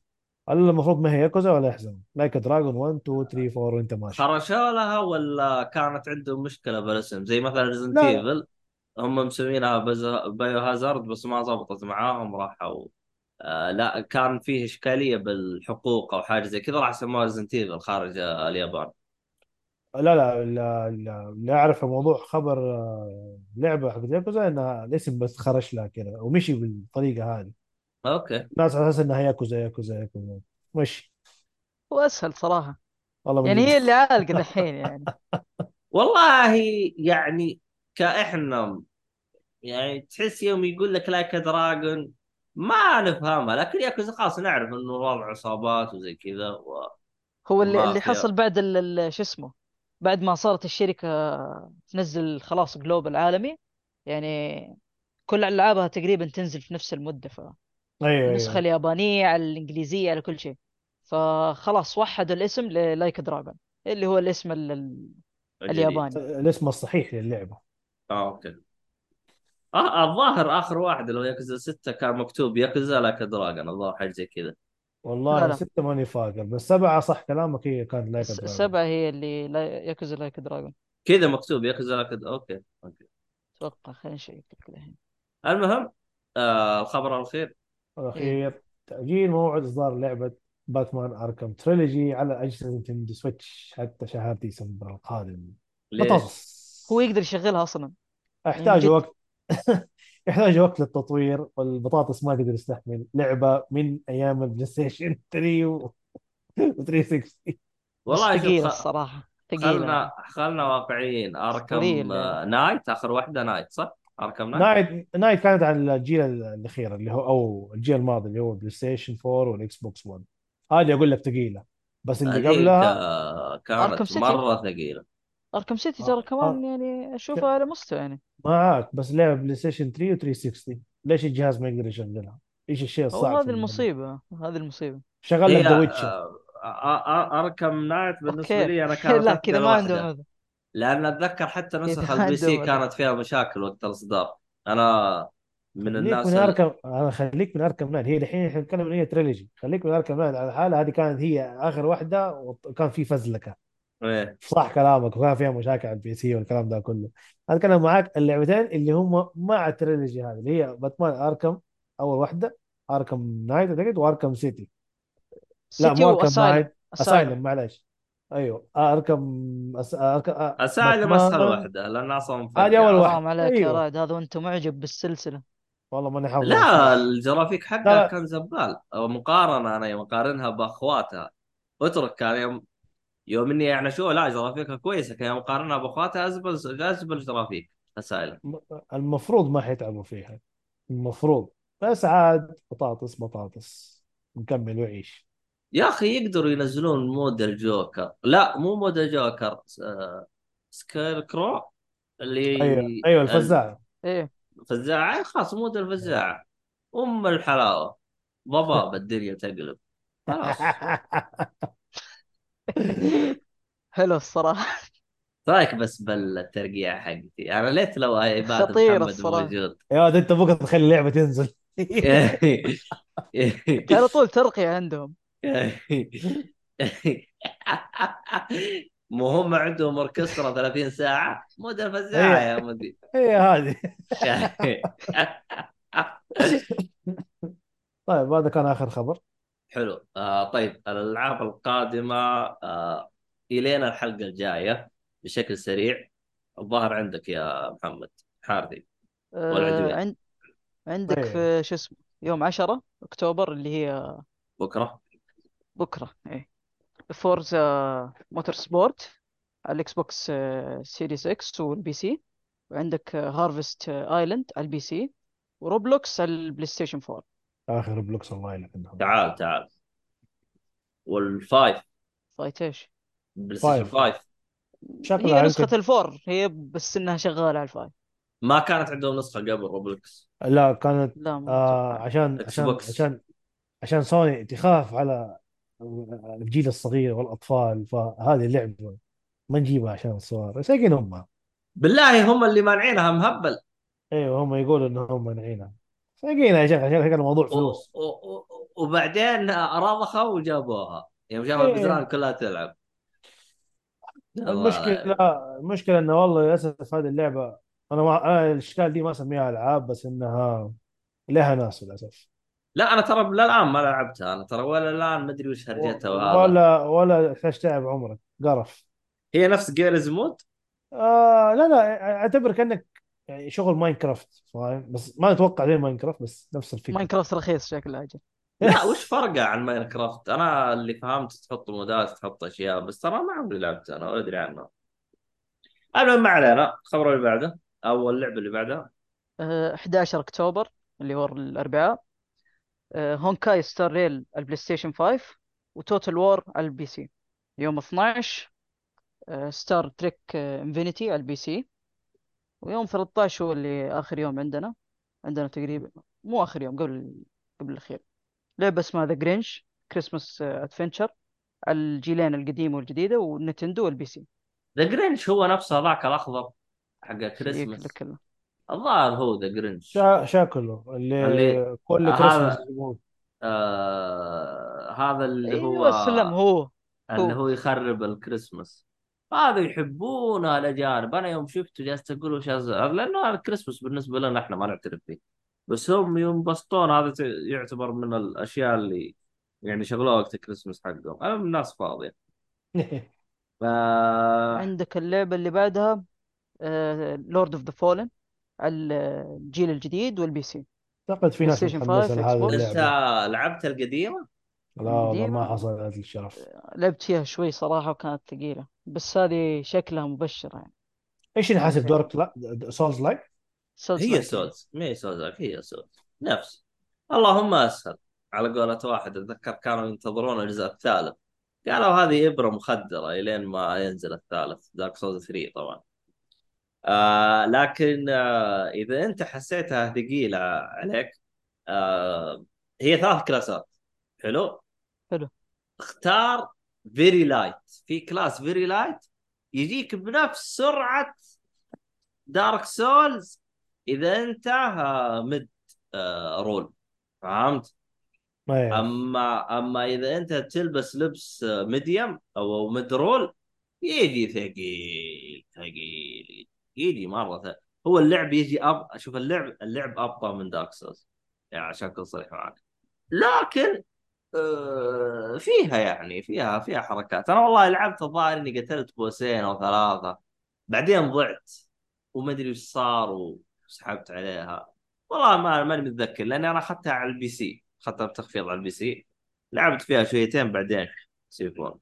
قالوا المفروض ما هي ياكوزا ولا يحزن؟ Like a Dragon 1 2 3 4 وانت ماشي. خرجوا لها ولا كانت عندهم مشكلة بالاسم؟ زي مثلا Resident. Evil هم مسمينها Biohazard بس ما زبطت معاهم راحوا آه لا كان فيه إشكالية بالحقوق أو حاجة زي كذا راح سموها Resident Evil خارج آه، اليابان. لا لا لا لا, أعرف موضوع خبر آه، لعبة حقت ياكوزا إنها الاسم بس خرج لها كذا ومشي بالطريقة هذه. أوكي. الناس على أساس إنها ياكوزا ياكوزا ياكوزا. مشي هو أسهل صراحة. والله من يعني. هي اللي عالقة دحين يعني. والله يعني كإحنا يعني تحس يوم يقول لك Like a Dragon ما نفهمها لكن ياكوزا خلاص نعرف إنه وضع عصابات وزي كذا و... هو اللي اللي. حصل بعد ال- ال- شو اسمه؟ بعد ما صارت الشركة تنزل خلاص global عالمي يعني كل ألعابها تقريبا تنزل في نفس المدة ف أيوه النسخة أيوه اليابانية على الإنجليزية على كل شيء. فخلاص وحدوا الاسم ل Like a Dragon اللي هو الاسم ال-. الياباني. الاسم الصحيح للعبة. آه أوكي. آه الظاهر آخر واحد اللي هو ياكوزا 6 كان مكتوب ياكوزا Like a Dragon الظاهر حاجة زي كذا. والله لا لا. ستة ماني فاكر بس سبعة صح كلامك هي كانت Like a Dragon السبعة هي اللي لا ياكوزا Like a Dragon كذا مكتوب ياكوزا Like a أوكي أوكي. أتوقع خلينا نشيك الحين. المهم آه الخبر الأخير. الأخير تأجيل موعد إصدار لعبة Batman Arkham Trilogy على أجهزة Nintendo Switch حتى شهر ديسمبر القادم. ليش؟ هو يقدر يشغلها أصلا. يحتاج جد. وقت. يحتاج وقت للتطوير والبطاطس ما تقدر تستحمل لعبة من أيام ال PlayStation 3 و 360 بس والله ثقيلة. الصراحة. ثقيلة. خلنا خلنا واقعيين. Arkham أسطورية آه، Knight آخر واحدة Knight صح؟ Arkham Knight Knight كانت على الجيل الأخير اللي هو أو الجيل الماضي اللي هو PlayStation 4 وال Xbox 1 هذه أقول لك ثقيلة بس اللي قبلها كانت City. مرة ثقيلة Arkham City آه، ترى كمان آه. يعني أشوفها على مستوى يعني معاك بس لعبة PlayStation 3 و 360 ليش الجهاز ما يقدر يشغلها؟ إيش الشيء الصعب هذه؟ المصيبة هذه المصيبة شغل لك ذا Witcher آه، آه، Arkham Knight بالنسبة لي أنا كانت لا كذا ما عندهم. هذا لأن أتذكر حتى نسخ ال PC كانت فيها مشاكل وقت الاصدار أنا من الناس من Arkham أنا خليك من Arkham Knight هي الحين إحنا نتكلم ان هي trilogy خليك من Arkham Knight على حالها هذه كانت هي آخر واحدة وكان في فزلكة. إيه. صح كلامك. وكان فيها مشاكل على ال PC والكلام ده كله. أنا أتكلم معاك اللعبتين اللي هم مع ال trilogy هذه اللي هي Batman Arkham أول واحدة Arkham Knight أعتقد و Arkham City. لا مو Arkham Knight. Asylum. معلش أيوه Arkham As... Arkham... Batman- اسهل واحدة لأن أصلا هذه أول واحدة. حرام عليك يا أيوه. رائد هذا وانت معجب بالسلسلة. والله ماني حافظ لا. الجرافيك حقها لا. كان زبال. مقارنة أنا يوم اقارنها بأخواتها. اترك كان يوم يوم إني يعني شو لا جرافيكها كويسة. كان يوم اقارنها بأخواتها أزبل أزبل graphic Asylum م- المفروض ما حيتعبوا فيها المفروض. بس عاد بطاطس بطاطس. نكمل وعيش. يا أخي يقدروا ينزلون mode الجوكر لا مو mode الجوكر آه، Scarecrow اللي أيوه أيوه الفزاعة. إيه. الفزاعه خلاص mode الفزاعه أم الحلاوة. ضباب الدنيا تقلب. خلاص. حلو الصراحة. رايك بس بالترقيع حقتي. أنا ليت لو عباد خطيرة محمد الصراحة. موجود. يا ولد أنت بكرة تخلي اللعبة تنزل. على طول ترقية عندهم. مو هم عندهم أوركسترا 30 ساعة؟ مود الفزاعة يا مدي هي هذه. طيب هذا كان آخر خبر. حلو. آه طيب الألعاب القادمة آه الين الحلقة الجاية بشكل سريع. الظاهر عندك يا محمد حارثي. ولا آه عند... عندك إيه. في شو اسمه يوم 10 أكتوبر اللي هي بكرة بكره إيه. Forza Motorsport على ال Xbox آه، Series X وال PC. وعندك Harvest Island على ال PC. و Roblox على ال PlayStation 4 آخر Roblox الله عندهم. تعال تعال. وال five. five إيش؟ PlayStation five. 5 شكلها هي نسخة ال four هي بس إنها شغالة على ال five. ما كانت عندهم نسخة قبل Roblox لا كانت لا آه. عشان عشان. عشان عشان سوني تخاف على الجيل الصغير والأطفال فهذه اللعبه ما نجيبها عشان الصغار سايقين هم. بالله هم اللي مانعينها مهبل. أيوه هم يقولوا إنهم مانعينها. سايقينها يا شيخ عشان الموضوع فلوس. و- و- وبعدين رضخوا وجابوها. يوم شافوا إيه. الجيران كلها تلعب. المشكلة المشكلة إنه والله للأسف هذه اللعبة أنا ما أنا الأشكال دي ما أسميها ألعاب بس إنها لها ناس للأسف. لا أنا ترى للان ما لعبتها أنا ترى ولا الآن ما أدري وش هرجتها وهذا. ولا ولا تحتاج تعب عمرك قرف. هي نفس Garry's Mod آه لا لا اعتبر كانك يعني شغل Minecraft فاهم؟ بس ما أتوقع زي Minecraft بس نفس الفكرة. Minecraft رخيص شكله أجل. لا وش فرقه عن Minecraft أنا اللي فهمت تحط مودات تحط أشياء بس ترى ما عمري لعبت أنا ولا أدري عنها. المهم ما علينا. الخبر اللي بعده أو اللعبه اللي بعدها آه، 11 أكتوبر اللي هو الأربعاء. Honkai Star Rail ال PlayStation 5 و Total War على ال PC. يوم 12 آه، Star Trek آه، Infinite على ال PC. ويوم 13 هو اللي آخر يوم عندنا. عندنا تقريبا مو آخر يوم قبل قبل الأخير. لعبة اسمها The Grinch Christmas Adventure على الجيلين القديمه والجديدة وال Nintendo وال PC. The Grinch هو نفسه هذاك الأخضر حق لك الظاهر هو The Grinch شا شاكله اللي, اللي- كل هذا- كريسماس يجيبوه. آه هذا اللي هو أيوه سلم هو. اللي هو. هو يخرب الكريسماس هذا يحبونه الاجانب أنا يوم شفته جالس أقول وش هذا؟ لأنه هذا الكريسماس بالنسبة لنا إحنا ما نعترف فيه بس هم ينبسطون هذا يعتبر من الأشياء اللي يعني شغلوها وقت الكريسماس حقهم. أنا من الناس فاضية. آه عندك اللعبة اللي بعدها لورد اوف ذا فولن الجيل الجديد والبي سي. أعتقد في ناس متحمسة 5 لهذه Xbox. أنت لعبت القديمة؟ لا والله. ما حصل هذا الشرف. لعبت فيها شوي صراحة وكانت ثقيلة بس هذه شكلها مبشرة يعني. إيش نحاسب دورك؟ لا سولز لايك سولز هي. سولز ما هي سولز هي سولز نفس. اللهم أسهل. على قولة واحد أتذكر كانوا ينتظرون الجزء الثالث. قالوا هذه إبرة مخدرة إلين ما ينزل الثالث Dark Souls 3 طبعا. آه لكن آه إذا أنت حسيتها ثقيلة عليك آه هي ثلاث كلاسات حلو حلو. اختار very light في class very light يجيك بنفس سرعة Dark Souls إذا أنت آه، mid آه، roll فهمت؟ إيه. أما أما إذا أنت تلبس لبس آه، medium أو mid roll يجي ثقيل ثقيل يجي مرة ثقيل. هو اللعب يجي أب... شوف اللعب اللعب أبطأ من Dark Souls يعني عشان أكون صريح معك لكن آه، فيها يعني فيها فيها حركات. أنا والله لعبت الظاهر إني قتلت بوسين أو ثلاثة. بعدين ضعت. وما أدري وش صار وسحبت عليها. والله ما ماني متذكر لأني أنا أخذتها على ال PC. أخذتها بتخفيض على ال PC. لعبت فيها شويتين بعدين سيفون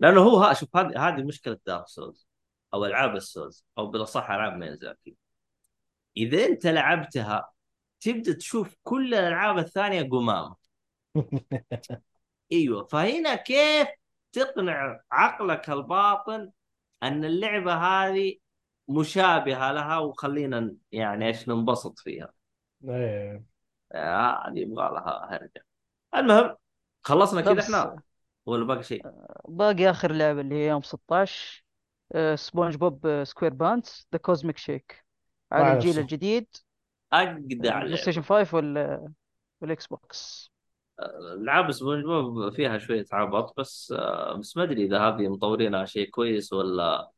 لأنه هو ها شوف هذه هذه مشكلة Dark Souls أو ألعاب ال Souls أو بالأصح ألعاب ميازاكي إذا أنت لعبتها تبدأ تشوف كل الألعاب الثانية قمامة. أيوه فهنا كيف تقنع عقلك الباطن أن اللعبة هذه مشابهة لها وخلينا يعني إيش ننبسط فيها. آه، هذه يبغى لها هرجة. المهم خلصنا كذا إحنا؟ ولا باقي شيء؟ باقي آخر لعبة اللي هي يوم 16 آه، سبونج بوب آه، SquarePants The Cosmic Shake. على الجيل. الجديد. اجدع ال Play لعبه Station 5 وال وال Xbox العاب سبونج بوب فيها شوية عبط بس آه، بس ما أدري إذا هذه مطورينها شيء كويس ولا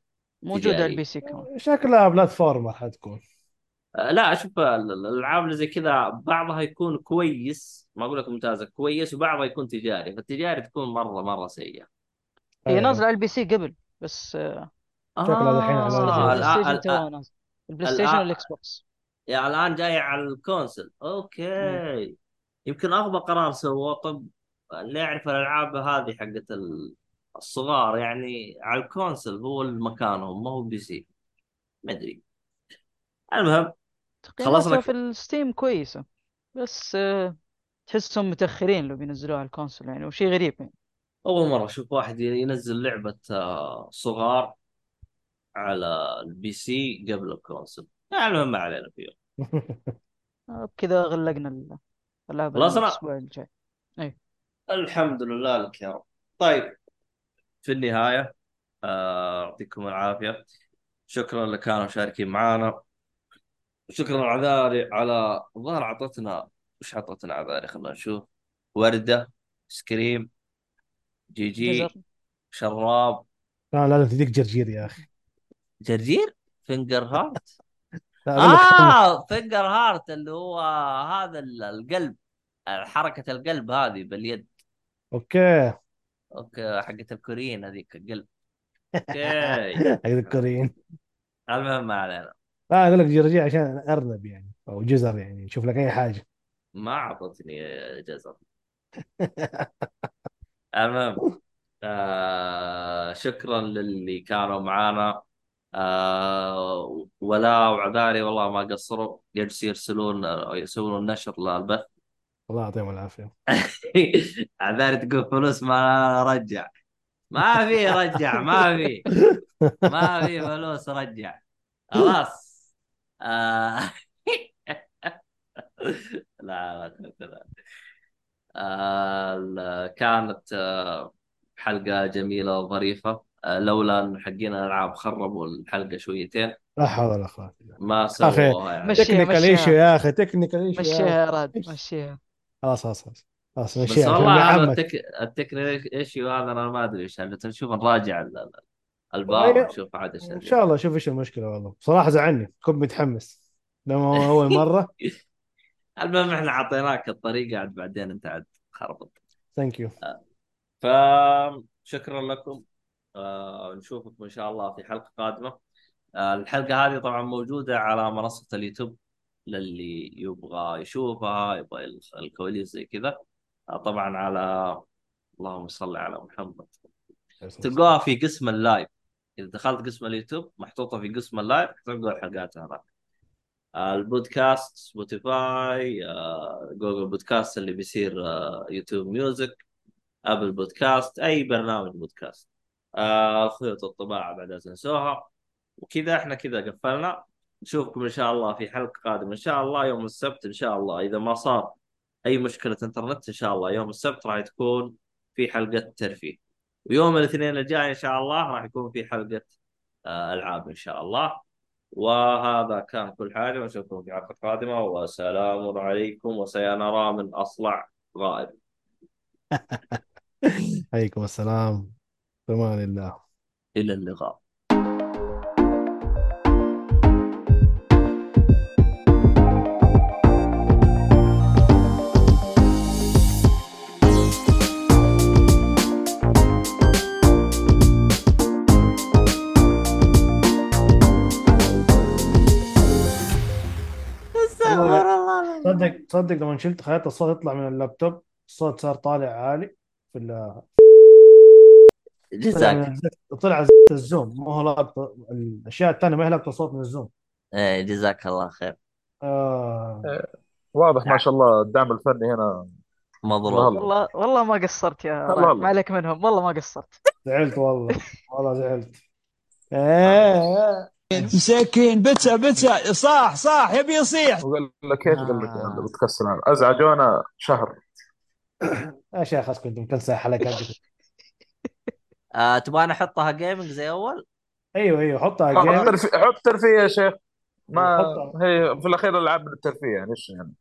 موجودة على. البي سي كمان. شكلها platformer حتكون. آه، لا أشوف ال- الألعاب اللي زي كذا بعضها يكون كويس ما أقول لك ممتازة كويس وبعضها يكون تجاري. فالتجاري تكون مرة مرة سيئة. هي إيه. نازلة على ال PC قبل بس آه، شكلها دحين على آه، ال PlayStation ال PlayStation وال Xbox يعني الان جاي على ال console. Okay. يمكن أغبى قرار سووه. طب اللي يعرف الألعاب هذه حقت ال- الصغار يعني على ال console هو مكانهم ما هو PC. ما أدري. المهم خلصنا في ال Steam كويسة. بس آه، تحسهم متأخرين لو بينزلوها على ال console يعني وشيء غريب يعني. أول مرة أشوف واحد ينزل لعبة آه، صغار. على ال PC قبل ال console. يعني المهم ما علينا فيه آه، بكذا غلقنا ال- الألعاب خلاص أنا- الأسبوع الجاي. الحمد لله لك يا رب. طيب في النهاية آه، يعطيكم العافية. شكرا اللي كانوا مشاركين معانا. شكرا عذاري على الظاهر اعطتنا وش اعطتنا عذاري خلينا نشوف. وردة سكريم جي جي جزر. شراب. لا لازم تديك جرجير يا أخي. جرجير finger heart آه finger heart اللي هو هذا ال- القلب حركة القلب هذه باليد. أوكي. أوكي حقت الكوريين هذيك القلب. أوكي. حق الكوريين. المهم ما علينا. لا أقول لك جرجير عشان أرنب يعني أو جزر يعني شوف لك أي حاجة. ما أعطتني جزر. المهم آه شكرا للي كانوا معانا. آه ولا وعذاري والله ما قصروا. يجلسوا يرسلون يسوون النشر للبث الله يعطيهم العافية. عذاري تقول فلوس ما رجع. ما في رجع ما في. ما في فلوس رجع. خلاص. آه. لا لا لا آه كانت آه حلقة جميلة وظريفة. آه لولا إن حقين الالعاب خربوا الحلقة شويتين. لا حول ولا قوة. ما سووها يعني. مشيها، technical. issue يا أخي technical issue مشيها يا. راد مشيها. خلاص خلاص خلاص خلاص بس والله هذا ال tech... ال technical issue هذا أنا ما أدري إيش يعني نشوف نراجع ال- ال- البار طيب. ونشوف عاد إيش إن شاء الله شوف إيش المشكلة والله. بصراحة زعلني كنت متحمس. لما هو أول مرة. المهم إحنا اعطيناك الطريقة عاد بعدين أنت عاد خربط. thank you فشكرا لكم. آه نشوفكم إن شاء الله في حلقة قادمة. آه الحلقة هذه طبعا موجودة على منصة اليوتيوب للي يبغى يشوفها يبغى ال- الكواليس زي كذا. آه طبعا على اللهم صل على محمد. تلقاها في قسم ال live. إذا دخلت قسم اليوتيوب محطوطة في قسم ال live تلقى الحلقات هناك آه، البودكاست Spotify آه، Google Podcasts اللي بيصير آه، YouTube Music. Apple Podcasts أي برنامج بودكاست. آه، خيوط الطباعة بعد تنسوها. وكذا إحنا كذا قفلنا. نشوفكم إن شاء الله في حلقة قادمة. إن شاء الله يوم السبت إن شاء الله. إذا ما صار أي مشكلة إنترنت إن شاء الله يوم السبت راح تكون في حلقة ترفيه. ويوم الاثنين الجاي إن شاء الله راح يكون في حلقة آه، ألعاب إن شاء الله. وهذا كان كل حاجة. ونشوفكم في حلقة قادمة. وسلام عليكم. وسينرى من أصلع غائب. عليكم السلام. في أمان الله. إلى اللقاء. تصدق تصدق لما شلت خليت الصوت يطلع من اللابتوب الصوت صار طالع عالي. في ال- جزاك. طلع الزوم. مو هو لقطة الأشياء الثانية ما هي لقطه صوت من الزوم. إيه، جزاك الله خير. آه. واضح ما شاء الله الدعم الفني هنا. مضروب. الله. والله والله ما قصرت يا. ما عليك منهم. والله ما قصرت. زعلت والله. والله زعلت. آه مسكين بتسع بتسع صاح صاح. يبي يصيح. وقال لك إيش قال لك آه. بتكسر. ازعجونا شهر. يا شيخ اسكت انت مكلسه حلقة آه تبغى أحطها جيمنج زي أول؟ أيوه أيوه حطها حط جيم ترفيه حط ترفيه يا شيخ ما. هي في الأخير العاب للترفيه يعني إيش يعني